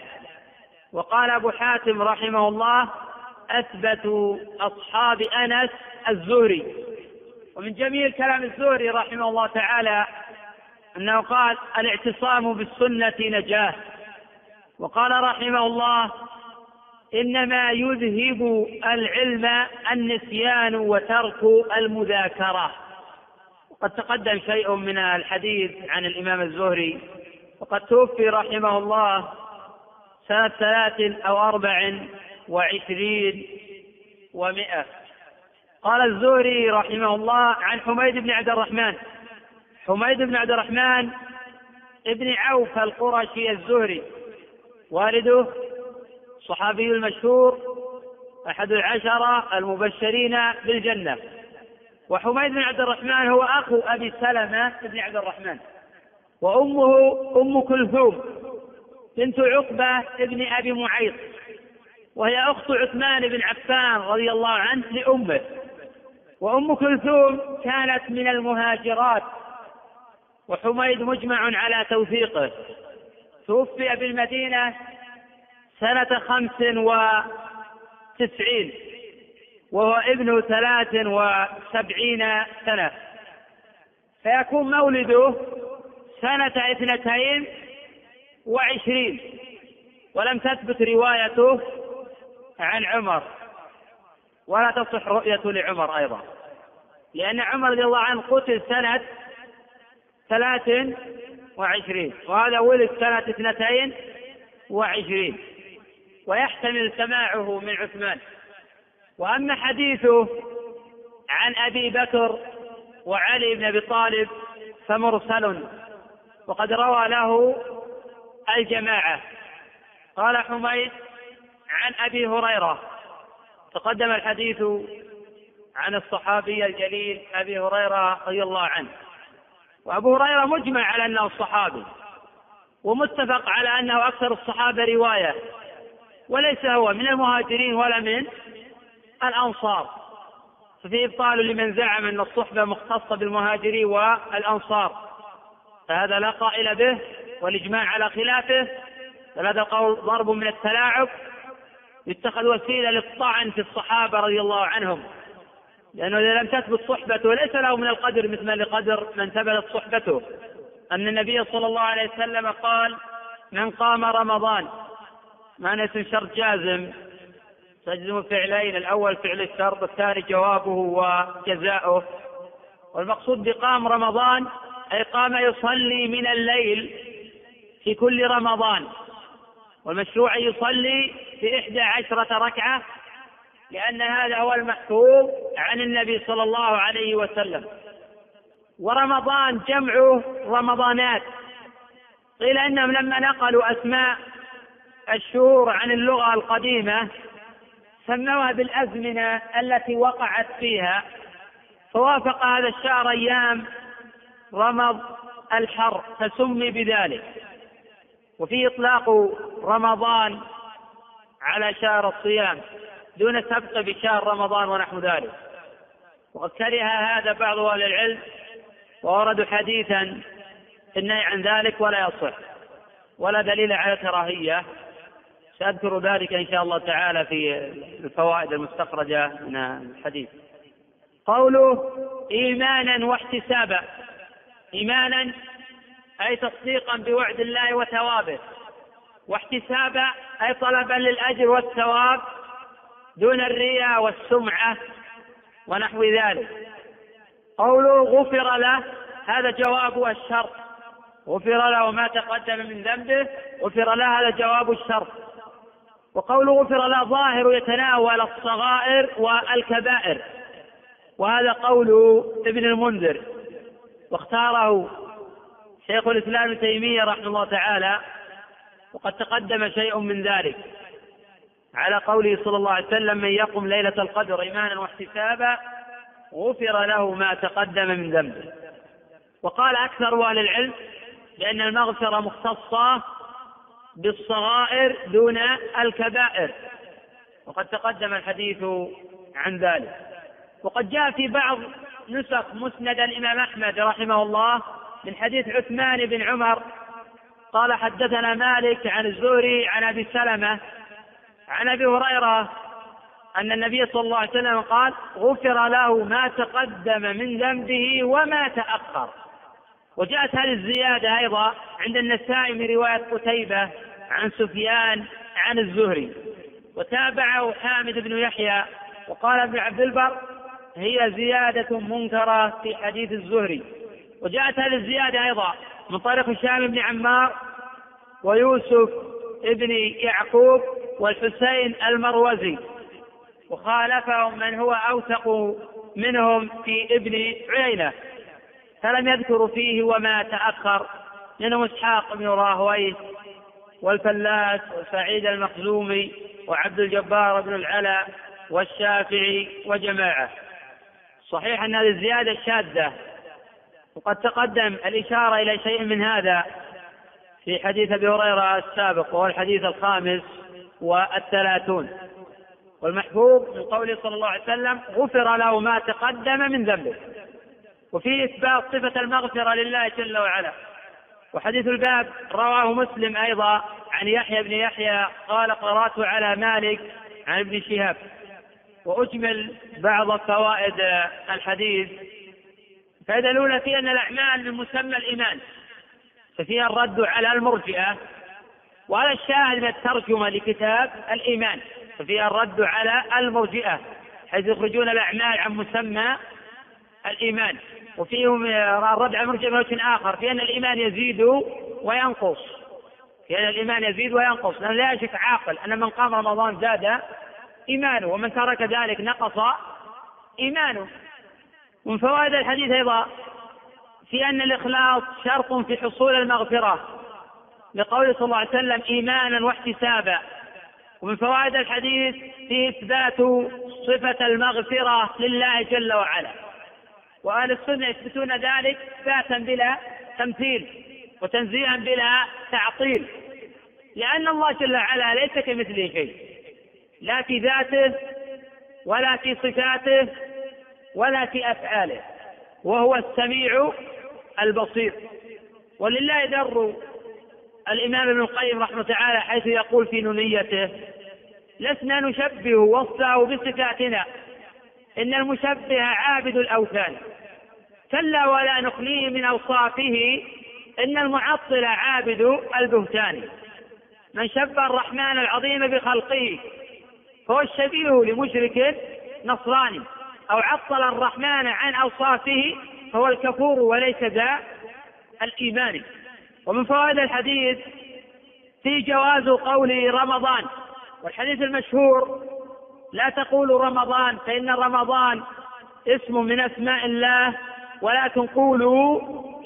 Speaker 3: وقال أبو حاتم رحمه الله أثبت أصحاب أنس الزهري. ومن جميل كلام الزهري رحمه الله تعالى أنه قال الإعتصام بالسنة نجاة وقال رحمه الله إنما يذهب العلم النسيان وترك المذاكرة وقد تقدم شيء من الحديث عن الإمام الزهري. وقد توفي رحمه الله سنة ثلاث أو أربع وعشرين ومائة قال الزهري رحمه الله عن حميد بن عبد الرحمن. حميد بن عبد الرحمن ابن عوف القرشي الزهري. والده الصحابي المشهور أحد العشرة المبشرين بالجنة. وحميد بن عبد الرحمن هو أخو أبي سلمة بن عبد الرحمن. وأمه أم كلثوم بنت عقبة بن أبي معيط. وهي أخت عثمان بن عفان رضي الله عنه لأمه. وأم كلثوم كانت من المهاجرات. وحميد مجمع على توثيقه. توفي بالمدينة سنة خمس وتسعين. وهو ابن ثلاث وسبعين سنة. فيكون مولده سنة اثنتين وعشرين. ولم تثبت روايته عن عمر. ولا تصح رؤية لعمر أيضا. لأن عمر رضي الله عنه قتل سنة ثلاث وعشرين. وهذا ولد سنة اثنتين وعشرين. ويحتمل سماعه من عثمان. وأما حديثه عن أبي بكر وعلي بن أبي طالب فمرسل. وقد روى له الجماعة. قال حميد عن أبي هريرة. تقدم الحديث عن الصحابي الجليل أبي هريرة رضي الله عنه. وأبو هريرة مجمع على أنه الصحابي ومتفق على أنه أكثر الصحابة رواية. وليس هو من المهاجرين ولا من الأنصار. ففي إبطال لمن زعم أن الصحبة مختصة بالمهاجرين والأنصار. فهذا لا قائل به والإجماع على خلافه. بل هذا القول ضرب من التلاعب. يتخذ وسيلة للطعن في الصحابة رضي الله عنهم. لأنه إذا لم تثبت صحبته ليس له من القدر مثل لقدر من ثبتت صحبته. أن النبي صلى الله عليه وسلم قال من قام رمضان ما اسم شرط جازم. تجزم فعلين الأول فعل الشرط الثاني جوابه وجزاؤه. والمقصود بقام رمضان أي قام يصلي من الليل في كل رمضان. والمشروع يصلي في إحدى عشرة ركعة لأن هذا هو المحفوظ عن النبي صلى الله عليه وسلم. ورمضان جمع رمضانات. قيل إنهم لما نقلوا أسماء الشهور عن اللغة القديمة سموها بالأزمنة التي وقعت فيها. فوافق هذا الشهر أيام رمض الحر فسمي بذلك. وفي إطلاق رمضان على شهر الصيام دون سبق بشهر رمضان ونحو ذلك. وقد كره هذا بعض أهل العلم ووردوا حديثا في النهي عن ذلك ولا يصح ولا دليل على الكراهية سأذكر ذلك إن شاء الله تعالى في الفوائد المستخرجة من الحديث. قوله إيمانا واحتسابا إيمانا أي تصديقا بوعد الله وثوابه واحتسابا أي طلبا للأجر والثواب دون الرياء والسمعة ونحو ذلك. قوله غفر له هذا جواب الشرط. غفر له ما تقدم من ذنبه غفر له هذا جواب الشرط. وقوله غفر له ظاهر يتناول الصغائر والكبائر. وهذا قول ابن المنذر واختاره شيخ الإسلام ابن تيمية رحمه الله تعالى وقد تقدم شيء من ذلك. على قوله صلى الله عليه وسلم من يقم ليلة القدر إيمانا واحتسابا غفر له ما تقدم من ذنبه. وقال أكثر أهل العلم بأن المغفرة مختصة بالصغائر دون الكبائر. وقد تقدم الحديث عن ذلك. وقد جاء في بعض نسخ مسند الإمام أحمد رحمه الله من حديث عثمان بن عمر قال حدثنا مالك عن الزهري عن أبي سلمة عن أبي هريرة أن النبي صلى الله عليه وسلم قال غفر له ما تقدم من ذنبه وما تأخر. وجاءت هذه الزيادة أيضا عند النسائي من رواية قتيبة عن سفيان عن الزهري. وتابعه حامد بن يحيى وقال ابن عبد البر هي زيادة منكرة في حديث الزهري. وجاءت هذه الزيادة أيضا من طريق هشام بن عمار ويوسف ابن يعقوب والحسين المروزي وخالفهم من هو أوثق منهم في ابن عيينة فلم يذكروا فيه وما تأخر منهم إسحاق بن راهويه والفلاس وسعيد المخزومي وعبد الجبار بن العلا والشافعي وجماعة. صحيح أن هذه الزيادة شاذة وقد تقدم الإشارة إلى شيء من هذا في حديث أبي هريرة السابق وهو الحديث الخامس والثلاثون. والمحبوب من قوله صلى الله عليه وسلم غفر له ما تقدم من ذنبه. وفيه إثبات صفة المغفرة لله جل وعلا. وحديث الباب رواه مسلم أيضا عن يحيى بن يحيى قال قرأت على مالك عن ابن شهاب. وأجمل بعض فوائد الحديث الفائدة الأولى في أن الأعمال من مسمى الإيمان ففيها الرد على المرجئة وهذا الشاهد من الترجمة لكتاب الإيمان ففيها الرد على المرجئة حيث يخرجون الأعمال عن مسمى الإيمان وفيهم الرد على المرجئة من وجه آخر في أن الإيمان يزيد وينقص في أن الإيمان يزيد وينقص لأنه لا يشك عاقل أن من قام رمضان زاد إيمانه ومن ترك ذلك نقص إيمانه. ومن فوائد الحديث أيضا في أن الإخلاص شرط في حصول المغفرة لقوله صلى الله عليه وسلم إيمانا واحتسابا. ومن فوائد الحديث في إثبات صفة المغفرة لله جل وعلا. وأهل السنة يثبتون ذلك إثباتا بلا تمثيل وتنزيها بلا تعطيل. لأن الله جل وعلا ليس كمثله شيء. لا في ذاته ولا في صفاته ولا في أفعاله وهو السميع البصير. ولله در الإمام ابن القيم رحمه تعالى حيث يقول في نونيته لسنا نشبه وصفه بصفاتنا إن المشبه عابد الأوثان. كلا ولا نخليه من أوصافه إن المعطل عابد البهتان. من شبه الرحمن العظيم بخلقه فهو الشبيه لمشرك نصراني أو عطل الرحمن عن أوصافه فهو الكفور وليس ذا الإيمان. ومن فوائد الحديث في جواز قول رمضان والحديث المشهور لا تقولوا رمضان فإن رمضان اسم من أسماء الله ولكن قولوا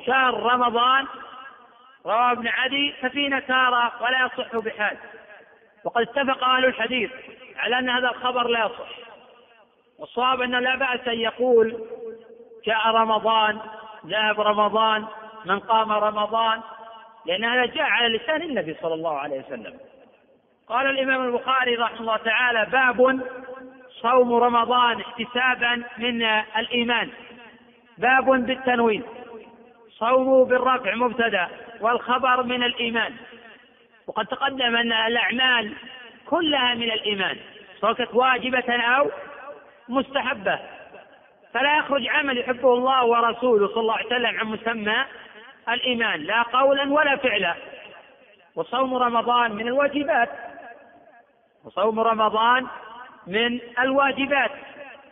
Speaker 3: شهر رمضان. رواه ابن عدي ففي نكارة ولا يصح بحال. وقد اتفق أهل الحديث على أن هذا الخبر لا يصح. والصواب أنه لا بأس أن يقول جاء رمضان ذهب رمضان من قام رمضان لأن هذا جاء على لسان النبي صلى الله عليه وسلم. قال الإمام البخاري رحمه الله تعالى باب صوم رمضان احتسابا من الإيمان. باب بالتنوين. صوم بالرفع مبتدأ والخبر من الإيمان. وقد تقدم أن الأعمال كلها من الإيمان. سواء كانت واجبة أو مستحبة. فلا يخرج عمل يحبه الله ورسوله صلى الله عليه وسلم عن مسمى الإيمان لا قولا ولا فعلا. وصوم رمضان من الواجبات. وصوم رمضان من الواجبات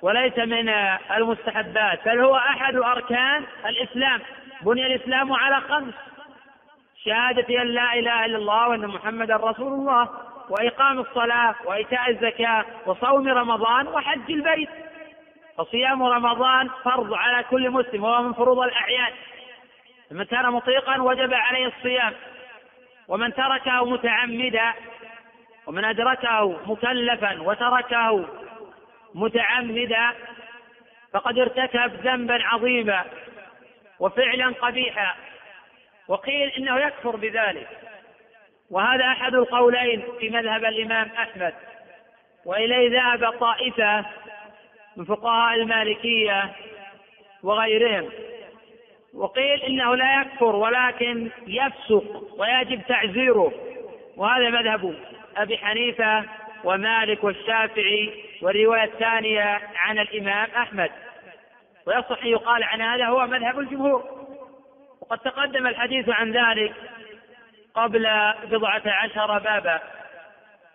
Speaker 3: وليس من المستحبات بل هو أحد أركان الإسلام. بني الإسلام على خمس شهادة أن لا إله إلا الله وأن محمدا رسول الله. وإقام الصلاة وإيتاء الزكاة وصوم رمضان وحج البيت. فصيام رمضان فرض على كل مسلم وهو من فروض الأعيان. فمن كان مطيقا وجب عليه الصيام. ومن تركه متعمدا ومن أدركه مكلفا وتركه متعمدا فقد ارتكب ذنبا عظيما وفعلا قبيحا. وقيل إنه يكفر بذلك. وهذا أحد القولين في مذهب الإمام أحمد. وإليه ذهب طائفة من فقهاء المالكية وغيرهم. وقيل إنه لا يكفر ولكن يفسق ويجب تعزيره. وهذا مذهب أبي حنيفة ومالك والشافعي والرواية الثانية عن الإمام أحمد. ويصح أن يقال عن هذا هو مذهب الجمهور. وقد تقدم الحديث عن ذلك قبل بضعة عشر بابا.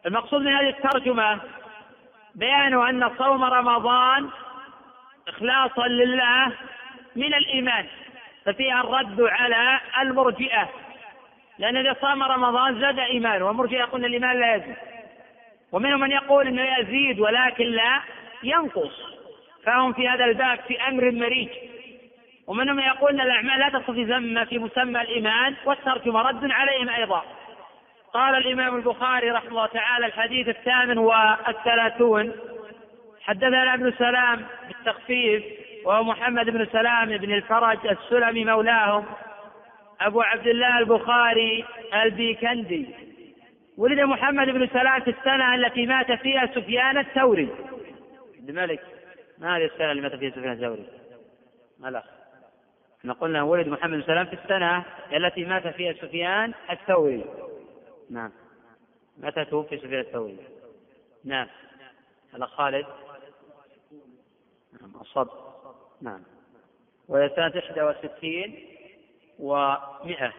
Speaker 3: المقصود من هذه الترجمة بيان أن صوم رمضان إخلاصا لله من الإيمان ففيها الرد على المرجئة. لأن إذا صام رمضان زاد إيمانه والمرجئة يقول الإيمان لا يزيد. ومنهم من يقول أنه يزيد ولكن لا ينقص. فهم في هذا الباب في أمر مريج. ومنهم من يقول أن الأعمال لا ذمة في مسمى الإيمان والترجمة رد عليهم أيضا. قال الإمام البخاري رحمه الله تعالى الحديث الثامن والثلاثون حدثنا ابن سلام بالتخفيف وهو محمد بن سلام بن الفرج السلمي مولاهم أبو عبد الله البخاري البيكندي. ولد محمد بن سلام في السنة التي مات فيها سفيان الثوري. الملك ما هذه السنة اللي مات فيها سفيان الثوري؟ لا إحنا قلنا ولد محمد بن سلام في السنة التي مات فيها سفيان الثوري. نعم. متى توفي سفيان الثوري؟ نعم. الأخ خالد. نعم أصب نعم. وهي سنة 61 و100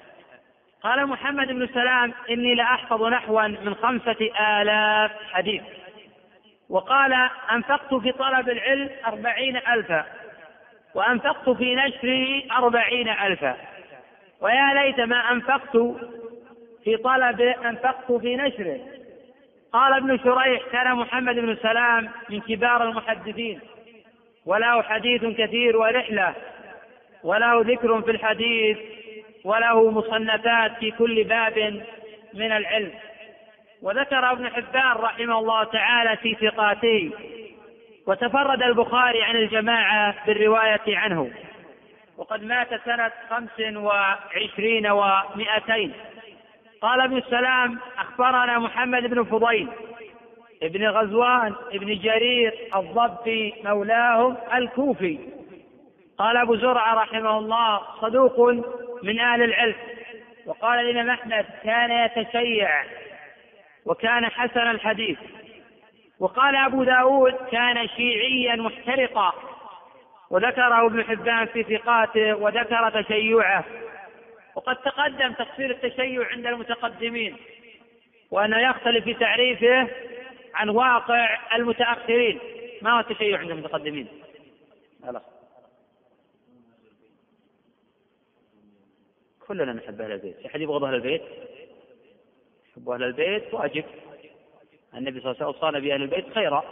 Speaker 3: قال محمد بن سلام إني لأحفظ نحوا من خمسة آلاف حديث. وقال أنفقت في طلب العلم أربعين ألفا. وأنفقت في نشره أربعين ألفا. ويا ليت ما أنفقت في طلب أنفقت في نشره قال ابن شريح كان محمد بن سلام من كبار المحدثين. وله حديث كثير ورحلة. وله ذكر في الحديث. وله مصنفات في كل باب من العلم. وذكر ابن حبان رحمه الله تعالى في ثقاته وتفرد البخاري عن الجماعة بالرواية عنه. وقد مات سنة خمس وعشرين ومائتين قال ابن السلام أخبرنا محمد بن فضيل ابن غزوان ابن جرير الضبي مولاهم الكوفي. قال أبو زرعة رحمه الله صدوق من أهل العلم. وقال الإمام أحمد كان يتشيع وكان حسن الحديث. وقال أبو داود كان شيعيا محترقا وذكره ابن حبان في ثقاته وذكر تشيعه وقد تقدم تفسير التشيع عند المتقدمين وأنه يختلف في تعريفه عن واقع المتأخرين ما هو التشيع عند المتقدمين؟ خلاص كلنا نحب أهل البيت أحد يبغض أهل البيت؟ حب أهل البيت؟ واجب. النبي صلى الله عليه وسلم أوصانا بأهل البيت خيرا.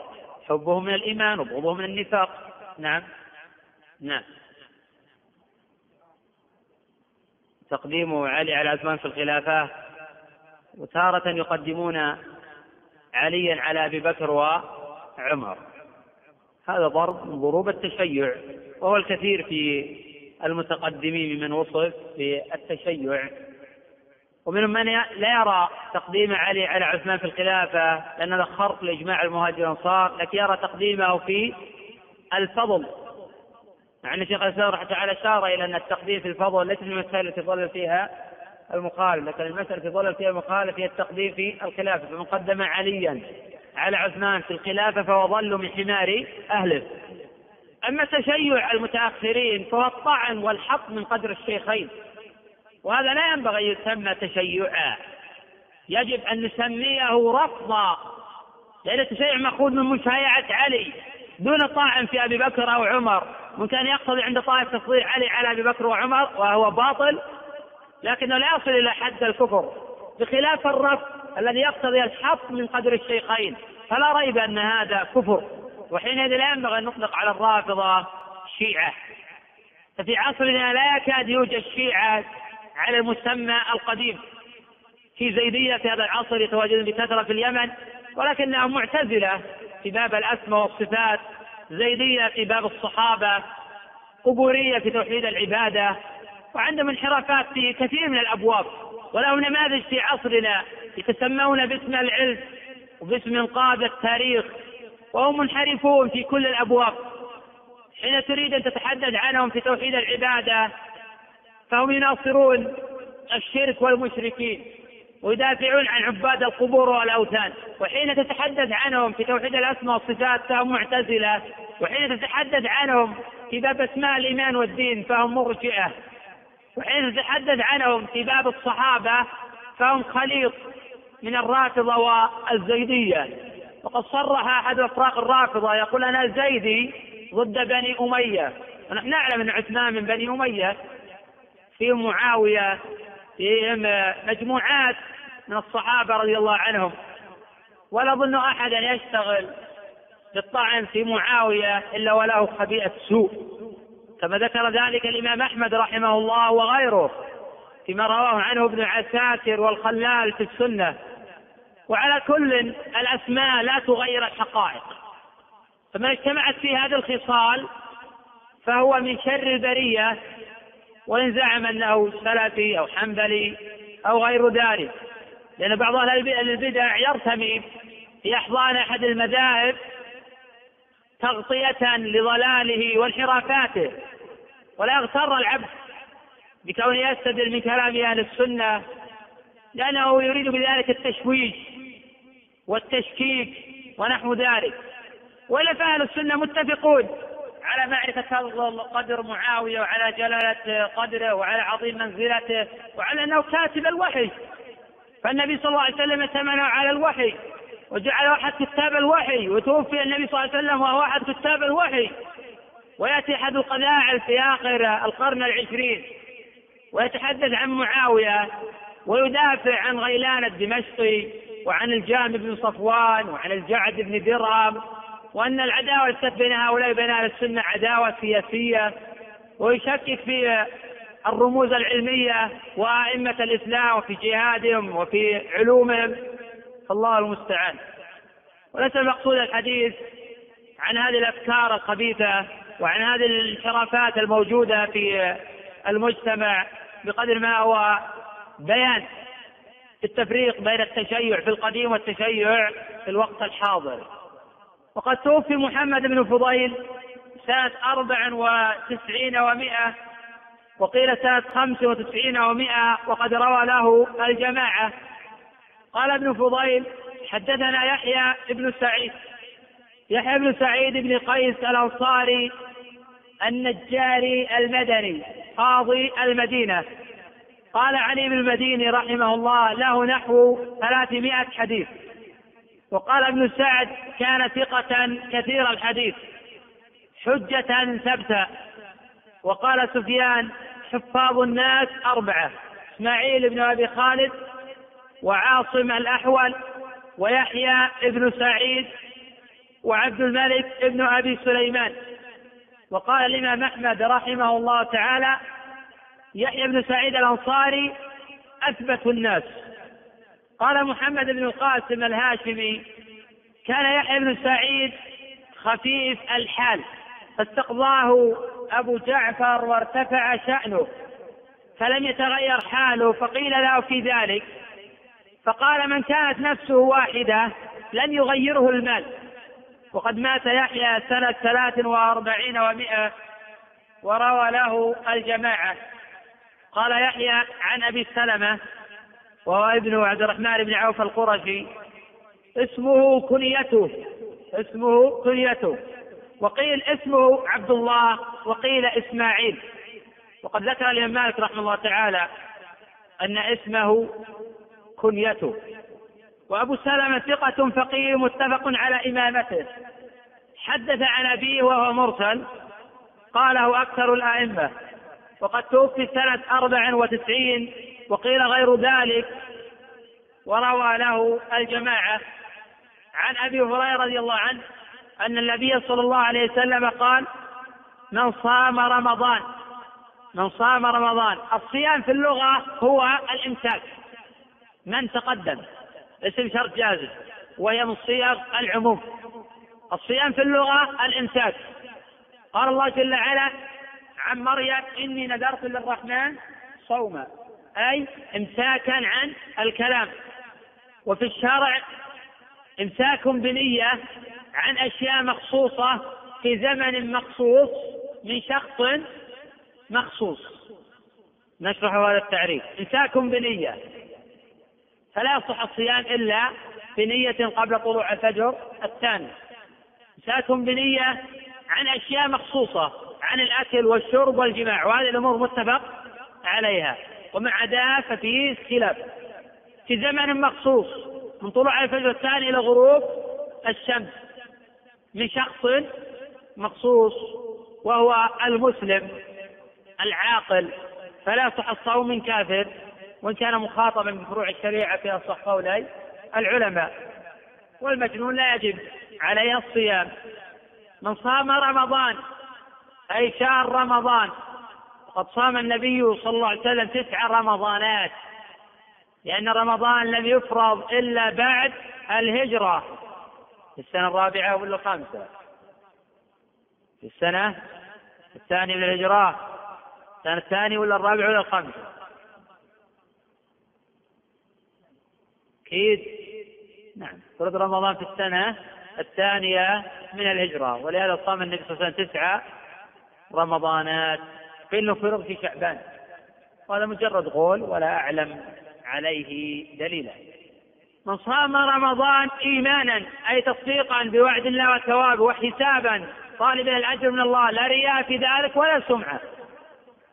Speaker 3: حبهم من الإيمان وبغضهم من النفاق. نعم. نعم. تقديم علي على عثمان في الخلافة. وتارة يقدمون عليا على أبي بكر وعمر. هذا ضرب من ضروب التشيع. وهو الكثير في المتقدمين ممن وصف بالتشيع ومنهم من لا يرى تقديم علي على عثمان في الخلافة لأن هذا خرق لإجماع المهاجر والأنصار لكن يرى تقديمه في الفضل. مع أن الشيخ الإسلام رحمة تعالى أشار إلى أن التقديم في الفضل ليس من المسائل التي ظل فيها المخالف لكن المسألة التي ظل فيها المخالف هي التقديم في الخلافة. فمن قدم عليا على عثمان في الخلافة فهو ضل من حمار أهله. أما تشيع المتأخرين فهو الطعن والحط من قدر الشيخين. وهذا لا ينبغي يسمى تشيعا. يجب أن نسميه رفضا. لأن التشيع مأخوذ من مشايعة علي دون طاعن في أبي بكر أو عمر. ممكن يقتضي عند طائف تفضيل علي على أبي بكر وعمر وهو باطل لكنه لا يصل إلى حد الكفر. بخلاف الرفض الذي يقتضي الحط من قدر الشيخين فلا ريب أن هذا كفر. وحينئذ لا ينبغي أن نطلق على الرافضة شيعة. ففي عصرنا لا يكاد يوجد شيعة على المسمى القديم. في زيدية في هذا العصر يتواجدون بكثرة في اليمن ولكنهم معتزلة في باب الأسماء والصفات زيدية في باب الصحابة قبورية في توحيد العبادة وعندهم انحرافات في كثير من الأبواب. ولهم نماذج في عصرنا يتسمون باسم العلم وباسم انقاذ التاريخ وهم منحرفون في كل الأبواب. حين تريد أن تتحدث عنهم في توحيد العبادة فهم يناصرون الشرك والمشركين ويدافعون عن عباد القبور والأوثان. وحين تتحدث عنهم في توحيد الأسماء والصفات فهم معتزلة. وحين تتحدث عنهم في باب أسماء الإيمان والدين فهم مرجئة. وحين تتحدث عنهم في باب الصحابة فهم خليط من الرافضة والزيدية. وقد صرح أحد أفراق الرافضة يقول أنا زيدي ضد بني أمية. ونحن نعلم أن عثمان من بني أمية. في معاوية فيهم مجموعات من الصحابة رضي الله عنهم. ولا أظن أحدا يشتغل بالطعن في معاوية إلا وله خبيئة سوء. كما ذكر ذلك الإمام أحمد رحمه الله وغيره فيما رواه عنه ابن عساكر والخلال في السنة. وعلى كل الأسماء لا تغير الحقائق. فمن اجتمعت في هذه الخصال فهو من شر البرية وإن زعم أنه سلفي أو حنبلي أو غير ذلك. لأن بعض أهل البدع يرتمي في أحضان أحد المذاهب تغطية لضلاله وانحرافاته ولا يغتر العبد بكونه يستدل من كلام أهل السنة لأنه يريد بذلك التشويش والتشكيك ونحو ذلك. ولا فأهل السنة متفقون على معرفة قدر معاوية وعلى جلالة قدره وعلى عظيم منزلته وعلى أنه كاتب الوحي. فالنبي صلى الله عليه وسلم ائتمنه على الوحي وجعل أحد كتاب الوحي وتوفي النبي صلى الله عليه وسلم وهو أحد كتاب الوحي. ويأتي أحد القذاعل في آخر القرن العشرين ويتحدث عن معاوية ويدافع عن غيلان الدمشقي وعن الجام بن صفوان وعن الجعد بن درهم وأن العداوة التي بين هؤلاء وبين أهل السنة عداوة سياسية ويشكك في الرموز العلمية وأئمة الإسلام وفي جهادهم وفي علومهم. فالله المستعان. وليس المقصود الحديث عن هذه الأفكار الخبيثة وعن هذه الانحرافات الموجودة في المجتمع بقدر ما هو بيان التفريق بين التشيع في القديم والتشيع في الوقت الحاضر. وقد توفي محمد بن فضيل سنة أربع وتسعين ومائة وقيل سنة خمس وتسعين ومائة وقد روى له الجماعة. قال ابن فضيل حدثنا يحيى بن سعيد يحيى بن سعيد بن قيس الأنصاري النجاري المدني قاضي المدينة. قال علي بن المديني رحمه الله له نحو ثلاثمائة حديث. وقال ابن سعد كان ثقة كثير الحديث حجة ثبتا وقال سفيان حفاظ الناس أربعة إسماعيل بن أبي خالد وعاصم الأحول ويحيى بن سعيد وعبد الملك بن أبي سليمان. وقال الإمام أحمد رحمه الله تعالى يحيى بن سعيد الأنصاري أثبت الناس. قال محمد بن القاسم الهاشمي كان يحيى بن سعيد خفيف الحال فاستقضاه أبو جعفر وارتفع شأنه فلم يتغير حاله فقيل له في ذلك فقال من كانت نفسه واحدة لن يغيره المال. وقد مات يحيى سنة ثلاث وأربعين ومائة وروى له الجماعة. قال يحيى عن أبي سلمة وهو ابن عبد الرحمن بن عوف القرشي. اسمه كنيته. اسمه كنيته. وقيل اسمه عبد الله وقيل إسماعيل. وقد ذكر الإمام مالك رحمه الله تعالى أن اسمه كنيته. وأبو سلمة ثقة فقيه متفق على إمامته. حدث عن أبيه وهو مرسل قاله أكثر الأئمة. وقد توفي سنة أربع وتسعين وقيل غير ذلك وروى له الجماعة عن أبي هريرة رضي الله عنه أن النبي صلى الله عليه وسلم قال من صام رمضان من صام رمضان. الصيام في اللغة هو الإمساك من تقدم. اسم شرط جازم وهي من صيغ العموم. الصيام في اللغة الإمساك. قال الله جل وعلا عن مريم إني نذرت للرحمن صوما. أي إمساكا عن الكلام. وفي الشرع إمساك بنية عن أشياء مخصوصة في زمن مخصوص من شخص مخصوص. نشرح هذا التعريف. إمساك بنية. فلا يصح الصيام إلا بنية قبل طلوع الفجر الثاني. إمساك بنية عن أشياء مخصوصة عن الأكل والشرب والجماع وهذه الأمور متفق عليها. ومن عداه ففيه خلاف في زمن مخصوص من طلوع الفجر الثاني إلى غروب الشمس. من شخص مخصوص وهو المسلم العاقل. فلا يصح الصوم من كافر وإن كان مخاطبا بفروع الشريعة في أصح قولي العلماء. والمجنون لا يجب عليه الصيام. من صام رمضان أي شهر رمضان وقد صام النبي صلى الله عليه وسلم تسع رمضانات. لأن رمضان لم يفرض إلا بعد الهجرة. في السنة الرابعة ولا الخامسة؟ في السنة الثانية من الهجرة؟ السنة الثانية ولا الرابعة ولا الخامسة؟ أكيد. نعم. فرض رمضان في السنة الثانية من الهجرة. ولهذا صام النبي صلى الله عليه وسلم تسعة رمضانات. فإنه فرض في شعبان. وهذا مجرد قول ولا أعلم عليه دليلا. من صام رمضان إيمانا أي تصديقا بوعد الله وثوابه وحسابا طالبا الأجر من الله لا رياء في ذلك ولا سمعة.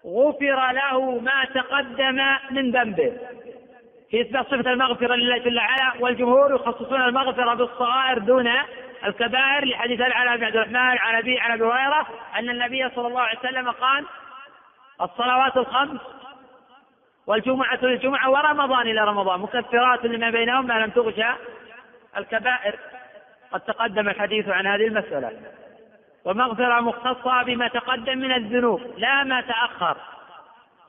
Speaker 3: غفر له ما تقدم من ذنبه. في إثبات صفة المغفرة لله جل وعلا والجمهور يخصصون المغفرة بالصغائر دون الكبائر لحديث العلاء بن عبد الرحمن عن أبي عن أبي هريرة أن النبي صلى الله عليه وسلم قال الصلوات الخمس والجمعة للجمعة ورمضان إلى رمضان مكفرات لما بينهم ما لم تغشى الكبائر. قد تقدم الحديث عن هذه المسألة. ومغفرة مختصة بما تقدم من الذنوب لا ما تأخر.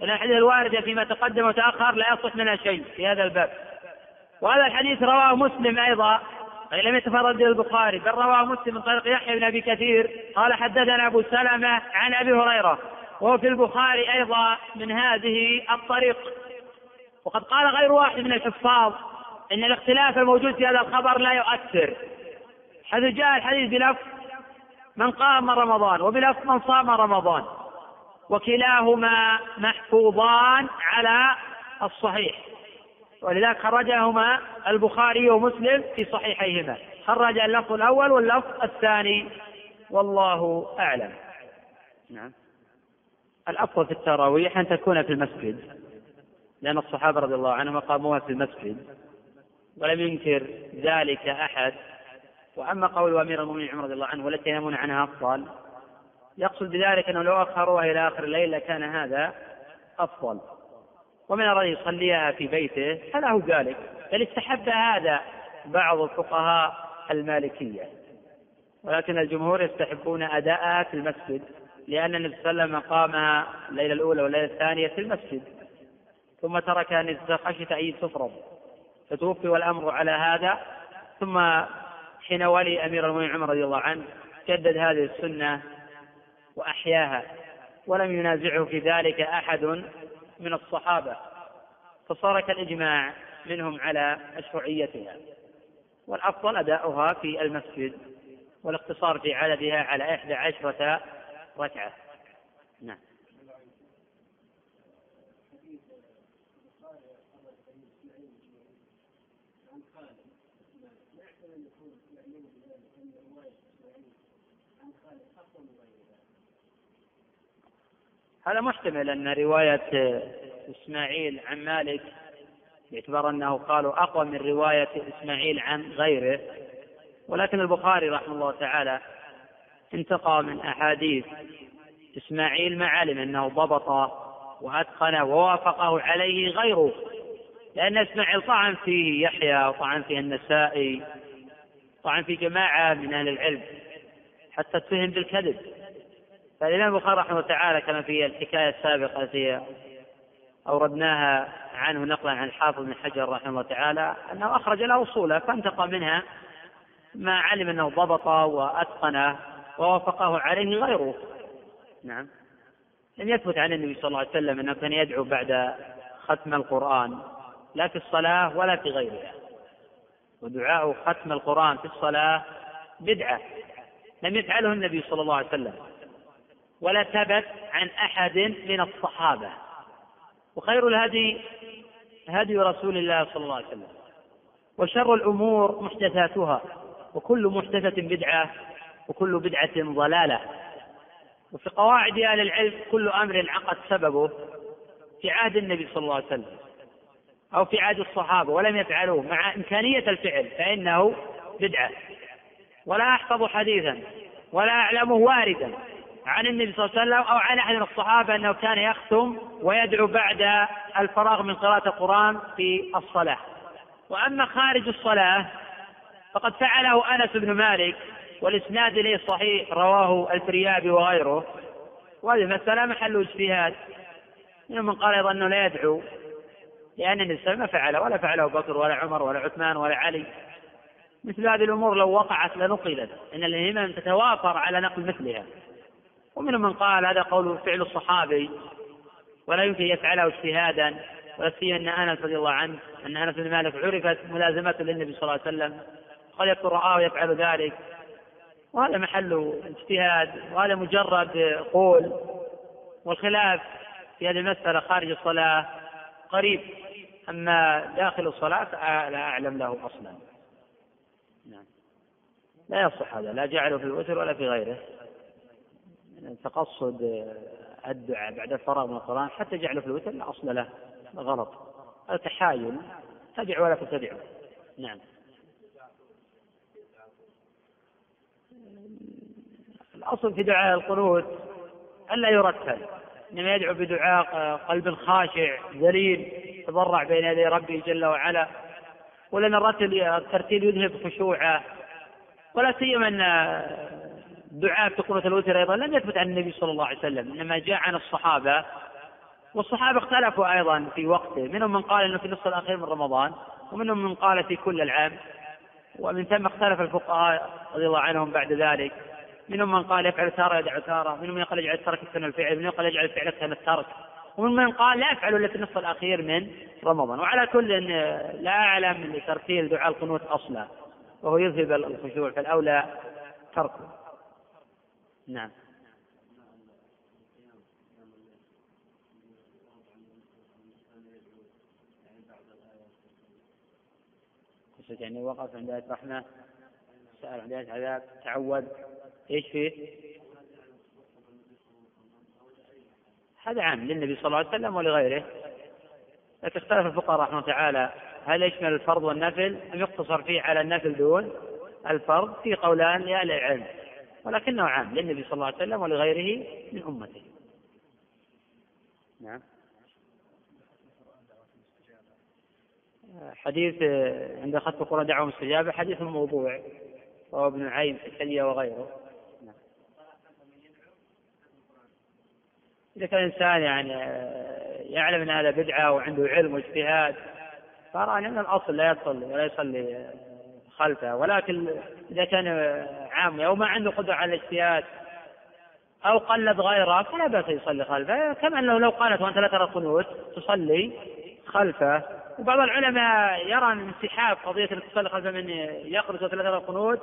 Speaker 3: لأن الحديث الواردة فيما تقدم وتأخر لا يصح منها شيء في هذا الباب. وهذا الحديث رواه مسلم أيضا أي لم يتفرد به البخاري بل رواه مسلم من طريق يحيى بن أبي كثير قال حدثنا أبو سلمة عن أبي هريرة وهو في البخاري أيضا من هذه الطريق. وقد قال غير واحد من الحفاظ إن الاختلاف الموجود في هذا الخبر لا يؤثر. حيث جاء الحديث بلفظ من قام رمضان وبلفظ من صام رمضان. وكلاهما محفوظان على الصحيح. ولذلك خرجهما البخاري ومسلم في صحيحيهما. خرج اللفظ الأول واللفظ الثاني. والله أعلم. نعم. الأفضل في التراويح أن تكون في المسجد لأن الصحابة رضي الله عنهم قاموها في المسجد ولم ينكر ذلك أحد. وأما قول أمير المؤمنين عمر رضي الله عنه والتي ينامون عنها أفضل يقصد بذلك أنه لو أخروها إلى آخر الليل لكان هذا أفضل. ومن أراد يصليها في بيته فله ذلك بل استحب هذا بعض الفقهاء المالكية. ولكن الجمهور يستحبون أداءها في المسجد. لأن النبي صلى الله عليه وسلم قامها الليلة الأولى والليلة الثانية في المسجد ثم تركها النبي خشية أن تفرض فتوفي والأمر على هذا. ثم حين ولي أمير المؤمنين عمر رضي الله عنه جدد هذه السنة وأحياها ولم ينازعه في ذلك أحد من الصحابة. فصار كالإجماع منهم على مشروعيتها. والأفضل أداؤها في المسجد والاقتصار في عددها على إحدى عشرة ركعة نعم. هذا محتمل أن رواية إسماعيل عن مالك باعتبار أنه قالوا أقوى من رواية إسماعيل عن غيره ولكن البخاري رحمه الله تعالى انتقى من أحاديث إسماعيل ما علم أنه ضبط وأتقن ووافقه عليه غيره لأن إسماعيل طعن فيه يحيى وطعن فيه النسائي طعن في جماعة من أهل العلم حتى اتهم بالكذب. فالإمام البخاري رحمه الله تعالى كما في الحكاية السابقة التي أوردناها عنه نقلا عن الحافظ بن حجر رحمه الله تعالى أنه أخرج له أصوله فانتقى منها ما علم أنه ضبط وأتقنه. ووافقه عليه غيره نعم. لم يثبت عن النبي صلى الله عليه وسلم أنه كان يدعو بعد ختم القرآن لا في الصلاة ولا في غيرها. ودعاء ختم القرآن في الصلاة بدعة. لم يفعله النبي صلى الله عليه وسلم. ولا ثبت عن أحد من الصحابة. وخير الهدي هدي رسول الله صلى الله عليه وسلم. وشر الأمور محدثاتها. وكل محدثة بدعة. وكل بدعة ضلالة. وفي قواعد أهل العلم كل أمر عقد سببه في عهد النبي صلى الله عليه وسلم أو في عهد الصحابة ولم يفعلوه مع إمكانية الفعل فإنه بدعة. ولا أحفظ حديثا ولا أعلمه واردا عن النبي صلى الله عليه وسلم أو عن أحد من الصحابة أنه كان يختم ويدعو بعد الفراغ من قراءة القرآن في الصلاة. وأما خارج الصلاة فقد فعله أنس بن مالك والإسناد إليه صحيح رواه الفريابي وغيره. وهذه المسألة محل اجتهاد. منهم من قال أيضا أنه لا يدعو لأن النبي ما فعله ولا فعله بكر ولا عمر ولا عثمان ولا علي. مثل هذه الأمور لو وقعت لنقلت إن الهمم تتوافر على نقل مثلها. ومنهم من قال هذا قول فعل الصحابي ولا يمكن يفعله اجتهادا ولا سيما أن أنس رضي الله عنه أن أنس بن مالك عرفت ملازمته للنبي صلى الله عليه وسلم. قد يكون رآه يفعل ذلك. وهذا محل اجتهاد وهذا مجرد قول والخلاف في هذه المسألة خارج الصلاة قريب أما داخل الصلاة لا أعلم له أصلا. نعم. لا يصح هذا لا جعله في الوتر ولا في غيره. تقصد الدعاء بعد الفراغ من القرآن حتى جعله في الوتر لا أصل له غلط. هذا تحايل تدع ولا تتبع نعم. الأصل في دعاء القنوت ألا يرتل إنما يدعو بدعاء قلب خاشع ذليل تضرع بين يدي ربه جل وعلا. ولأن الرتل الترتيل يذهب خشوعه ولا سيما أن دعاء في قنوت الوتر أيضا لم يثبت عن النبي صلى الله عليه وسلم إنما جاء عن الصحابة. والصحابة اختلفوا أيضا في وقته منهم من قال أنه في النصف الأخير من رمضان ومنهم من قال في كل العام. ومن ثم اختلف الفقهاء رضي الله عنهم بعد ذلك. منهم من قال يفعل تارة يدع تارة منهم من قال يجعل الترك كان الفعل منهم قال يجعل الفعل كان الترك ومن من قال لا يفعل إلا في النصف الأخير من رمضان. وعلى كل لا أعلم لترتيل دعاء القنوت أصلا وهو يذهب الخشوع فالأولى تركه نعم. يعني وقف عند آية رحمة سأل آية عذاب تعود؟ إيش فيه؟ هذا عام للنبي صلى الله عليه وسلم ولغيره. لكن اختلف الفقهاء رحمه الله تعالى هل يشمل الفرض والنفل؟ أم يقتصر فيه على النفل دون الفرض؟ في قولان لأهل العلم ولكنه عام للنبي صلى الله عليه وسلم ولغيره من أمته. نعم. حديث عند ختم القرآن دعوة مستجابة حديث موضوع. وهو ابن عين الحلية وغيره. نعم. إذا كان الإنسان يعني يعلم أن هذا بدعة وعنده علم واجتهاد فأرى أن الأصل لا يصلي ولا يصلي خلفه. ولكن إذا كان عام أو ما عنده قدرة على الاجتهاد أو قلد غيره فلا بأس يصلي خلفه. كما أنه لو قالت وأنت لا ترى القنوت تصلي خلفه. وبعض العلماء يرى من انسحاب أنك تصلي خلف من لا ترى القنوت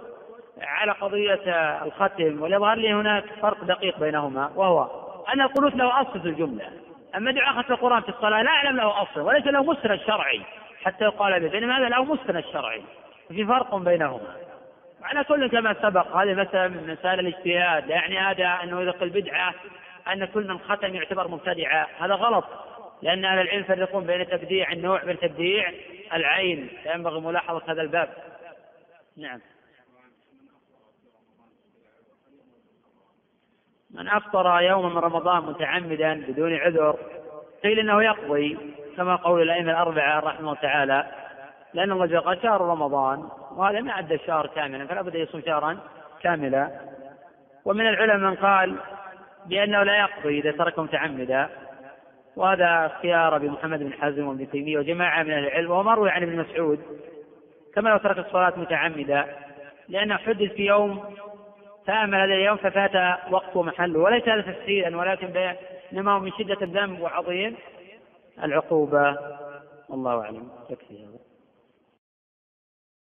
Speaker 3: على قضية الختم ويظهر لي هناك فرق دقيق بينهما وهو أن القنوت له أصل في الجملة. أما دعاء ختم القرآن في الصلاة لا أعلم له أصل وليس له مستند شرعي حتى يقال به بينما هذا له مستند شرعي. في فرق بينهما. على كل كما سبق هذه مسألة من مسائل الاجتهاد لا يعني هذا أنه إذا قل بدعة أن كل من ختم يعتبر مبتدعا. هذا غلط. لأن أهل العلم يفرقون بين تبديع النوع وبين تبديع العين فينبغي ملاحظة هذا الباب. نعم. من أفطر يوما من رمضان متعمدا بدون عذر قيل إنه يقضي كما قول الأئمة الأربعة رحمه الله تعالى لأن الله قال شهر رمضان وهذا ما عد الشهر كاملا فلا بد يصوم شهرا كاملا. ومن العلماء من قال بأنه لا يقضي إذا ترك متعمدا. وهذا اختيار أبي محمد بن حزم وابن تيمية وجماعة من أهل العلم وما روي عن ابن مسعود. كما لو ترك الصلاة متعمدا لأنه حدث في يوم فامل هذا اليوم ففات وقت ومحله. وليس هذا تفسيرا ولكن إنما من شدة الذنب وعظيم العقوبة. والله أعلم. يكفي هذا